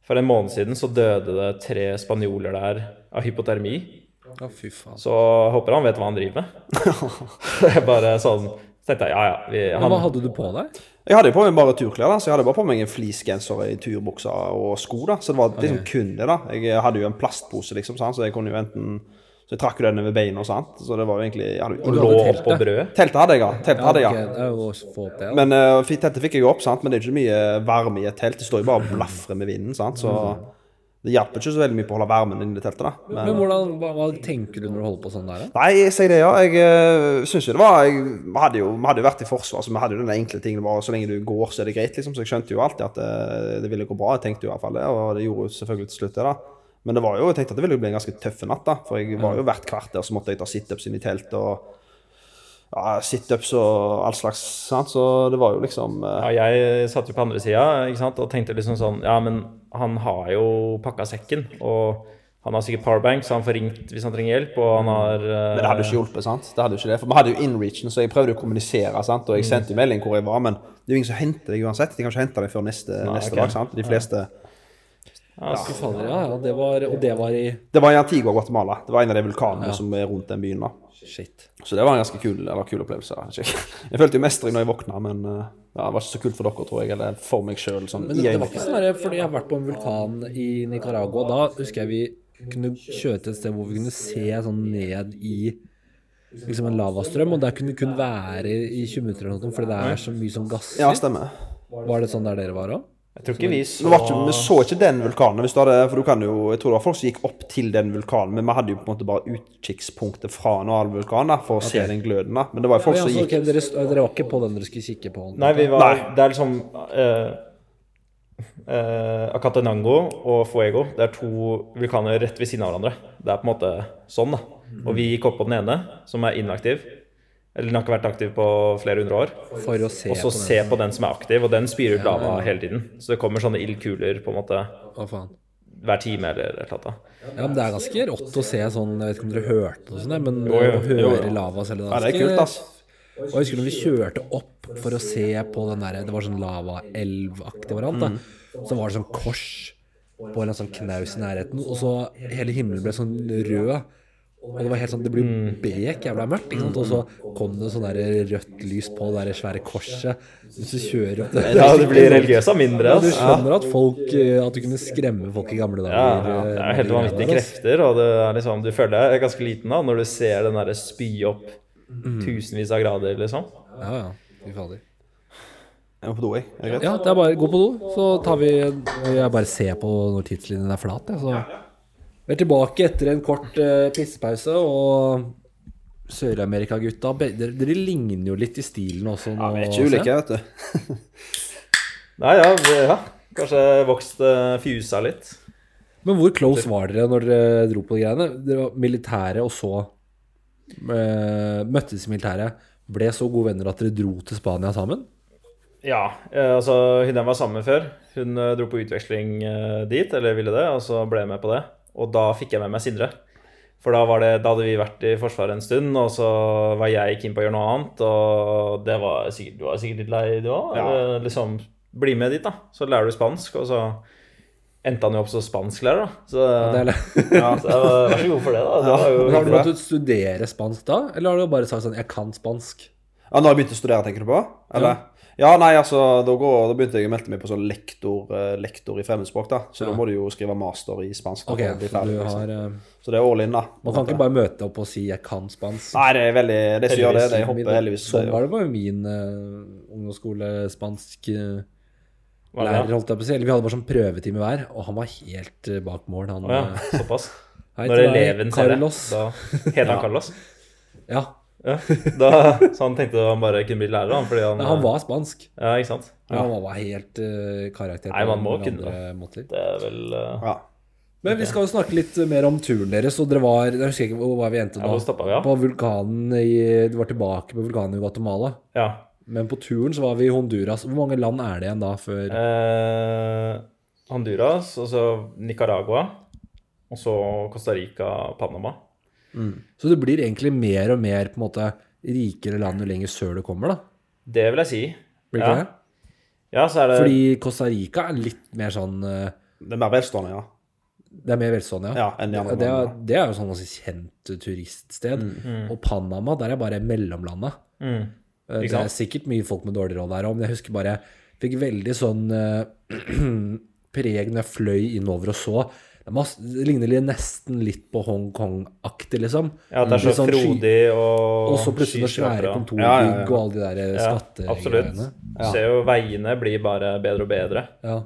for en måned siden så døde det tre spanjoler der av hypotermi. Ja, fy faen. Så håper han vet hva han driver med. jeg bare sånn Så tenkte jeg ja, ja. Vi, Men hva hadde du på deg? Jeg hadde jo på meg bare turklær, da, så jeg hadde bare på meg en fleecegenser i turbuksa og sko. da, Så det var liksom kun det. da. Jeg hadde jo en plastpose, liksom, så jeg kunne jo enten Så jeg trakk jo den over beina, sant? så det var jo egentlig jeg hadde jo lå hadde oppå teltet. Teltet hadde jeg, ja. Teltet hadde jeg, ja. Men uh, teltet fikk jeg jo opp, sant? men det er ikke mye varme i et telt. Det står jo bare og blafrer med vinden. sant? Så det hjelper ikke så veldig mye på å holde varmen inni teltet. da. Men, Men hvordan, hva, hva tenker du når du holder på sånn der? da? Nei, jeg sier det, ja. Jeg uh, syns jo det var jeg, vi, hadde jo, vi hadde jo vært i forsvar, så vi hadde jo den enkle tingen bare så lenge du går, så er det greit, liksom. Så jeg skjønte jo alltid at det, det ville gå bra. Jeg tenkte jo i hvert fall det, og det gjorde jo selvfølgelig til slutt det, da. Men det var jo, jeg tenkte at det ville bli en ganske tøff natt, da. For jeg var jo hvert kvarter så måtte jeg ta situps inn i telt og ja, situps og all slags, sant. Så det var jo liksom eh, Ja, jeg satt jo på andre sida og tenkte liksom sånn Ja, men han har jo pakka sekken, og han har sikkert powerbank, så han får ringt hvis han trenger hjelp, og han har Uh... Men det hadde jo ikke hjulpet, sant? Det hadde jo ikke det, For vi hadde jo inreachen, så jeg prøvde jo å kommunisere, sant? og jeg sendte jo melding hvor jeg var, men det er jo ingen som henter deg uansett. De kan ikke hente deg før neste, neste okay. dag, sant? De fleste ja, Fader, ja, ja, det var, og det var i Det var i Antigua, Guatemala. Det var en av de vulkanene som er rundt den byen, da. Shit. Så det var en ganske kul, eller kul opplevelse. Jeg, følte jo mestring når jeg våkna, men eh, ja, det var ikke så kult for dere, tror jeg, eller for meg sjøl. Sånn, Men det, det var ikke sånn fordi jeg har vært på en vulkan i Nicaragua. Da husker jeg vi kunne kjøre til et sted hvor vi kunne se sånn ned i liksom en lavastrøm, og der kunne kun være i 20 minutter eller noe, fordi det er så mye som gasser. Ja, stemmer. Var det sånn der dere var òg? Jeg tror ikke vi så så var ikke, vi så ikke den vulkanen, hvis du hadde, for du kan jo, jeg tror det var folk som gikk opp til den vulkanen, men vi hadde jo på en måte bare utkikkspunktet fra en annen vulkan da, for å se den gløden. da. Men det var jo folk Ja, som så, gikk okay, dere, dere var ikke på den dere skulle kikke på? Nei, vi var Nei. Det er liksom eh, eh, Acatenango og Fuego Det er to vulkaner rett ved siden av hverandre. Det er på en måte sånn, da. Og vi gikk opp på den ene, som er inaktiv. Eller den har ikke vært aktiv på flere hundre år. For å se Og så på se på den som er aktiv, og den spyr ut lava hele tiden. Så det kommer sånne ildkuler på en måte Å faen? hver time eller et eller annet. Ja, men det er ganske rått å se sånn Jeg vet ikke om dere hørte noe sånt, men å høre lava selv Ja, det er kult, ass. Og jeg husker når vi kjørte opp for å se på den der Det var sånn lavaelvaktig variant, da. Mm. Så var det sånn kors på en sånn knaus i nærheten, og så hele himmelen ble sånn rød. Og det var helt sånn, det ble Mm. bek jævla mørkt, ikke sant? og så kom det sånn rødt lys på det der svære korset. Hvis du kjører opp det Ja, det blir religiøst av mindre. Ja, du Altså. skjønner at folk eh, At du kunne skremme folk i gamle dager. Ja, ja, det eh, er helt vanvittige krefter, og det er liksom, du føler deg ganske liten da når du ser den derre spy opp Mm. tusenvis av grader, liksom. Ja, ja. Fy fader. Jeg må på do, jeg. Er det greit? Ja, det er bare gå på do, så tar vi Jeg bare ser på når tidslinjen er flat, jeg, så Vi er tilbake etter en kort uh, pissepause, og Sør-Amerika-gutta dere, dere ligner jo litt i stilen også nå. Ja, vi er ikke ulike, vet du. Nei, ja, vi- ja. Kanskje vokst uh, fjusa litt. Men hvor close var dere når dere dro på de greiene? Dere var militære, og så uh, møttes i militæret. Ble så gode venner at dere dro til Spania sammen? Ja, eh, altså hun jeg var sammen med før, hun eh, dro på utveksling eh, dit, eller ville det, og så ble jeg med på det. Og da fikk jeg med meg Sindre. For da, var det, da hadde vi vært i Forsvaret en stund, og så var jeg keen på å gjøre noe annet. Og det var sikkert, du var sikkert litt lei, du òg? Ja. Liksom, bli med dit, da. Så lærer du spansk, og så endte han jo opp som spansklærer, da. Så, Det er, Ja. så jeg var, vær så god for det, da. Det var jo har du måttet studere spansk da, eller har du bare sagt sånn 'jeg kan spansk'? Ja, når jeg begynte å studere, tenker du på? Eller? Ja, nei, altså, da, går, da begynte jeg å melde meg på sånn lektor, eh, lektor i fremmedspråk, da. Så Ja. da må du jo skrive master i spansk. da, Ok, for så du liksom. har liksom. Så det er all in, da. Man kan ikke bare møte opp og si 'jeg kan spansk'. Nei, det er veldig Det som gjør det, det Heldigvis. hopper heldigvis. Sånn var det bare min uh, ungdomsskole-spansk uh, lærer, holdt jeg på å si. Eller vi hadde bare sånn prøvetime hver, og han var helt eh, bak mål. Han, ja, eh, såpass. hei Når eleven ser det, Carlos. da heter han Carlos. Ja, Ja, da, så han tenkte han bare kunne bli lærer, han, fordi han Nei, han var spansk. Ja, ikke sant? Ja. Han var helt uh, karakter Nei, man må kunne måter. Det er vel uh, Ja. Men vi skal jo snakke litt mer om turen deres. Og dere var Jeg husker ikke hvor var vi endte Ja, nå. stoppet vi, ja? På vulkanen i Du var tilbake på vulkanen i Guatemala. Ja. Men på turen så var vi i Honduras. Hvor mange land er det igjen da før Eh, Honduras, og så Nicaragua, og så Costa Rica, Panama. Så det blir egentlig mer og mer på en måte rikere land jo lenger sør du kommer, da. Det vil jeg si. Blir det Ja. det? Ja, så er det Fordi Costa Rica er litt mer sånn eh, Det er mer velstående, ja. Det er mer velstående, ja. Ja, enn de andre det, er, det er jo sånn ganske kjent turiststed. Og Panama, der er bare mellomlandet. mm, Eh, Det er sikkert mye folk med dårlig råd der òg, men jeg husker bare jeg Fikk veldig sånn uh, preg når jeg fløy innover og så. Det, er ligner nesten litt på Hongkong-aktig, liksom. Ja, det er så sånn frodig og Og så plutselig noen svære kontorbygg Ja, ja, ja. og alle de der eh, Ja, skattegreiene. Du ser jo veiene blir bare bedre og bedre. Ja.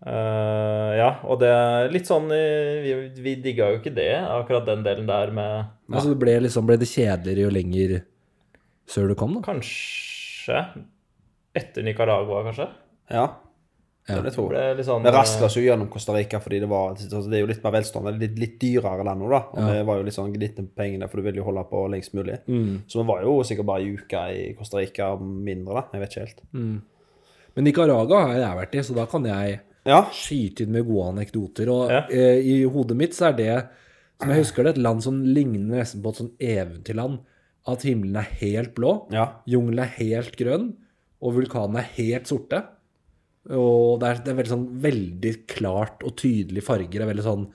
Uh, ja, og det er litt sånn eh, Vi, vi digga jo ikke det, akkurat den delen der med Altså, det ble, liksom, ble det kjedeligere jo lenger sør du kom, da? Kanskje etter Nicaragua, kanskje? Ja, Ja. det tror jeg. Det litt sånn Vi raska oss jo gjennom Costa Rica fordi det var altså Det er jo litt mer velstående, litt, litt dyrere land nå, da. Og vi var jo litt sånn gnitne på pengene, for du vil jo holde på lengst mulig. Mm. Så vi var jo sikkert bare ei uke i Costa Rica mindre, da. Jeg vet ikke helt. Men Nicaragua har jeg vært i, så da kan jeg Ja. skyte inn med gode anekdoter. Og Ja. eh, i hodet mitt så er det, som jeg husker det, et land som ligner nesten på et sånn eventyrland. At himmelen er helt blå, Ja. jungelen er helt grønn, og vulkanene er helt sorte. Og det er, det er veldig sånn veldig klart og tydelig farger. Det er veldig sånn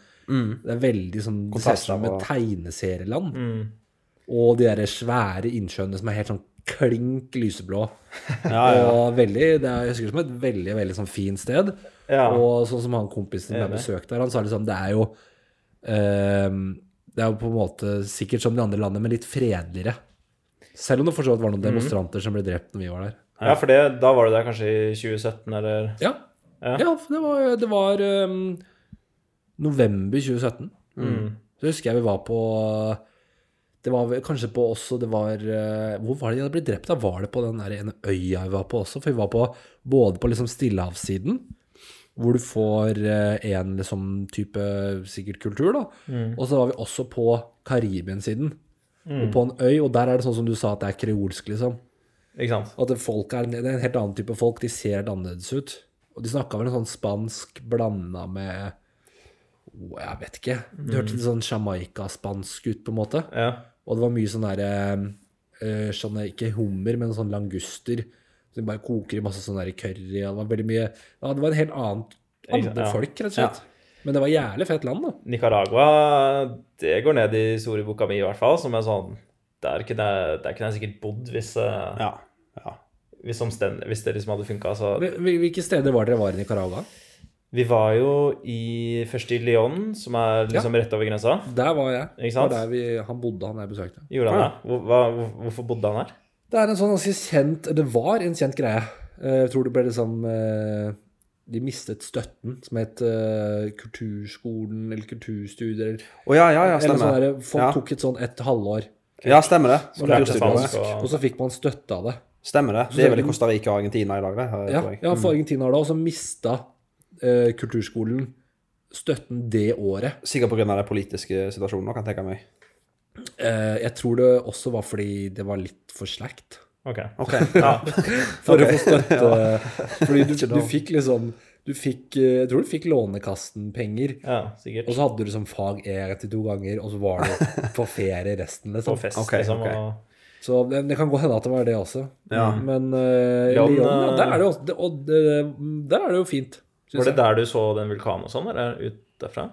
Det er veldig sånn Det ser ut som et tegneserieland. mm, Og de der svære innsjøene som er helt sånn klink lyseblå. Ja, ja. Og veldig, det er, jeg husker det som et veldig veldig sånn fint sted. Ja. Og sånn som han kompisen som jeg besøkt besøkte der, han sa liksom det er jo um, Det er jo på en måte sikkert som de andre landene, men litt fredeligere. Selv om det fortsatt var noen demonstranter som ble drept når vi var der. Ja, for det, da var du der kanskje i 2017, eller Ja, Ja. ja for det var, det var um, november 2017. mm. Så husker jeg vi var på Det var kanskje på også Det var eh, Hvor var det de hadde blitt drept? Da var det på den der ene øya vi var på også. For vi var på både på liksom stillehavssiden, hvor du får eh, en liksom type sikkert kultur, da. Og så var vi også på Karibien-siden. Og på en øy, og der er det sånn som du sa, at det er kreolsk, liksom. Sant? At folk er, det er en helt annen type folk. De ser helt annerledes ut. Og de snakka vel en sånn spansk blanda med oh, Jeg vet ikke. Det hørtes litt sånn Jamaica-spansk ut, på en måte. Ja. Og det var mye sånn derre eh, sånn, Ikke hummer, men sånn languster. Som bare koker i masse sånn der curry. Og det var veldig mye Ja, det var en helt annen andre ja. folk, rett og slett. Men det var jævlig fett land, da. Nicaragua, det går ned i historieboka mi i hvert fall, som er sånn Der kunne jeg, der kunne jeg sikkert bodd hvis, eh, Ja. ja. hvis, omstend- hvis det liksom hadde funka. Så Hvilke steder var dere var i Nicaragua? vi var jo i, først i Lyon, som er liksom rett over grensa. Der var jeg. Ikke sant? Det var der vi, han bodde, han jeg besøkte. Gjorde han det? Hvor, hva, hvorfor bodde han her? Det er en sånn ganske kjent Det var en kjent greie. Eh, Jeg tror det ble liksom eh, De mistet støtten, som het Kulturskolen eller Kulturstudier eller, Å ja, ja, ja, eller sånn der, Folk Ja. tok et sånn et halvår, Ja, stemmer det. Så lærte spansk og- og så fikk man støtte av det. Stemmer det. Det er vel i Costa Rica og Argentina i dag, det. Ja, tror jeg. ja for Argentina da, og så mista eh, kulturskolen støtten det året. Sikkert pga. den politiske situasjonen, kan jeg tenke meg. Eh, jeg tror det også var fordi det var litt for slakt. Ok. Ok. Ja. For å få støtte. Fordi du, du fikk liksom du fikk, eh, Jeg tror du fikk Lånekassen-penger. ja, sikkert. Og så hadde du som fag én til to ganger, og så var du på ferie resten, På liksom. fest, okay, liksom. Okay. Og, Så det, det kan godt hende at det var det også. Ja. Men uh, Lyon, Lyon, ja, eh, der er det også det, Og det, der er det jo fint. var det jeg. der du så den vulkanen og sånn, eller ut derfra?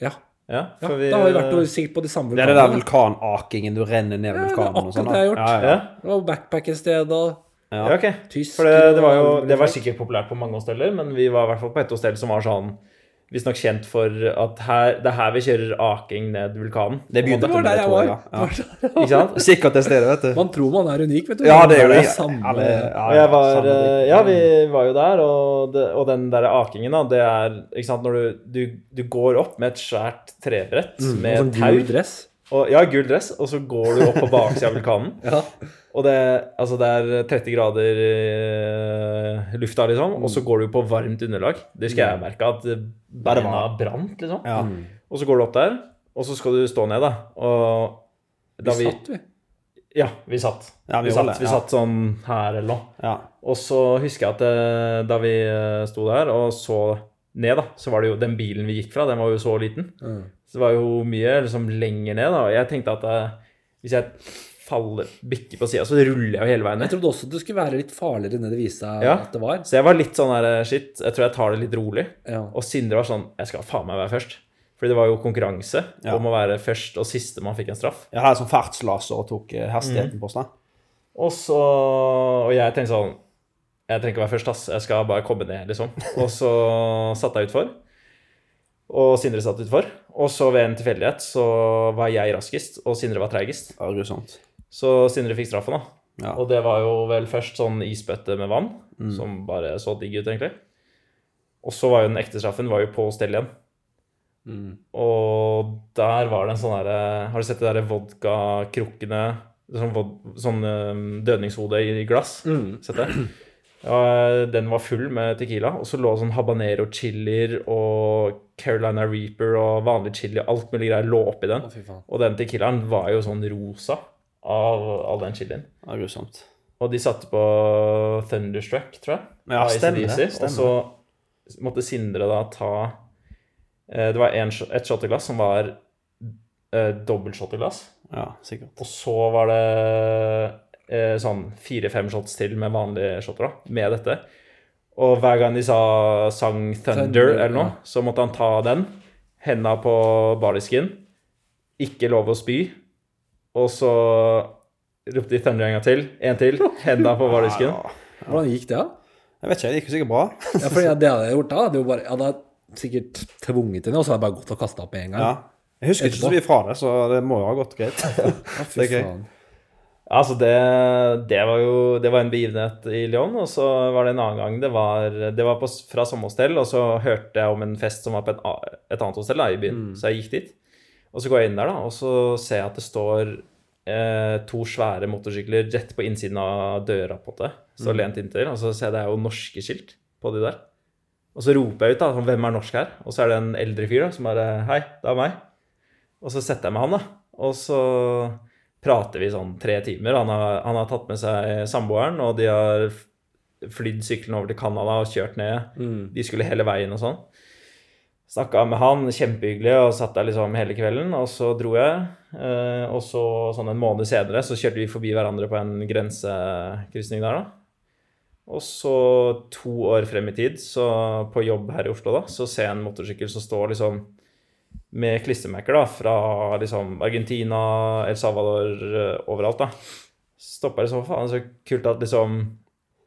Ja. Ja, ja vi da har vi vært sikkert på de samme vulkanene. Det er det der vulkanakingen, du renner ned Ja, det er vulkanen og sånn. akkurat det jeg har gjort. Ja, ja. Det var backpack i sted, og ja, ok. tysk For det, det var jo Det var sikkert populært på mange hosteller, men vi var i hvert fall på et hostell som var sånn Visstnok kjent for at her, det er her vi kjører aking ned vulkanen. Det begynte Det var der jeg var. ja. Ikke sant? Sikkert det stedet, vet du. Man tror man er unik, vet du. Ja, det gjør det. samme. Ja, jeg var, eh, ja, vi var jo der, og, det, og den der akingen, da, det er ikke sant, når du, du, du går opp med et svært trebrett mm, med sånn tau gul dress. og, Ja, gul dress, og så går du opp på baksida av vulkanen. Ja. Og det, altså det er 30 grader i lufta, liksom, og så går du på varmt underlag. Det skal jeg merke, at beina brant, liksom. Ja. Og så går du opp der, og så skal du stå ned, da. Og da Vi vi satt, vi. Ja, vi satt. Ja, vi vi, satt, vi satt sånn her eller noe. ja. Og så husker jeg at eh, da vi eh, sto der og så ned, da, så var det jo den bilen vi gikk fra, den var jo så liten. Mm. Så det var jo mye liksom lenger ned, da. Og jeg tenkte at hvis jeg faller, bikker på sida, så ruller jeg jo hele veien ned. Jeg trodde også det skulle være litt farligere enn det viste seg Ja. at det var. Så jeg var litt sånn her Shit, jeg tror jeg tar det litt rolig. Ja. Og Sindre var sånn Jeg skal faen meg være først. Fordi det var jo konkurranse Ja. om å være først og siste man fikk en straff. Jeg er sånn fartslaser og tok hastigheten hastigheten på seg. Og så Og jeg tenkte sånn Jeg trenger ikke være først, ass. Jeg skal bare komme ned, liksom. Og så satte jeg utfor. Og Sindre satt utfor. Og så ved en tilfeldighet så var jeg raskest, og Sindre var treigest. Ja, grusomt. Så Sindre fikk straffen, da. Ja. Og det var jo vel først sånn isbøtte med vann, som bare så digg ut, egentlig. Og så var jo den ekte straffen var jo på stell igjen. Og der var det en sånn herre Har du sett de derre vodkakrukkene? Sånn, vod, sånn eh, dødningshode i glass? Sett det? Ja, den var full med tequila, og så lå sånn habanero chilier og Carolina Reaper og vanlig chili og alt mulig greier lå oppi den. Å. Og den tequilaen var jo sånn rosa av all den chilien. Grusomt. Og de satte på Thunderstruck, tror jeg. Ja, stemmer stemmer Og så måtte Sindre da ta eh, Det var en, et shotteglass som var eh, dobbelt shotteglass. Ja, sikkert. Og så var det eh, sånn fire-fem shots til med vanlige shotter, da, med dette. Og hver gang de sa sang Thunder, Thunder, eller noe, ja. så måtte han ta den, henda på bardisken, ikke lov å spy, og så ropte de Thunder en gang til, en til, henda på bardisken. Hvordan gikk det, da? Jeg vet ikke, det gikk jo sikkert bra. Ja, for det hadde jeg gjort da, Det bare, jeg hadde sikkert tvunget henne, og så hadde jeg bare gått og kastet opp med en gang. Ja. Jeg husker ikke så mye fra det, så det må jo ha gått greit. Ja, fy Det faen. Altså, det, det var jo det var en begivenhet i Lyon, og så var det en annen gang det var, det var på, fra samme hostell, og så hørte jeg om en fest som var på et, et annet hostell da, i byen, så jeg gikk dit. Og så går jeg inn der, da, og så ser jeg at det står eh, to svære motorsykler rett på innsiden av døra på det, så lent inntil, og så ser jeg det er jo norske skilt på de der. Og så roper jeg ut da, sånn, hvem er norsk her? Og så er det en eldre fyr da, som bare, hei, det er meg. Og så setter jeg med han da, og så prater vi sånn tre timer. Han har, han har tatt med seg samboeren, og de har flydd syklene over til Canada og kjørt ned. De skulle hele veien og sånn. Snakka med han, kjempehyggelig, og satt der liksom hele kvelden. Og så dro jeg. eh, Og så sånn en måned senere så kjørte vi forbi hverandre på en grensekrysning der, da. Og så to år frem i tid, så på jobb her i Oslo, da, så ser jeg en motorsykkel som står liksom med klistremerker da, fra liksom Argentina, El Salvador, eh, overalt. da. Det så faen så kult at liksom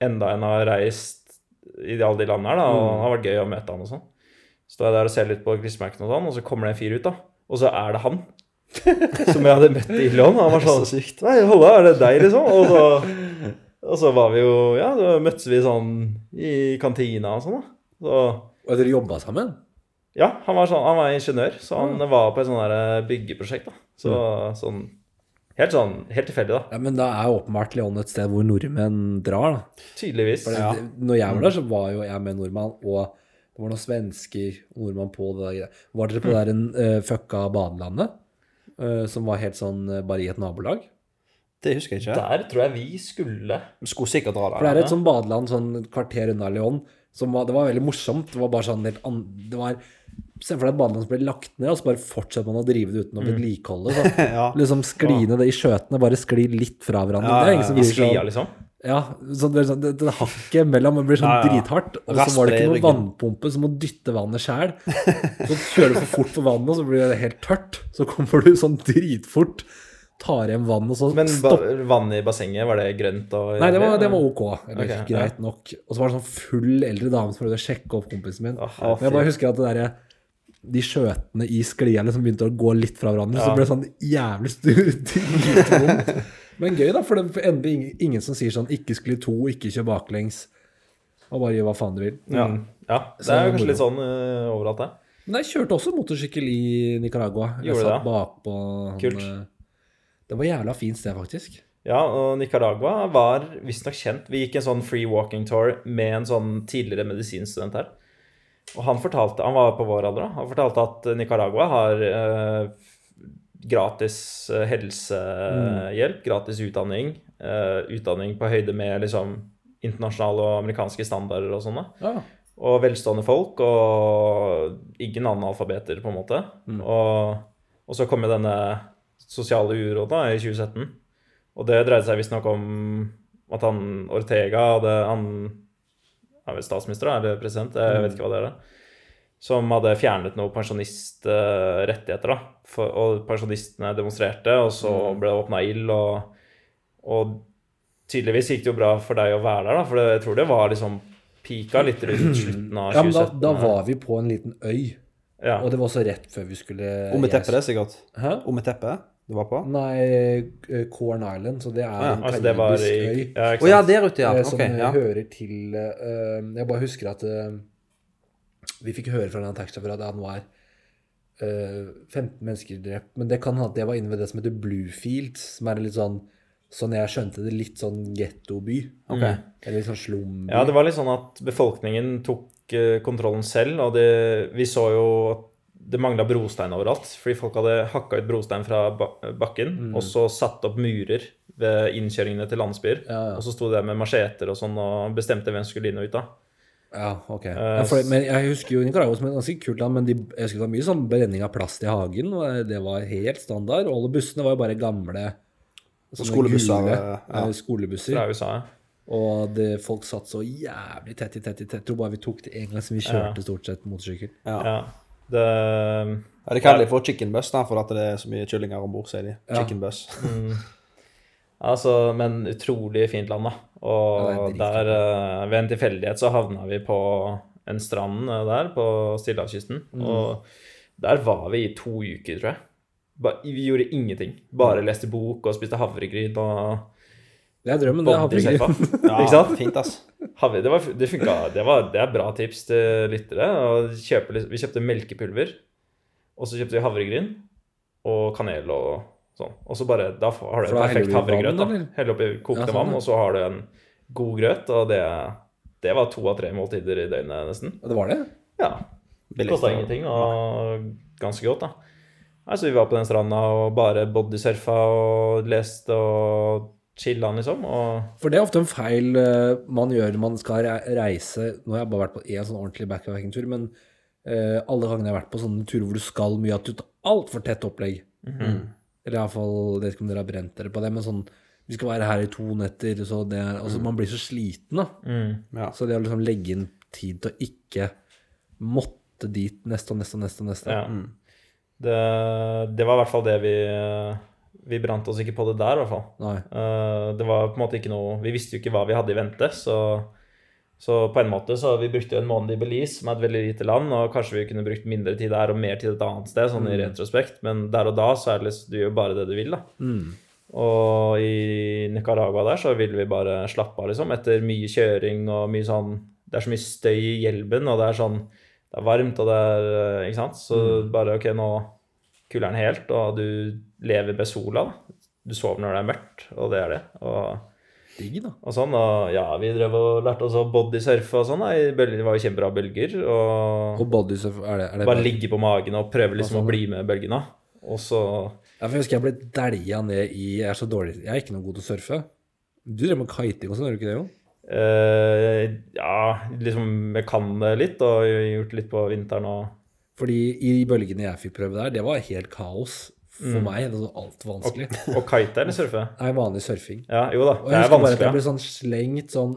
enda en har reist i alle de landene her, da, og det har vært gøy å møte han og sånn. Står jeg der og ser litt på klistremerkene og sånn, og så kommer det en fyr ut, da. Og så er det han. Som jeg hadde møtt i Lyon. Han var sånn Så sykt. Nei, Holla, er det deg, liksom? Og så, og så var vi jo Ja, da møttes vi sånn i kantina og sånn, da. Så Og dere jobbet sammen? ja, han var, sånn, han var ingeniør, så han var på et sånn der byggeprosjekt. da. Så, sånn Helt sånn, helt tilfeldig, da. Ja, Men da er åpenbart Leon et sted hvor nordmenn drar, da. Tydeligvis. For det, det, når jeg var der, så var jo jeg med nordmann, og det var noen svensker og nordmann på det der. Var dere på det der uh, fucka badelandet? Uh, som var helt sånn eh, bare i et nabolag? Det husker jeg ikke. Der tror jeg vi skulle Vi skulle sikkert dra For det er et sånn badeland sånn kvarter unna Lyon. Som var, det var veldig morsomt. Det var bare sånn helt an, Det var Se for deg et badeland som ble lagt ned, og så bare fortsetter man å drive det uten å vedlikeholde. Ja. Liksom skli ned det i skjøtene, bare skli litt fra hverandre. Ja, det er ingen som bryr seg om. liksom. Ja, så det, sånn, det, det hakket mellom blir sånn Ja, ja. drithardt. Og så var det ikke noen vannpumpe som må dytte vannet sjæl. Så kjører du for fort for vannet, og så blir det helt tørt. Så kommer du sånn dritfort, tar igjen vann, og så Men ba vannet i bassenget, var det grønt og Nei, det var, det var ok. Eller okay, greit nok. Og så var det sånn full eldre dame som prøvde å sjekke opp kompisen min. Oh, Men jeg bare husker at det derre de skjøtene i sklia liksom begynte å gå litt fra hverandre, så ble det sånn jævlig styrt Men gøy, da, for det er endelig ingen, som sier sånn 'ikke skli to, ikke kjør baklengs', og bare gjør hva faen du vil. Ja. ja. Det er jo kanskje litt sånn uh, overalt, det. Men jeg kjørte også motorsykkel i Nicaragua. Jeg Gjorde satt bakpå Kult. eh, Det var jævla fint sted, faktisk. Ja, og Nicaragua var visstnok kjent. Vi gikk en sånn free walking tour med en sånn tidligere medisinstudent her. Og han fortalte, han var på vår alder, da. Han fortalte at Nicaragua har eh, gratis eh, helsehjelp, gratis utdanning. eh, utdanning på høyde med liksom internasjonale og amerikanske standarder og sånne. Ja. Og velstående folk, og ingen analfabeter, på en måte. Og, og så kom jo denne sosiale uroen da, i 2017. Og det dreide seg visstnok om at han Ortega hadde Han er vel statsminister, da, eller president, jeg vet ikke hva det er. da, Som hadde fjernet noen pensjonistrettigheter, da. Og pensjonistene demonstrerte, og så ble det åpna ild, og, og tydeligvis gikk det jo bra for deg å være der, da, for jeg tror det var liksom pika litt rundt slutten av 2017. ja, men da, da var vi på en liten øy, ja. og det var også rett før vi skulle Om et teppe, det, sikkert. Hæ? Om et teppe du var på? Nei, eh, Corn Island, så det er ja, en Altså, det var karibisk i øy. ja, oh, ja, der ute, ja. eh, som ja. hører til uh, Jeg bare husker at eh, vi fikk høre fra denne taxisjåføren at han var uh, 15 mennesker drept. Men det kan hende at det var inne ved det som heter Bluefields, som er litt sånn Sånn jeg skjønte det, litt sånn gettoby. Okay. Eller litt sånn slumby. Ja, det var litt sånn at befolkningen tok uh, kontrollen selv, og det, vi så jo at det mangla brostein overalt. Fordi folk hadde hakka ut brostein fra bakken bakken, og så satt opp murer ved innkjøringene til landsbyer. Ja, ja. Og så sto de der med macheter og sånn og bestemte hvem som skulle inn og ut da. Ja, ok. Eh, Ja, for, men jeg husker jo Nicaragua som et ganske kult land, men de, jeg husker det var mye sånn brenning av plast i hagen. Og det var helt standard. Og alle bussene var jo bare gamle skolebusser, gule, ja. eh, skolebusser. Fra USA. ja. Og det, folk satt så jævlig tett i tett i tett. Jeg tror bare vi tok det en gang som vi kjørte stort sett motorsykkel. Ja. Ja. Det Ja, de kaller de for chicken bus, da, for at det er så mye kyllinger om bord, sier de. Chicken bus. Altså, men utrolig fint land, da. Ja, Og er der, eh, ved en tilfeldighet, så havna vi på en strand eh, der på Stillehavskysten. Mm. Og der var vi i to uker, tror jeg. Ba, vi gjorde ingenting. Bare Mm. leste bok og spiste havregryn og Det er drømmen, det. Havregryn. Ja, Ikke sant? fint, ass. Havre, det, var, det funka. Det, var, det er bra tips til lyttere. Og kjøpe, vi kjøpte melkepulver, og så kjøpte vi havregryn og kanel og sånn. Og så bare Da har du en perfekt havregrøt. da. Helle oppi kokte Ja, sånn, vann, og så har du en god grøt. Og det, det var to av tre måltider i døgnet, nesten. Og det var det? Ja. Det Kosta ingenting, og ganske godt, da. Altså, vi var på den stranda og bare bodysurfa og leste og chilla, liksom. Og For det er ofte en feil eh, man gjør når man skal reise Nå har jeg bare vært på én sånn ordentlig backpacking-tur, men uh, alle gangene jeg har vært på sånne turer hvor du skal mye, at du tar altfor tett opplegg. Eller iallfall vet ikke om dere har brent dere på det, men sånn Vi skal være her i to netter, så det er Altså, man blir så sliten, da. Ja. Så det å liksom legge inn tid til å ikke måtte dit neste og neste og neste og neste ja. Det, det var i hvert fall det vi Vi brant oss ikke på det der, i hvert fall. Nei. Eh, det var på en måte ikke noe Vi visste jo ikke hva vi hadde i vente, så, så på en måte så vi brukte jo en måned i Belize, som er et veldig lite land, og kanskje vi kunne brukt mindre tid der og mer tid et annet sted, sånn i retrospekt, men der og da så er det liksom Du gjør bare det du vil, da. Og i Nicaragua der så ville vi bare slappe av, liksom, etter mye kjøring og mye sånn Det er så mye støy i hjelmen, og det er sånn Det er varmt, og det er eh, Ikke sant? Så bare OK, nå kuller den helt, og du lever med sola, da. du sover når det er mørkt, og det er det. Og, Digg, da. og sånn, og ja, vi drev og lærte oss å bodysurfe og sånn. da, Det var jo kjempebra bølger. Og Og bodysurf, er det, er det bare ligge på magen og prøve liksom sånn, å bli med bølgene. Og så Ja, for jeg husker jeg ble dælja ned i Jeg er så dårlig Jeg er ikke noe god til å surfe. Du drev med kiting og sånn, gjør du ikke det, Jon? Uh, Ja, liksom Jeg kan det litt, og gjort litt på vinteren og Fordi i bølgene jeg fikk prøve der, det var helt kaos for Mm. meg. Det var altfor vanskelig. Og kite eller surfe? Nei, vanlig surfing. Ja, jo da. Og Det jeg er husker bare at jeg blir ble sånn slengt sånn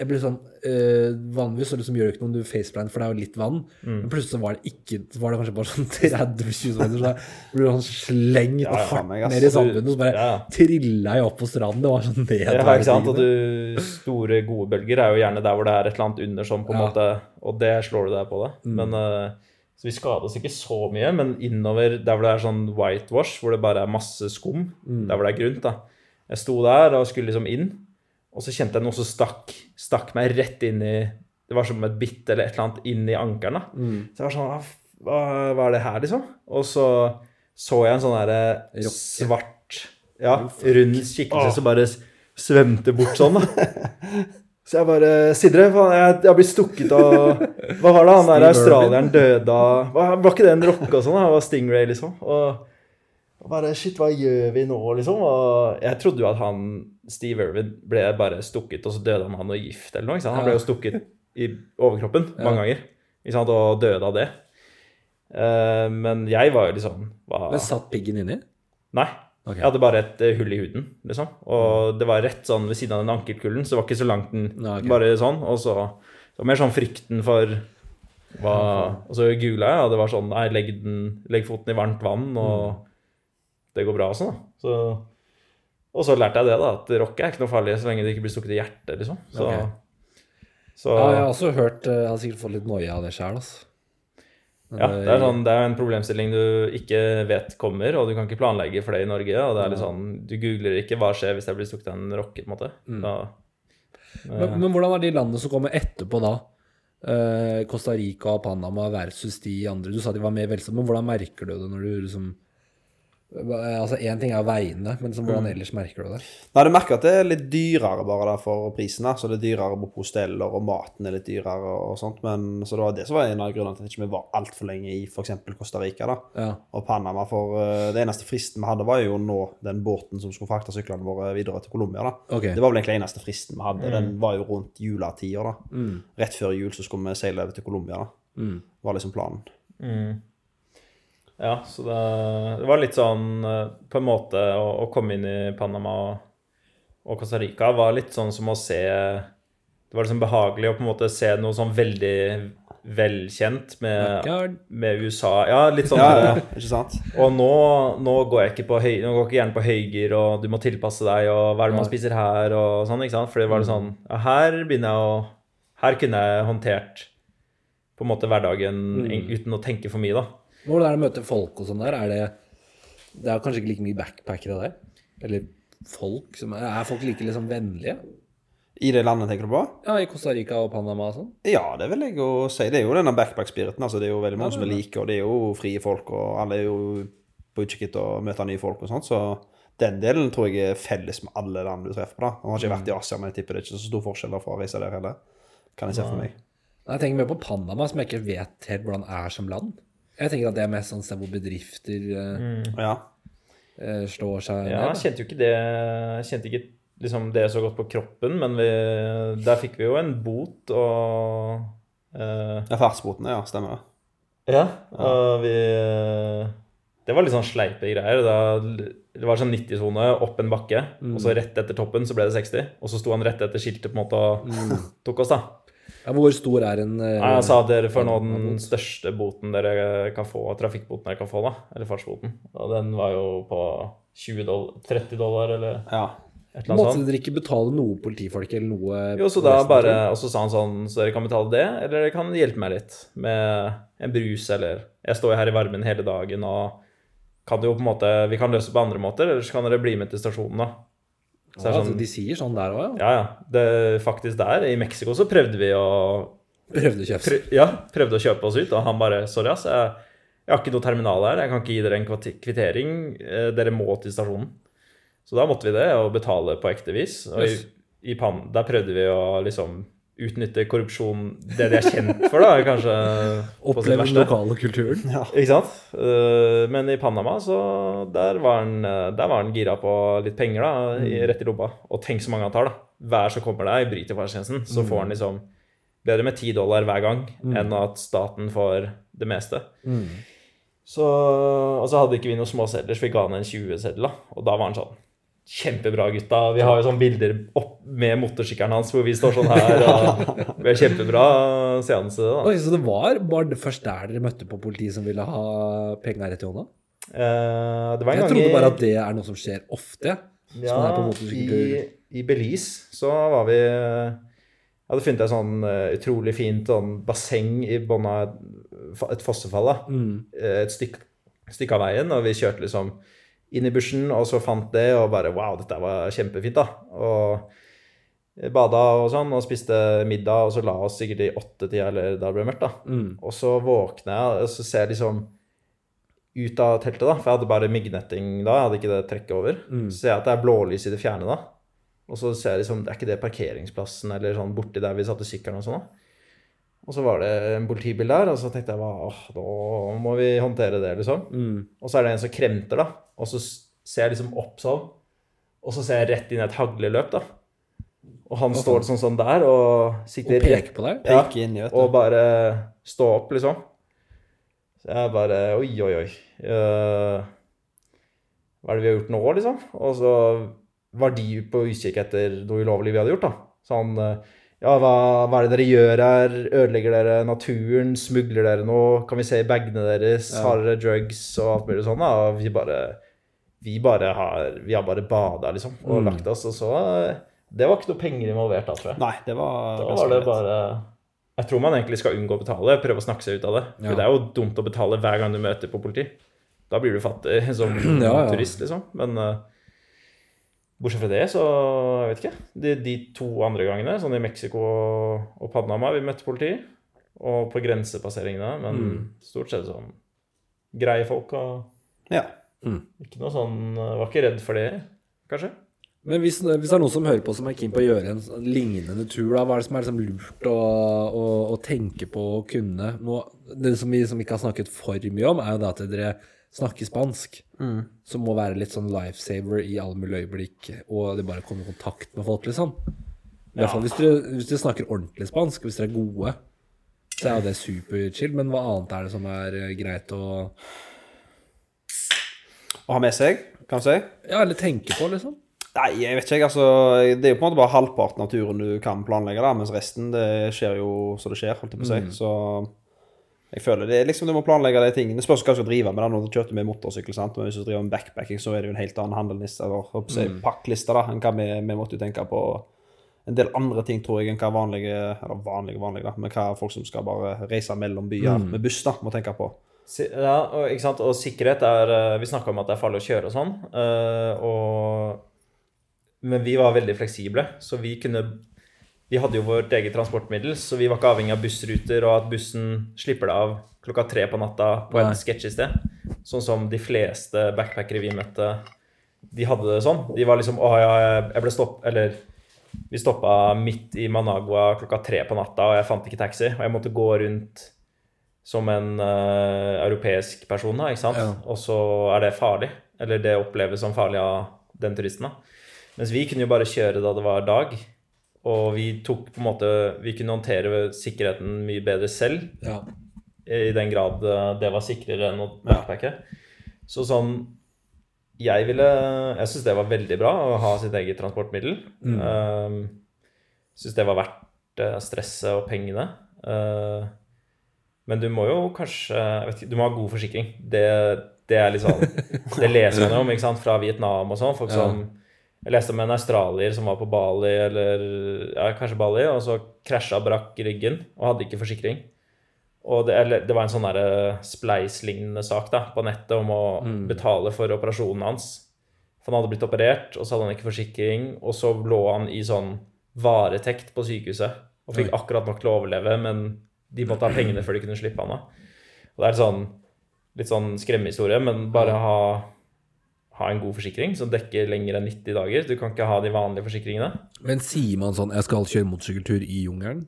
Jeg ble sånn øh, Vanligvis så liksom gjør det ikke noe om du faceplant, for det er jo litt vann. Mm. Men plutselig så var det ikke Så var det kanskje bare sånn 30-20 meter, så jeg ble sånn slengt Ja, ja, hardt meg, ned i sanden. og så bare Ja. trilla jeg opp på stranden. Det var sånn Ja, ikke sant? Og du, store, gode bølger er jo gjerne der hvor det er et eller annet under sånn, på en Ja. måte Og det slår du deg på det. Men eh, Så vi skadet oss ikke så mye, men innover der hvor det er sånn whitewash, hvor det bare er masse skum, der hvor det er grunt, da. Jeg sto der og skulle liksom inn, og så kjente jeg noe som stakk, stakk meg rett inn i Det var som et bitt eller et eller annet inn i ankelen, da. Så jeg var sånn hva, hva er det her, liksom? Og så så jeg en sånn derre svart Ja, rund skikkelse som bare svømte bort sånn, da. Så jeg bare Sidre, jeg, jeg har blitt stukket av Hva var det? Han der australieren døde av Var, var ikke det en rocke og sånn? Han Det var Stingray, liksom. Og, og bare Shit, hva gjør vi nå, liksom? Og jeg trodde jo at han Steve Irwin ble bare stukket, og så døde han av noe gift eller noe. ikke sant? Han ble jo stukket i overkroppen mange ganger ikke sant? og døde av det. Uh, men jeg var jo liksom hva, Men satt piggen inni? Nei. Ok. Jeg hadde bare et eh, hull i huden, liksom. Og det var rett sånn ved siden av den ankelkullen, så det var ikke så langt den. Nei, okay. Bare sånn. Og så det var mer sånn frykten for hva Og så googla jeg, og det var sånn Nei, legg, den, legg foten i varmt vann, og Mm. det går bra og sånn, da. Så, og så lærte jeg det, da, at rock er ikke noe farlig så lenge det ikke blir stukket i hjertet, liksom. Så, okay. så Ja, jeg har også hørt eh, Jeg har sikkert fått litt noia av det sjæl, altså. Ja, eh, det er, sånn, det er en problemstilling du ikke vet kommer, og du kan ikke planlegge for det i Norge. og det er litt sånn, Du googler ikke hva skjer hvis jeg blir stukket av en rocke. på en måte. Da, Men, men hvordan er de landene som kommer etterpå da? Eh, Costa Rica og Panama versus de andre. Du sa de var mer velstående, men hvordan merker du det når du liksom Altså, én ting er veiene, men som, hvordan ellers merker du det? Nei, du merker at det er litt dyrere bare der for prisen. Så det er dyrere på hosteller, og maten er litt dyrere og sånt. Men så det var det som var en av grunnene til at ikke vi var altfor lenge i f.eks. Costa Rica da, Ja. og Panama. For uh, det eneste fristen vi hadde, var jo nå den båten som skulle frakte syklene våre videre til Colombia. da. Det var vel egentlig eneste fristen vi hadde. Den var jo rundt juletida. da. Rett før jul så skulle vi seile over til Colombia. Mm. var liksom planen. Ja, så det, det var litt sånn eh, På en måte å, å komme inn i Panama og, og Costa Rica var litt sånn som å se Det var liksom behagelig å på en måte se noe sånn veldig velkjent med, med USA. Ja, litt sånn. Ja, ja, ikke sant? Og nå, nå går jeg ikke på høy, nå går jeg ikke gjerne på høygir, og du må tilpasse deg, og hva er det man spiser her, og sånn, ikke sant? For det var sånn, ja, her begynner jeg å, her kunne jeg håndtert på en måte hverdagen mm. uten å tenke for mye, da. Hvordan er det å møte folk og sånn der? Er det Det er kanskje ikke like mye backpackere der? Eller folk som Er, er folk like liksom vennlige? I det landet, tenker du på? Ja, i Costa Rica og Panama og sånn? Ja, det vil jeg jo si. Det er jo denne backpack-spiriten. altså Det er jo veldig mange Ja, som er like, og det er jo frie folk, og alle er jo på utkikk etter å møte nye folk og sånt, så den delen tror jeg er felles med alle land du treffer på. da. Nå har ikke vært i Asia, men jeg tipper det er ikke så stor forskjell fra å reise der heller. Kan jeg se for meg. Jeg tenker mer på Panama, som jeg ikke vet helt hvordan er som land. Jeg tenker at det er mest sånn sted hvor bedrifter eh, Ja. eh, slår seg Ja, jeg kjente jo ikke det, jeg kjente ikke liksom det så godt på kroppen, men vi, der fikk vi jo en bot, og... eh, ja Fartsbotene, ja. Stemmer det. Ja, og vi Det var litt sånn sleipe greier. Da, det var sånn 90-sone opp en bakke, og så rett etter toppen så ble det 60. Og så sto han rett etter skiltet på en måte og tok oss, da. Ja, hvor stor er en eh, Nei, Jeg sa dere får nå den største boten dere kan få, trafikkboten dere kan få, da. Eller fartsboten. Og den var jo på 20 dollar, 30 dollar, eller Ja. et eller annet Måtte sånt. dere ikke betale noe politifolk eller noe? Jo, så da bare. Og så sa han sånn, så dere kan betale det, eller dere kan hjelpe meg litt med en brus, eller Jeg står jo her i varmen hele dagen, og kan jo på en måte Vi kan løse det på andre måter, eller så kan dere bli med til stasjonen, da. Så Ja, er altså, sånn, de sier sånn der òg, ja. ja, ja. Det, faktisk der, i Mexico, så prøvde vi å Prøvde å kjøpe seg. prø, Ja, prøvde å kjøpe oss ut, og han bare Sorry, ass, jeg, jeg har ikke noe terminal her, jeg kan ikke gi dere en kvittering, eh, dere må til stasjonen. Så da måtte vi det, og betale på ekte vis. Og i, i Pan, der prøvde vi å liksom utnytte korrupsjon, det de er kjent for, da, kanskje Oppleve den lokale kulturen. Ja. Ikke sant? Eh, Men i Panama, så der var han, eh, der var han gira på litt penger, da, i, Mm. rett i lomma. Og tenk så mange han tar, da. Hver som kommer der, bryter fartstjenesten, så får han Mm. liksom bedre med ti dollar hver gang enn at staten får det meste. Mm. Så, og så hadde ikke vi noen småsedler, så vi ga han en 20-seddel, da. Og da var han sånn Kjempebra, gutta. Vi har jo sånne bilder opp med motorsykkelen hans hvor vi står sånn her. Og det ble kjempebra seanse, da. Oi, så det var bare det først der dere møtte på politiet som ville ha penga rett i hånda? Uh, det var en Jeg gang trodde i- bare at det er noe som skjer ofte. Ja, i, i Belize så var vi Jeg hadde funnet et sånn eh, utrolig fint sånn basseng i bånn av et, fossefall. Mm. Eh, Et stykke stykke av veien, og vi kjørte liksom inn i bushen, og så fant det, og bare Wow, dette var kjempefint, da. Og bada og sånn, og spiste middag, og så la oss sikkert i åttetida, eller da det ble mørkt, da. Mm. Og så våkner jeg, og så ser jeg liksom ut av teltet, da, for jeg hadde bare myggnetting da, jeg hadde ikke det trekket over. Mm. Så ser jeg at det er blålys i det fjerne da. Og så ser jeg liksom, er ikke det parkeringsplassen eller sånn borti der vi satte sykkelen og sånn da? Og så var det en politibil der, og så tenkte jeg, bare åh, nå må vi håndtere det, liksom. Mm. Og så er det en som kremter, da. Og så ser jeg liksom opp sånn. Og så ser jeg rett inn i et hagleløp, da. Og han står sånn sånn der og Og sikter rett peke på deg? Ja, Peker inn i, vet du. og bare stå opp, liksom. Så jeg bare Oi, oi, oi. Uh, hva er det vi har gjort nå, liksom? Og så var de på utkikk etter noe ulovlig vi hadde gjort, da. Så eh, Ja, hva, hva er det dere gjør her? Ødelegger dere naturen? Smugler dere noe? Kan vi se i bagene deres? Ja. Har dere drugs og alt mulig sånn? Og vi bare Vi bare har Vi har bare bada, liksom, og Mm. lagt oss, og så eh, Det var ikke noe penger involvert da, tror jeg. Nei, det var Da var det bare Jeg tror man egentlig skal unngå å betale, prøve å snakke seg ut av det. For det er jo dumt å betale hver gang du møter på politi. Da blir du fattig som Ja, ja. turist, liksom. Men eh, bortsett fra det, så jeg vet ikke. De, de to andre gangene, sånn i Mexico og, Panama, vi møtte politi. Og på grensepasseringene. Men Mm. stort sett sånn greie folk og Ja. ikke noe sånn Var ikke redd for det, kanskje. Men hvis, hvis det er noen som hører på som er keen på å gjøre en sånn lignende tur, da, hva er det som er liksom lurt å, å, å tenke på å kunne? Noe, det som vi som ikke har snakket for mye om, er jo det at dere snakker spansk. Som må være litt sånn lifesaver i alle mulige øyeblikk, og det bare kommer i kontakt med folk, liksom. I hvert fall hvis dere, snakker ordentlig spansk, hvis dere er gode, så er jo det superchill. Men hva annet er det som er eh, greit å Å ha med seg, kan du si. Ja, eller tenke på, liksom? Nei, jeg vet ikke. altså, Det er jo på en måte bare halvparten av turen du kan planlegge, da, mens resten det skjer jo så det skjer, holdt jeg på å si. Så jeg føler det er liksom du må planlegge de tingene. Det spørs hva du skal drive med. du kjørte med motorsykkel, sant? men hvis du driver med backpacking, så er det jo en helt annen handelliste, eller holdt på pakkliste, da, enn hva vi, vi måtte jo tenke på. En del andre ting, tror jeg, enn hva vanlige, eller vanlige, vanlige, da, men hva folk som skal bare reise mellom byer med buss, da, må tenke på. Ja, og, ikke sant? og sikkerhet er eh, Vi snakka om at det er farlig å kjøre og sånn. eh, og, men vi var veldig fleksible, så vi kunne Vi hadde jo vårt eget transportmiddel, så vi var ikke avhengig av bussruter og at bussen slipper deg av klokka tre på natta på Nei. sketsj i sted. Sånn som de fleste backpackere vi møtte, de hadde det sånn. De var liksom Å ja, jeg ble stopp... Eller vi stoppa midt i Managua klokka tre på natta, og jeg fant ikke taxi. Og jeg måtte gå rundt som en uh, europeisk person, da, ikke sant? Ja. Og så er det farlig. Eller det oppleves som farlig av den turisten. da. Mens vi kunne jo bare kjøre da det var dag. Og vi tok på en måte Vi kunne håndtere sikkerheten mye bedre selv. Ja. I den grad eh, det var sikrere enn å backpacke. Så sånn Jeg ville Jeg syns det var veldig bra å ha sitt eget transportmiddel. Mm. Uh, syns det var verdt eh, stresset og pengene. Uh, men du må jo kanskje vet ikke, Du må ha god forsikring. Det, det er litt sånn Det leser man jo om ikke sant, fra Vietnam og sånn. Folk Ja. Jeg leste om en australier som var på Bali, eller ja, kanskje Bali, og så krasja og brakk ryggen og hadde ikke forsikring. Og det, eller, det var en sånn Spleis-lignende sak da, på nettet om å betale for operasjonen hans. For han hadde blitt operert, og så hadde han ikke forsikring, og så lå han i sånn varetekt på sykehuset og fikk akkurat nok til å overleve, men de måtte ha pengene før de kunne slippe han av. Og det er sånn, litt sånn skremmehistorie, men bare ha, ha en god forsikring som dekker lenger enn 90 dager. Du kan ikke ha de vanlige forsikringene. Men sier man sånn 'jeg skal kjøre motorsykkeltur i jungelen'?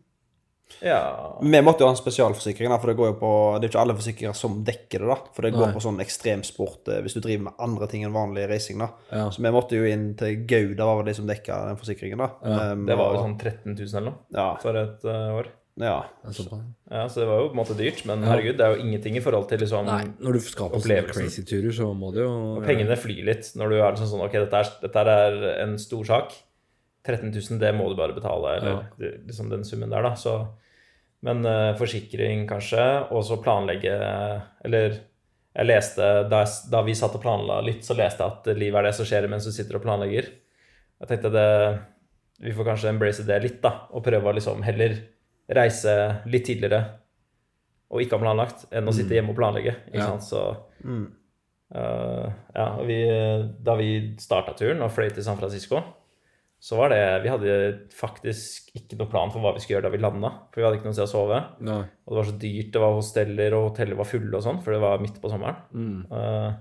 Ja Vi måtte jo ha en spesialforsikring, for det går jo på Det er jo ikke alle forsikringer som dekker det, da. For det går Nei. på sånn ekstremsport eh, hvis du driver med andre ting enn vanlig racing, da. Ja. Så vi måtte jo inn til Gouda, var vel de som dekka den forsikringen, da. Um, Det var jo sånn 13 000 eller noe Ja. for et uh, år. Ja. Så, Ja, Så det var jo på en måte dyrt, men herregud, det er jo ingenting i forhold til liksom Nei, når du skal på sånne crazy turer, så må du jo Pengene flyr litt når du er liksom sånn Ok, dette er, dette er en stor sak. 13 000, det må du bare betale, eller Ja. liksom den summen der, da. Så, men uh, forsikring, kanskje, og så planlegge Eller jeg leste da, jeg, da vi satt og planla litt, så leste jeg at livet er det som skjer mens du sitter og planlegger. Jeg tenkte det Vi får kanskje embrace det litt, da, og prøve å liksom heller reise litt tidligere og ikke ha planlagt, enn å sitte hjemme og planlegge. Ja. Så uh, ja, vi, da vi starta turen og fløy til San Francisco, så var det Vi hadde faktisk ikke noe plan for hva vi skulle gjøre da vi landa. For vi hadde ikke noe sted å sove. Nei. Og det var så dyrt. Det var hosteller, og hoteller var fulle og sånn, for det var midt på sommeren. Mm. Uh,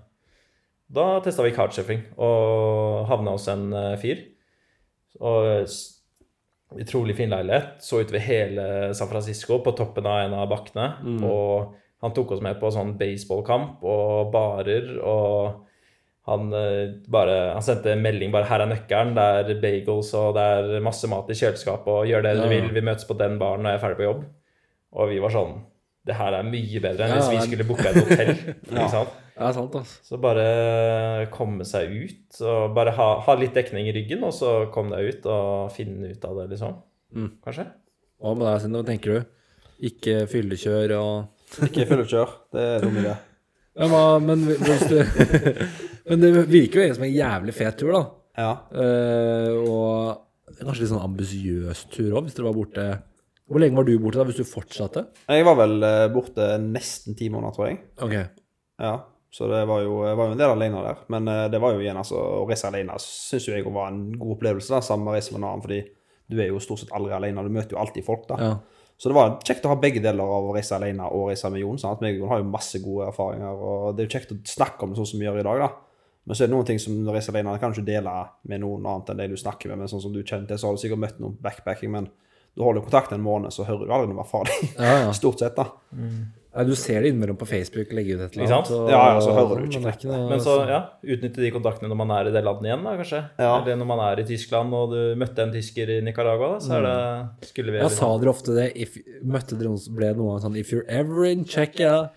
da testa vi couchsurfing og havna hos en eh, fyr. Og utrolig fin leilighet. Så utover hele San Francisco på toppen av en av bakkene. Og han tok oss med på sånn baseballkamp og barer og han eh, bare Han sendte en melding bare 'Her er nøkkelen. Det er bagels, og det er masse mat i kjøleskapet, og gjør det du vil. Vi møtes på den baren når jeg er ferdig på jobb. Og vi var sånn Det her er mye bedre enn Ja, hvis vi skulle booka et hotell. ikke sant? Det er sant, altså. Så bare komme seg ut, og bare ha, ha litt dekning i ryggen, og så komme deg ut og finne ut av det, liksom. Mm. Kanskje? Hva med deg, Sinde? Hva tenker du? Ikke fyllekjør og Ikke fyllekjør. Det er dum idé. ja, men, men, hvis du, men det virker jo egentlig som en jævlig fet tur, da. Ja. Uh, og kanskje litt sånn ambisiøs tur òg, hvis dere var borte Hvor lenge var du borte da, hvis du fortsatte? Jeg var vel eh, borte nesten ti måneder, tror jeg. Ok. Ja. Så det var jo, var jo en del alene der. Men eh, det var jo igjen, altså Å reise alene syns jo jeg var en god opplevelse, da, sammen med å reise med en annen, fordi du er jo stort sett aldri alene. Du møter jo alltid folk, da. Ja. Så det var kjekt å ha begge deler av å reise alene og reise med Jon. Sant? Meg og Jon har jo masse gode erfaringer, og det er jo kjekt å snakke om det sånn som vi gjør i dag, da. Men så er det noen ting som når du reiser alene, kan du ikke dele med noen annet enn de du snakker med. Men sånn som du kjenner til, så har du sikkert møtt noen backpacking, men du holder kontakt en måned, så hører du aldri noe fra dem. Ja, ja. Stort sett, da. Nei, du ser det innimellom på Facebook, legge ut et eller annet. og- Ja, ja, så hører du ikke men ikke noe- Men så, ja, utnytte de kontaktene når man er i det landet igjen, da, kanskje. Ja. Eller når man er i Tyskland og du møtte en tysker i Nicaragua, da, så er det Skulle vi Ja, sa dere ofte det? If, møtte dere noen ble det noe sånn If you're ever in Czechia,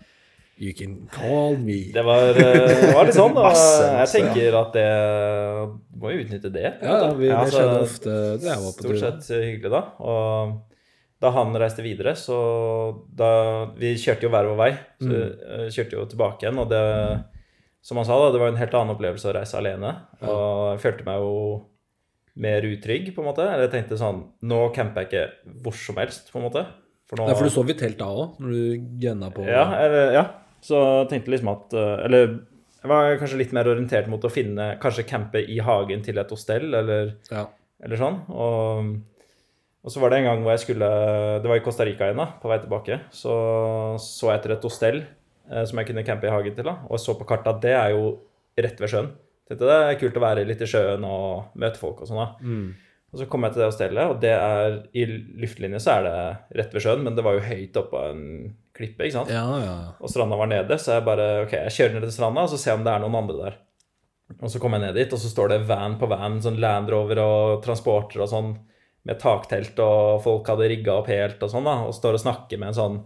you can call me. Det var, eh, det var litt sånn, og jeg tenker at det må jo utnytte det. Ja, vi, det altså, skjedde ofte da jeg var på Stort sett hyggelig, da. Og da han reiste videre, så da Vi kjørte jo hver vår vei. Så mm. kjørte jo tilbake igjen, og det Som han sa, da, det var en helt annen opplevelse å reise alene. Og jeg følte meg jo mer utrygg, på en måte. Eller jeg tenkte sånn Nå camper jeg ikke hvor som helst, på en måte. For nå Ja, for du sov i telt da òg, når du gønna på ja, eller, ja. Så jeg tenkte liksom at eh, Eller jeg var kanskje litt mer orientert mot å finne Kanskje campe i hagen til et hostell, eller Ja. eller sånn. Og, og så var det en gang hvor jeg skulle Det var i Costa Rica igjen, da, på vei tilbake. Så så jeg etter et hostell eh, som jeg kunne campe i hagen til. da, Og så på kartet at det er jo rett ved sjøen. Tenkte det er kult å være litt i sjøen og møte folk og sånn. da. Og så kom jeg til det hostellet, og det er i luftlinje så er det rett ved sjøen, men det var jo høyt oppå en klippe, ikke sant. Ja, ja. Og stranda var nede, så jeg bare ok, jeg kjører ned til stranda og så ser jeg om det er noen andre der. Og så kom jeg ned dit, og så står det van på van, sånn Land Rover og transporter og sånn, med taktelt, og folk hadde rigga opp helt og sånn, da, og står og snakker med en sånn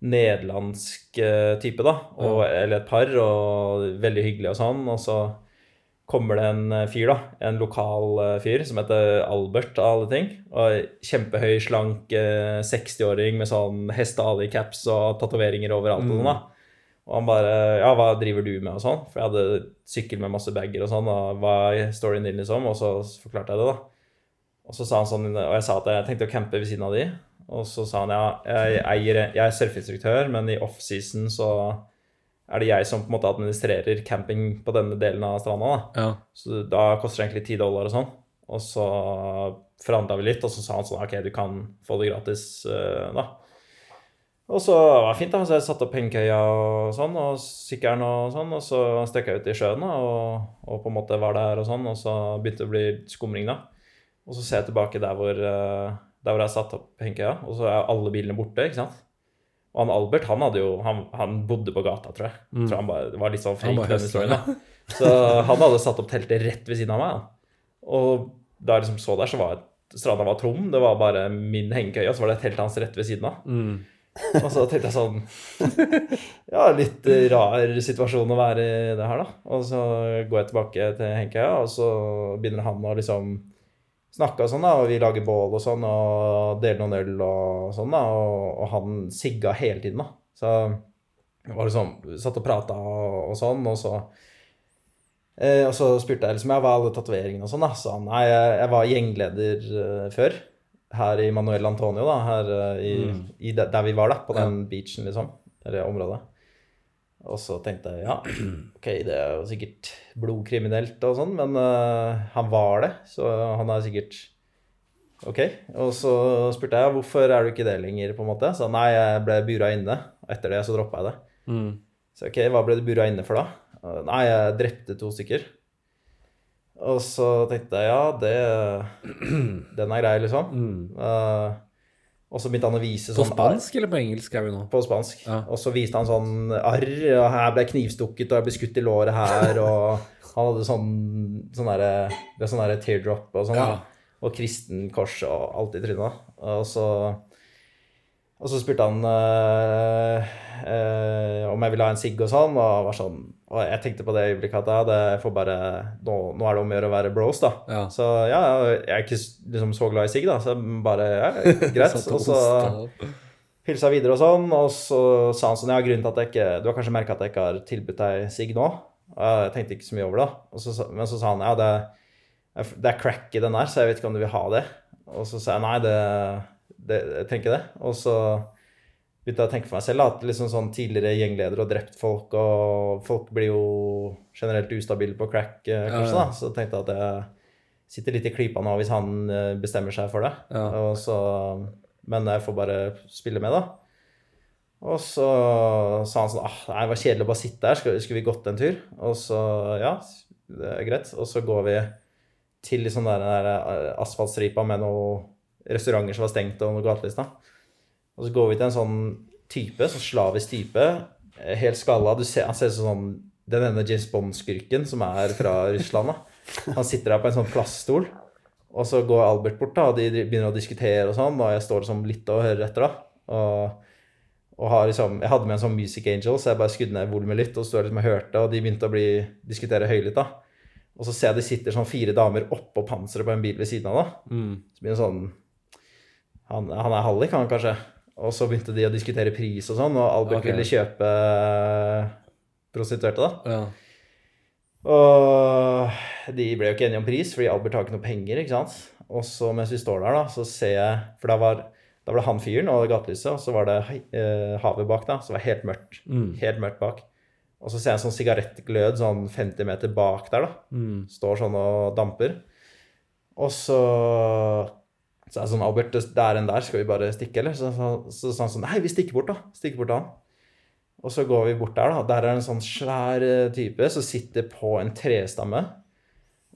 nederlandsk eh, type, da, og, eller et par, og veldig hyggelig og sånn, og så kommer det en eh, fyr, da, en lokal eh, fyr som heter Albert av alle ting, og kjempehøy, slank eh, 60-åring med sånn hestehale-caps og tatoveringer overalt og sånn, da. Og han bare Ja, hva driver du med, og sånn? For jeg hadde sykkel med masse bager og sånn, og hva er storyen din, liksom? Og så forklarte jeg det, da. Og så sa han sånn, og jeg sa at jeg tenkte å campe ved siden av de. Og så sa han ja, jeg, eier, jeg er surfeinstruktør, men i offseason så er det jeg som på en måte administrerer camping på denne delen av stranda. da. ja. Så da koster det egentlig ti dollar og sånn. Og så forhandla vi litt, og så sa han sånn OK, du kan få det gratis, eh, da. Og så var det fint, da. Så jeg satte opp hengekøya og sånn, og sykkelen og sånn. Og så stakk jeg ut i sjøen da, og, og på en måte var der og sånn. Og så begynte det å bli skumring, da. Og så ser jeg tilbake der hvor, eh, der hvor jeg satte opp hengekøya, og så er alle bilene borte, ikke sant. Og han Albert, han jo Han, han bodde på gata, tror jeg. Jeg tror han bare, det var litt sånn fake, den historien, da. Så han hadde satt opp teltet rett ved siden av meg. Da. Og da jeg liksom så der, så var stranda var tom. Det var bare min hengekøye, og så var det teltet hans rett ved siden av. Mm. Og så tenkte jeg sånn Ja, litt rar situasjon å være i det her, da. Og så går jeg tilbake til Henkøya, og så begynner han å liksom snakke og sånn, da. Og vi lager bål og sånn, og deler noen øl og sånn, da. Og, og han sigga hele tiden, da. Så det var liksom Satt og prata og, og sånn, og så eh, Og så spurte jeg liksom ja, hva er alle tatoveringene og sånn, da. Så han nei, jeg, jeg var gjengleder eh, før her i Manuel Antonio, da, her eh, i, i der, der vi var, da, på den beachen, liksom. Eller området. Og så tenkte jeg ja, ok, det er jo sikkert blodkriminelt og sånn, men uh, han var det, så han er sikkert ok. Og så spurte jeg hvorfor er du ikke det lenger, på en måte. Så nei, jeg ble bura inne. Etter det så droppa jeg det. Mm. Så ok, hva ble du bura inne for da? Uh, Nei, jeg drepte to stykker. Og så tenkte jeg ja, det Den er grei, liksom. Uh, og så begynte han å vise sånn På spansk eller på engelsk er vi nå? På spansk. Ja. Og så viste han sånn arr, og her ble jeg knivstukket, og jeg ble skutt i låret her, og han hadde sånn sånn derre det er sånn teardrop og sånn. Ja. Og Og kristenkors og alt i trynet. Og så og så spurte han eh, eh, om jeg ville ha en sigg og sånn, og var sånn Og jeg tenkte på det øyeblikket at det får bare nå, nå er det om å gjøre å være bros, da. Ja. Så ja, jeg er ikke liksom så glad i sigg, da, så bare ja, greit. Og så hilsa videre og sånn, og så sa han sånn Ja, grunnen til at jeg ikke Du har kanskje merka at jeg ikke har tilbudt deg sigg nå? Og jeg tenkte ikke så mye over det. Så, men så sa han ja, det, det er crack i den der, så jeg vet ikke om du vil ha det. Og så sa jeg nei, det, det jeg tenker det. Og så begynte jeg å tenke for meg selv at liksom sånn tidligere gjengleder og drept folk, og folk blir jo generelt ustabile på crack, eh, kanskje, da. Så tenkte jeg at jeg sitter litt i klypa nå hvis han eh, bestemmer seg for det. Ja. Og så, men jeg får bare spille med, da. Og så sa han sånn ah, nei, Det var kjedelig å bare sitte her. Skulle, skulle vi gått en tur? Og så Ja, det er greit. Og så går vi til liksom den der eh, asfaltstripa med noen restauranter som var stengt, og noe gatelista. Og så går vi til en sånn type, sånn slavisk type, eh, helt skalla. Du ser, han ser ut som sånn den ene James Bond-skurken som er fra Russland. da. Han sitter der på en sånn plaststol, og så går Albert bort, da, og de begynner å diskutere og sånn, og jeg står liksom litt og hører etter, da. Og, liksom, jeg hadde med en sånn Music Angel, så jeg bare skudde ned volumet litt, og så liksom jeg hørte, og de begynte å bli, diskutere høylytt, da. Og så ser jeg det sitter sånn fire damer oppå panseret på en bil ved siden av, da. Mm. Så begynner sånn han, han er hallik, han kanskje. Og så begynte de å diskutere pris og sånn, og Albert okay. ville kjøpe eh, prostituerte, da. Ja. Og de ble jo ikke enige om pris, fordi Albert har ikke noe penger, ikke sant. Og så mens vi står der, da, så ser jeg For da var, da var det han fyren og gatelyset, og så var det eh, havet bak, da. Så det var helt mørkt. Mm. Helt mørkt bak. Og så ser jeg en sånn sigarettglød sånn 50 meter bak der, da. Mm. Står sånn og damper. Og så så er det sånn, Albert, det er en der, skal vi bare stikke, eller? Så, så, så sa han sånn, nei, vi stikker bort da, stikker bort han. Og så går vi bort der da, der er det en sånn svær eh, type som sitter på en trestamme.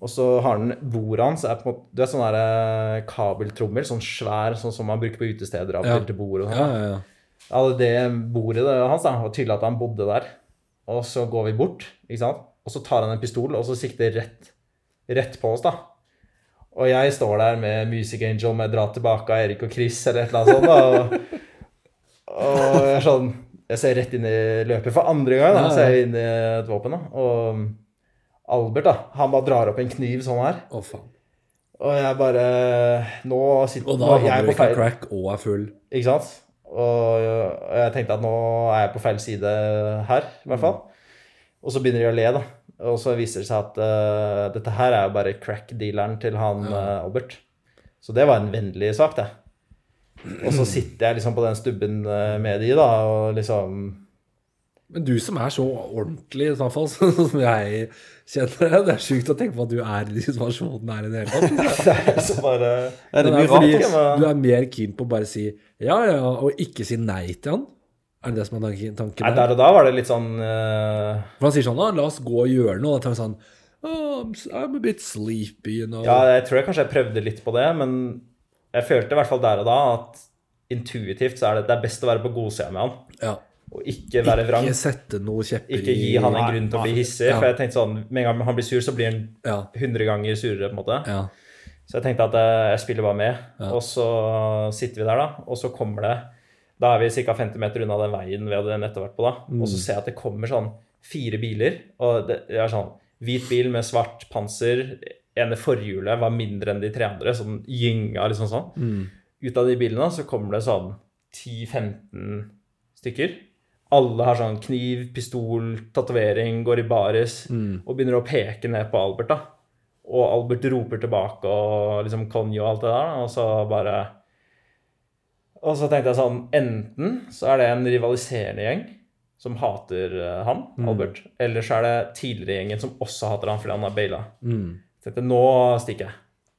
Og så har han bordet hans, er på, en måte- du vet sånn der eh, kabeltrommel, sånn svær, sånn som man bruker på utesteder av og Ja. til bord og sånn. Ja, ja, ja. Ja, det det bordet hans da, og tydelig at han bodde der. Og så går vi bort, ikke sant? Og så tar han en pistol, og så sikter rett, rett på oss da. Og jeg står der med Music Angel med Dra tilbake av Erik og Chris, eller et eller annet sånt da. Og, og jeg sånn, jeg ser rett inn i løpet for andre gang da, så er ser jeg inn i et våpen da. Og Albert da, han bare drar opp en kniv sånn her. Å, faen. Og jeg bare, nå sitter Og da nå- jeg er på feil- crack og er full. ikke sant? Og og jeg tenkte at nå er jeg på feil side her, i hvert fall. Og så begynner de å le, da. Og så viser det seg at uh, dette her er jo bare crack-dealeren til han eh, Albert. Så det var en vennlig sak, det. Og så sitter jeg liksom på den stubben eh, med de, da, og liksom Men du som er så ordentlig, i så fall, som jeg kjenner deg, det er sjukt å tenke på at du er i de situasjonene her i det hele tatt. Det er så bare Ja, det er, blir er fordi rart. men- du er mer keen på å bare si ja, ja, og ikke si nei til han. Er det det som er tanken? tanken Nei, der? og da var det litt sånn uh... For han sier sånn, la oss gå og gjøre noe. Da tar vi sånn, oh, I'm, a bit sleepy, you know. Ja, jeg tror jeg kanskje jeg prøvde litt på det, men jeg følte i hvert fall der og da at intuitivt så er det, det er best å være på godsida med han, Ja. og ikke være vrang. Ikke sette noe kjepper Ikke gi han en grunn til å bli hissig, Ja. for jeg tenkte sånn, med en gang han blir sur, så blir han Ja, 100 ganger surere, på en måte. ja. Så jeg tenkte at jeg, jeg spiller bare med, og så sitter vi der, da, og så kommer det Da er vi ca. 50 meter unna den veien vi hadde nettopp vært på, da, og Mm. så ser jeg at det kommer sånn fire biler, og det er sånn hvit bil med svart panser. ene forhjulet var mindre enn de tre andre, sånn gynga liksom sånn. Mm. Ut av de bilene så kommer det sånn 10-15 stykker. Alle har sånn kniv, pistol, tatovering, går i baris Mm. og begynner å peke ned på Albert, da. Og Albert roper tilbake og liksom konjo og alt det der, og så bare Og så tenkte jeg sånn Enten så er det en rivaliserende gjeng som hater han, han, Albert, eller så er det tidligere gjengen som også hater han fordi han har baila. Mm. Så tenkte nå stikker jeg.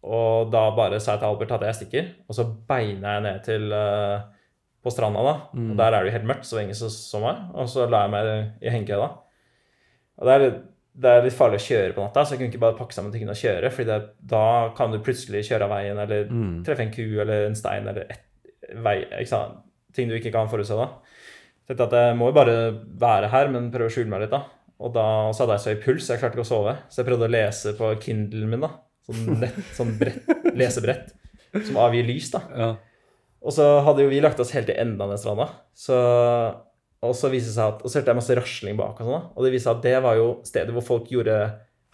Og da bare sa jeg til Albert at jeg stikker, og så beina jeg ned til uh, på stranda, da. Og der er det jo helt mørkt, så ingen som så meg. Og så la jeg meg i hengekøya. Og det er, litt- det er litt farlig å kjøre på natta, så jeg kunne ikke bare pakke sammen tingene og kjøre, for da kan du plutselig kjøre av veien, eller Mm. treffe en ku eller en stein eller et vei, sant? ting du ikke kan forutse da. Tenkte at jeg må jo bare være her, men prøve å skjule meg litt da. Og da så hadde jeg så høy puls, jeg klarte ikke å sove. Så jeg prøvde å lese på Kindlen min da. Sånn, nett, sånn brett, lesebrett som avgir lys da. Ja. Og så hadde jo vi lagt oss helt til enden av den stranda. Så, og så viste det seg at, og så hørte jeg masse rasling bak og sånn da. Og det viste seg at det var jo stedet hvor folk gjorde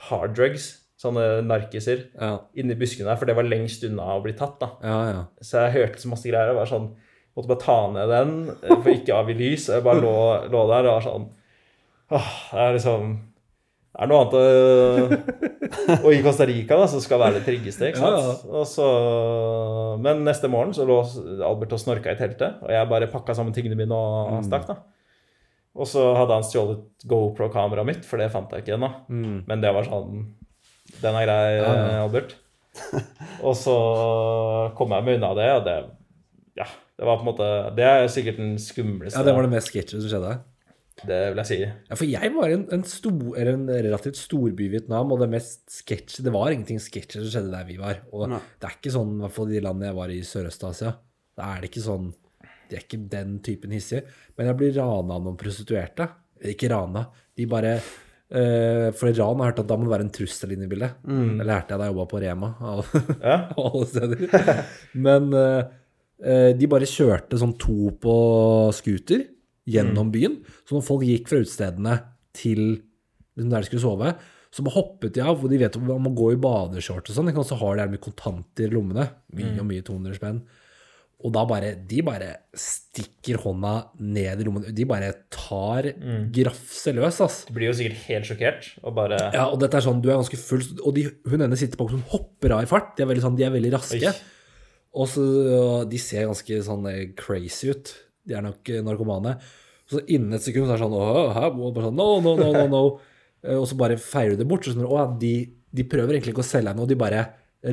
hard drugs, sånne narkiser, Ja. inni buskene der, for det var lengst unna å bli tatt da. ja, ja. Så jeg hørte så masse greier og var sånn Måtte bare ta ned den eh, for ikke å avgi lys. Og jeg bare lå, lå der og var sånn Åh, det er liksom Det er noe annet å Og i Costa Rica, da, så skal være det tryggeste, ikke sant. Ja, Og så, men neste morgen så lå Albert og snorka i teltet, og jeg bare pakka sammen tingene mine og Mm. stakk, da. Og så hadde han stjålet GoPro-kameraet mitt, for det fant jeg ikke ennå. Mm. Men det var sånn Den er grei, Ja, ja. Albert. Og så kom jeg meg unna det, og det Ja, det var på en måte Det er sikkert den skumleste ja, det var det mest sketchy som skjedde. det vil jeg si. Ja, for jeg var i en, en, stor, eller en relativt storby i Vietnam, og det mest sketchy Det var ingenting sketchy som skjedde der vi var. Og Nei. det er ikke sånn, i hvert fall i de landene jeg var i Sørøst-Asia, da er det ikke sånn De er ikke den typen hissige. Men jeg blir rana av noen prostituerte. Ikke rana. De bare eh, For ran har hørt at da må det være en trussel inne i bildet. Det lærte jeg da jeg jobba på Rema. Av, Ja. alle steder. Men eh, eh, de bare kjørte sånn to på scooter gjennom byen. Så når folk gikk fra utestedene til liksom der de skulle sove, så bare hoppet de av, for de vet om man må gå i badeshorts og sånn. Så har de med kontanter i lommene. Mye og mye 200 spenn. Og da bare De bare stikker hånda ned i lommen. De bare tar grafse løs, ass. Du blir jo sikkert helt sjokkert og bare Ja, og dette er sånn, du er ganske full, og de, hun ene sitter på som hopper av i fart. De er veldig, sånn, de er veldig raske. Oi. Og så, de ser ganske sånn eh, crazy ut. De er nok eh, narkomane. Så innen et sekund så er det sånn Åh, hæ? Og bare sånn, no, no, no, no, no. Eh, Og så bare feirer du det bort. Så sånn, å, ja, de, de prøver egentlig ikke å selge deg noe, de bare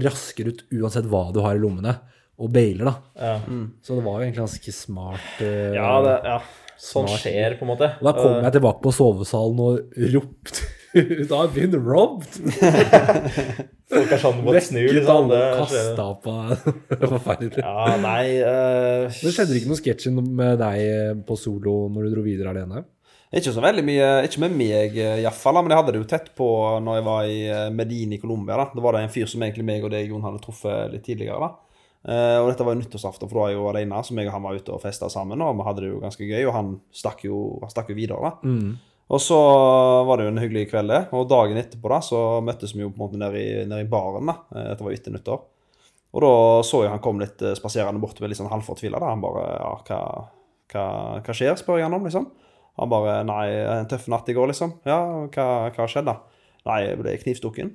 rasker ut uansett hva du har i lommene, og bailer, da. Ja, Så det var jo egentlig ganske smart. Uh, ja, det, ja. sånn Smart. skjer, på en måte. og da kom jeg tilbake på sovesalen og ropte ut I've been robbed! Folk er sånn mot snu, Vekket liksom. alle og kasta på Det forferdelig. Ja, nei uh... Det skjedde ikke noe sketsj med deg på solo når du dro videre alene? Ikke så veldig mye, ikke med meg eh, iallfall, men jeg hadde det jo tett på når jeg var i eh, Medin i Colombia. da. Da var det en fyr som egentlig meg og deg, Jon, hadde truffet litt tidligere. da. Eh, og dette var jo nyttårsaften, for da var jeg jo alene, så meg og han var ute og festa sammen. Og vi hadde det jo ganske gøy, og han stakk jo, han stakk jo videre. da. Og så var det jo en hyggelig kveld, det. Og dagen etterpå da, så møttes vi jo på en måte nede i, nede i baren. da. Eh, Dette var etter nyttår. Og da så jeg han kom litt spaserende bort med litt sånn halvfortvila. Han bare Ja, hva, hva, hva skjer? spør jeg han om, liksom. Han bare Nei, en tøff natt i går, liksom. Ja, hva, hva skjedde? Nei, jeg ble knivstukken.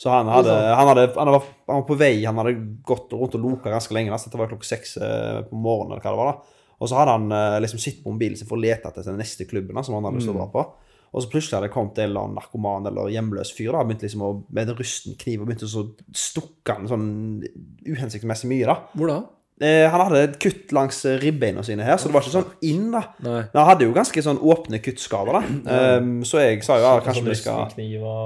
så han hadde, han, hadde, han, var, han var på vei, han hadde gått rundt og loka ganske lenge. det så dette var klokka seks eh, på morgenen, eller hva det var. da. Og så hadde han eh, liksom sittet på mobilen sin for å lete etter den neste klubben da, som han hadde lyst til å dra på. Og så plutselig hadde det kommet en eller annen narkoman eller hjemløs fyr da, begynte liksom å, med en rusten kniv og begynte å stukke han sånn uhensiktsmessig mye. da. Hvor da? Eh, han hadde et kutt langs eh, ribbeina sine her, så det var ikke sånn inn, da. Nei. Men han hadde jo ganske sånn åpne kuttskader, da. Um, så jeg sa jo ja, kanskje Sånn vi skal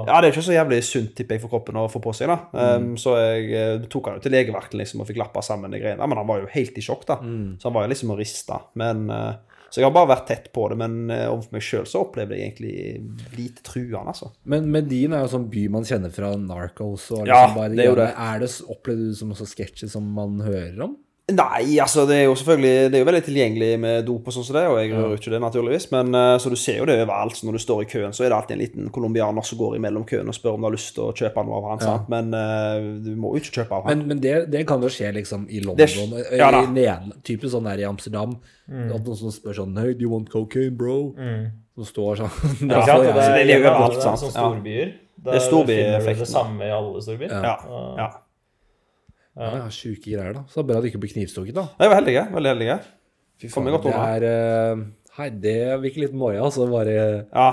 Ja, det er ikke så jævlig sunt, tipper jeg, for kroppen å få på seg, da. Um, så jeg eh, tok han jo til legevakten liksom, og fikk lappa sammen de greiene. Men han var jo helt i sjokk, da. Så han var jo liksom og rista. Men uh, Så jeg har bare vært tett på det, men overfor meg sjøl så opplevde jeg egentlig lite truende, altså. Men Medin er jo sånn by man kjenner fra Narcos. Og Ja, liksom bare, det er jo det. Er det opplevd du som sketsjer som man hører om? Nei, altså det er jo selvfølgelig Det er jo veldig tilgjengelig med dop og sånn som det, og jeg rører jo ikke det, naturligvis. Men eh, så du ser jo det overalt. Når du står i køen, så er det alltid en liten colombianer som går imellom køen og spør om du har lyst til å kjøpe noe av han, sant? Men uh, du må jo ikke kjøpe av han. Men, men det, det kan jo skje liksom i Det- London, ja da. i Nederland, typisk sånn der i Amsterdam. At noen som spør sånn Hey, do you want cocaine, bro? Som står sånn. Ja, ja, sant? får Og jeg- det er, det er det, det er overalt, sånn sant? Det er storbyer. Det, det samme i alle storbyer. ja, ja. Ja, ja, Sjuke greier, da. Så bra at du ikke blir knivstukket, da. Jeg var heldige. Veldig heldige. Fy faen, godt det er eh, Hei, det virker litt noia, altså. Bare Ja.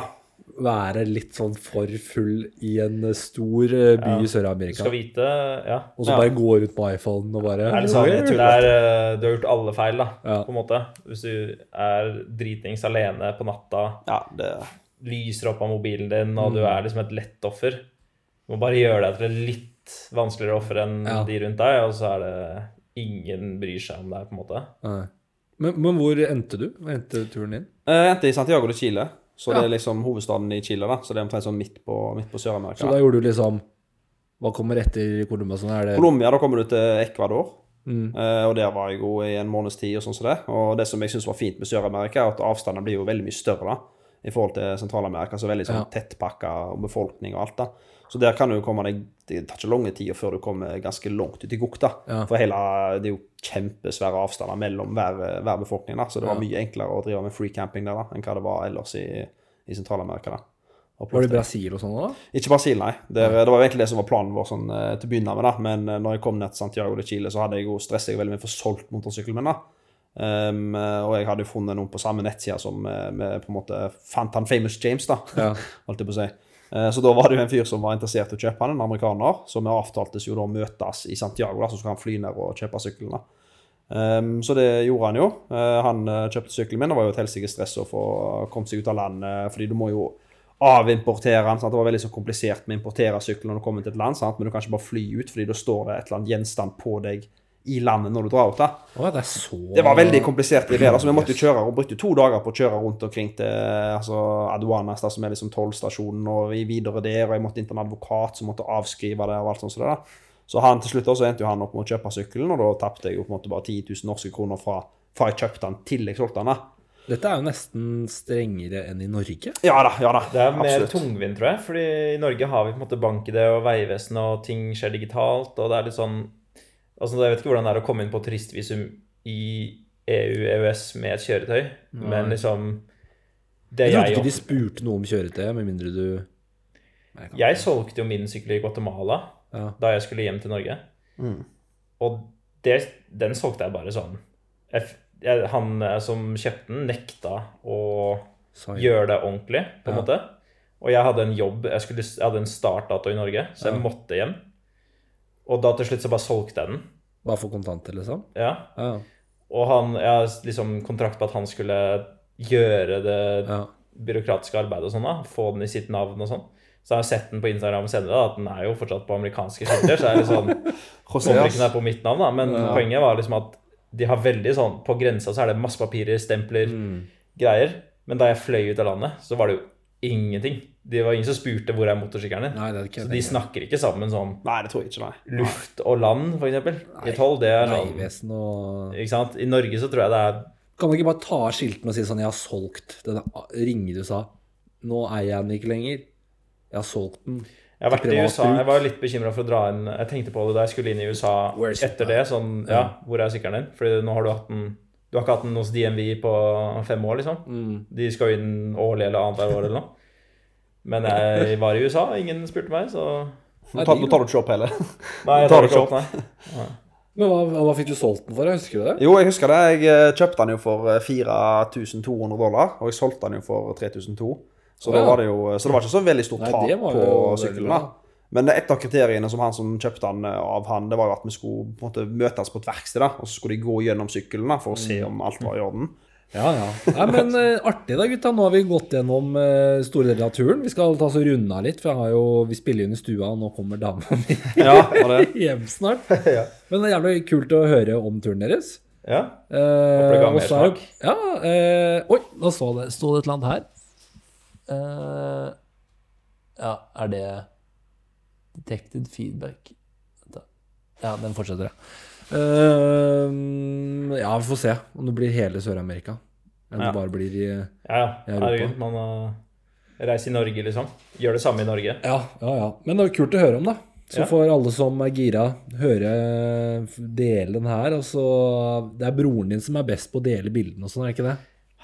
være litt sånn for full i en stor by by i Sør-Amerika. skal vite Ja. Og så Ja. bare gå rundt med iPhone og bare Det er litt sånn, det er, eh, du har gjort alle feil, da, Ja. på en måte. Hvis du er dritings alene på natta, ja, det lyser opp av mobilen din, og Mm. du er liksom et lett offer. Du må bare gjøre deg til et litt vanskeligere offer enn Ja. de rundt deg, og så er det ingen bryr seg om deg, på en måte. Men, men hvor endte du? Hvor endte turen din? Jeg endte i Santiago de Chile. Så Ja. det er liksom hovedstaden i Chile, da. Så det er omtrent sånn midt på, midt på Sør-Amerika. Så da gjorde du liksom Hva kommer etter Colombia? Sånn er det Colombia, da kommer du til Ecuador. Mm. Uh, og der var jeg jo i en måneds tid og sånn som det. Og det som jeg syns var fint med Sør-Amerika, er at avstanden blir jo veldig mye større da, i forhold til Sentral-Amerika. Så veldig sånn Ja. tettpakka befolkning og alt, da. Så der kan du komme deg Det tar ikke lange tid før du kommer ganske langt ut i Gokta. Ja. For hele, det er jo kjempesvære avstander mellom hver, hver befolkning, da. Så det var mye enklere å drive med free camping der da, enn hva det var ellers i, i Sentral-Amerika. da. Var det Brasil og sånn da? Ikke Brasil, nei. Det, det var egentlig det som var planen vår sånn, eh, til å begynne med. da. Men eh, når jeg kom ned til Santiago de Chile, så hadde jeg jo stresset veldig med å få solgt motorsykkelen min. da. Um, og jeg hadde jo funnet noen på samme nettside som vi på en måte fant han Famous James, da. Ja. holdt jeg på å si. Eh, Så da var det jo en fyr som var interessert i å kjøpe han, en amerikaner. Så vi avtaltes jo da å møtes i Santiago, da, så skulle han fly ned og kjøpe sykkelen. Um, så det gjorde han jo. Uh, han eh, kjøpte sykkelen min. Det var jo et helsike stress å få kommet seg ut av landet, fordi du må jo avimportere den. Det var veldig så komplisert med å importere sykkelen når du kommer til et land, sant? men du kan ikke bare fly ut, fordi da står det et eller annet gjenstand på deg i landet når du drar ut. da. Å, det er så Det var veldig komplisert i det. Altså, Vi måtte jo kjøre og brukte to dager på å kjøre rundt omkring til altså, Aduanas, da, som er liksom tollstasjonen, og vi videre der. Og jeg måtte inn til en advokat som måtte avskrive det. og alt sånt. Så, det, da. så han til slutt også så endte jo han opp med å kjøpe sykkelen, og da tapte jeg jo på en måte bare 10 000 norske kroner fra, fra jeg kjøpte den til jeg solgte den. da. Dette er jo nesten strengere enn i Norge. Ja da, ja da. Det er mer absolutt. tungvint, tror jeg. Fordi i Norge har vi på en måte bank-ID og Vegvesenet, og ting skjer digitalt. Og det er litt sånn Altså, Jeg vet ikke hvordan det er å komme inn på turistvisum i EU, EØS med et kjøretøy, men liksom Det Jeg trodde ikke de spurte noe om kjøretøyet, med mindre du Nei, Jeg solgte jo min sykkel i Guatemala Ja. da jeg skulle hjem til Norge. Mm. Og det, den solgte jeg bare sånn. Jeg, jeg, han eh, som kjøpte den, nekta å gjøre det ordentlig, på en Ja. måte. Og jeg hadde en jobb, jeg, skulle, jeg hadde en startdato i Norge, så jeg Ja. måtte hjem. Og da til slutt så bare solgte jeg den. Bare for kontanter, liksom? Ja. Ja. Og han, jeg har liksom kontrakt på at han skulle gjøre det ja. byråkratiske arbeidet og sånn, da. Få den i sitt navn og sånn. Så jeg har sett den på Instagram senere, da, at den er jo fortsatt på amerikanske skilter. Så er det sånn Kommer ikke den på mitt navn, da. Men Ja. poenget var liksom at de har veldig sånn På grensa så er det masse papirer, stempler, Mm. greier. Men da jeg fløy ut av landet, så var det jo ingenting. Det var ingen som spurte hvor er motorsykkelen din. Så de snakker ikke sammen sånn Nei, det tror jeg ikke, nei. luft og land, eksempel. I toll, det er sånn og Ikke sant? I Norge så tror jeg det er Kan man ikke bare ta av skiltene og si sånn 'Jeg har solgt den ringen du sa'. Nå eier jeg den ikke lenger. Jeg har solgt den. Jeg har vært i USA. Jeg var litt bekymra for å dra inn Jeg tenkte på det da jeg skulle inn i USA etter det. Sånn, ja, hvor er sykkelen din? Fordi nå har du hatt den Du har ikke hatt den hos DMV på fem år, liksom. Mm. De skal jo inn årlig eller annethvert år eller noe. Men jeg var i USA, ingen spurte meg, så Nå tar, nå tar du ikke opp hele. Nei, jeg Tar tar ikke opp, nei. Men hva, hva fikk du solgt den for? Husker du det? Jo, jeg husker det. Jeg eh, kjøpte den jo for eh, 4200 dollar, og jeg solgte den jo for 3200. Så, da ja. var det jo, så det var ikke så veldig stort tap på sykkelen. da. Men et av kriteriene som han som kjøpte eh, av han, det var jo at vi skulle på en måte møtes på et verksted, da, og så skulle de gå gjennom sykkelen da, for å se om alt var i orden. Ja, ja. Nei, men uh, artig da, gutta. Nå har vi gått gjennom uh, store deler av turen. Vi skal ta oss og runde av litt, for jeg har jo, vi spiller jo inn i stua, og nå kommer dama mi Ja, hjem snart. Ja. Men det er jævlig kult å høre om turen deres. ja. Håper det ga mer så er smak. Ja, eh, oi, nå sto det, et eller annet her. Eh, ja, er det Detected feedback Ja, den fortsetter, ja. Eh, ja, vi får se om det blir hele Sør-Amerika. Eller Ja. det bare blir i Ja, ja. I Europa. Herregud, man uh, reiser i Norge, liksom. Gjør det samme i Norge. Ja, ja, ja. Men det var kult å høre om, da. Så får alle som er gira, høre dele den her. Altså, det er broren din som er best på å dele bildene og sånn, er det ikke det?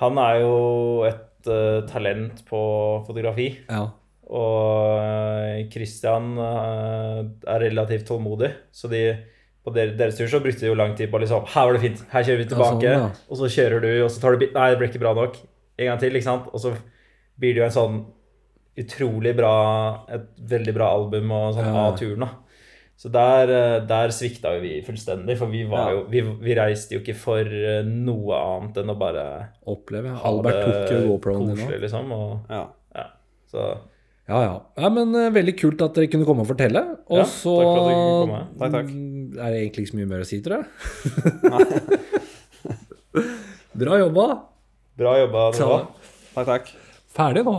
Han er jo et uh, talent på fotografi. Ja. Og uh, Christian uh, er relativt tålmodig, så de på deres tur så brukte de jo lang tid på liksom Her var det fint, her kjører vi tilbake. sånn, ja. Og så kjører du, og så tar du bit Nei, det ble ikke bra nok. En gang til, ikke sant? Og så blir det jo en sånn utrolig bra Et veldig bra album og sånn Ja. av turen, da. Så der, uh, der svikta jo vi fullstendig, for vi var Ja. jo vi, vi reiste jo ikke for uh, noe annet enn å bare Oppleve. Albert tok jo GoProen din òg. liksom. Og, Ja. ja, så Ja, ja. ja men eh, Veldig kult at dere kunne komme og fortelle. Og Ja, så takk for at dere kunne komme. Takk, takk. Er det egentlig ikke så mye mer å si, tror jeg. Bra jobba. bra jobba. Noah. Takk, takk. ferdig nå.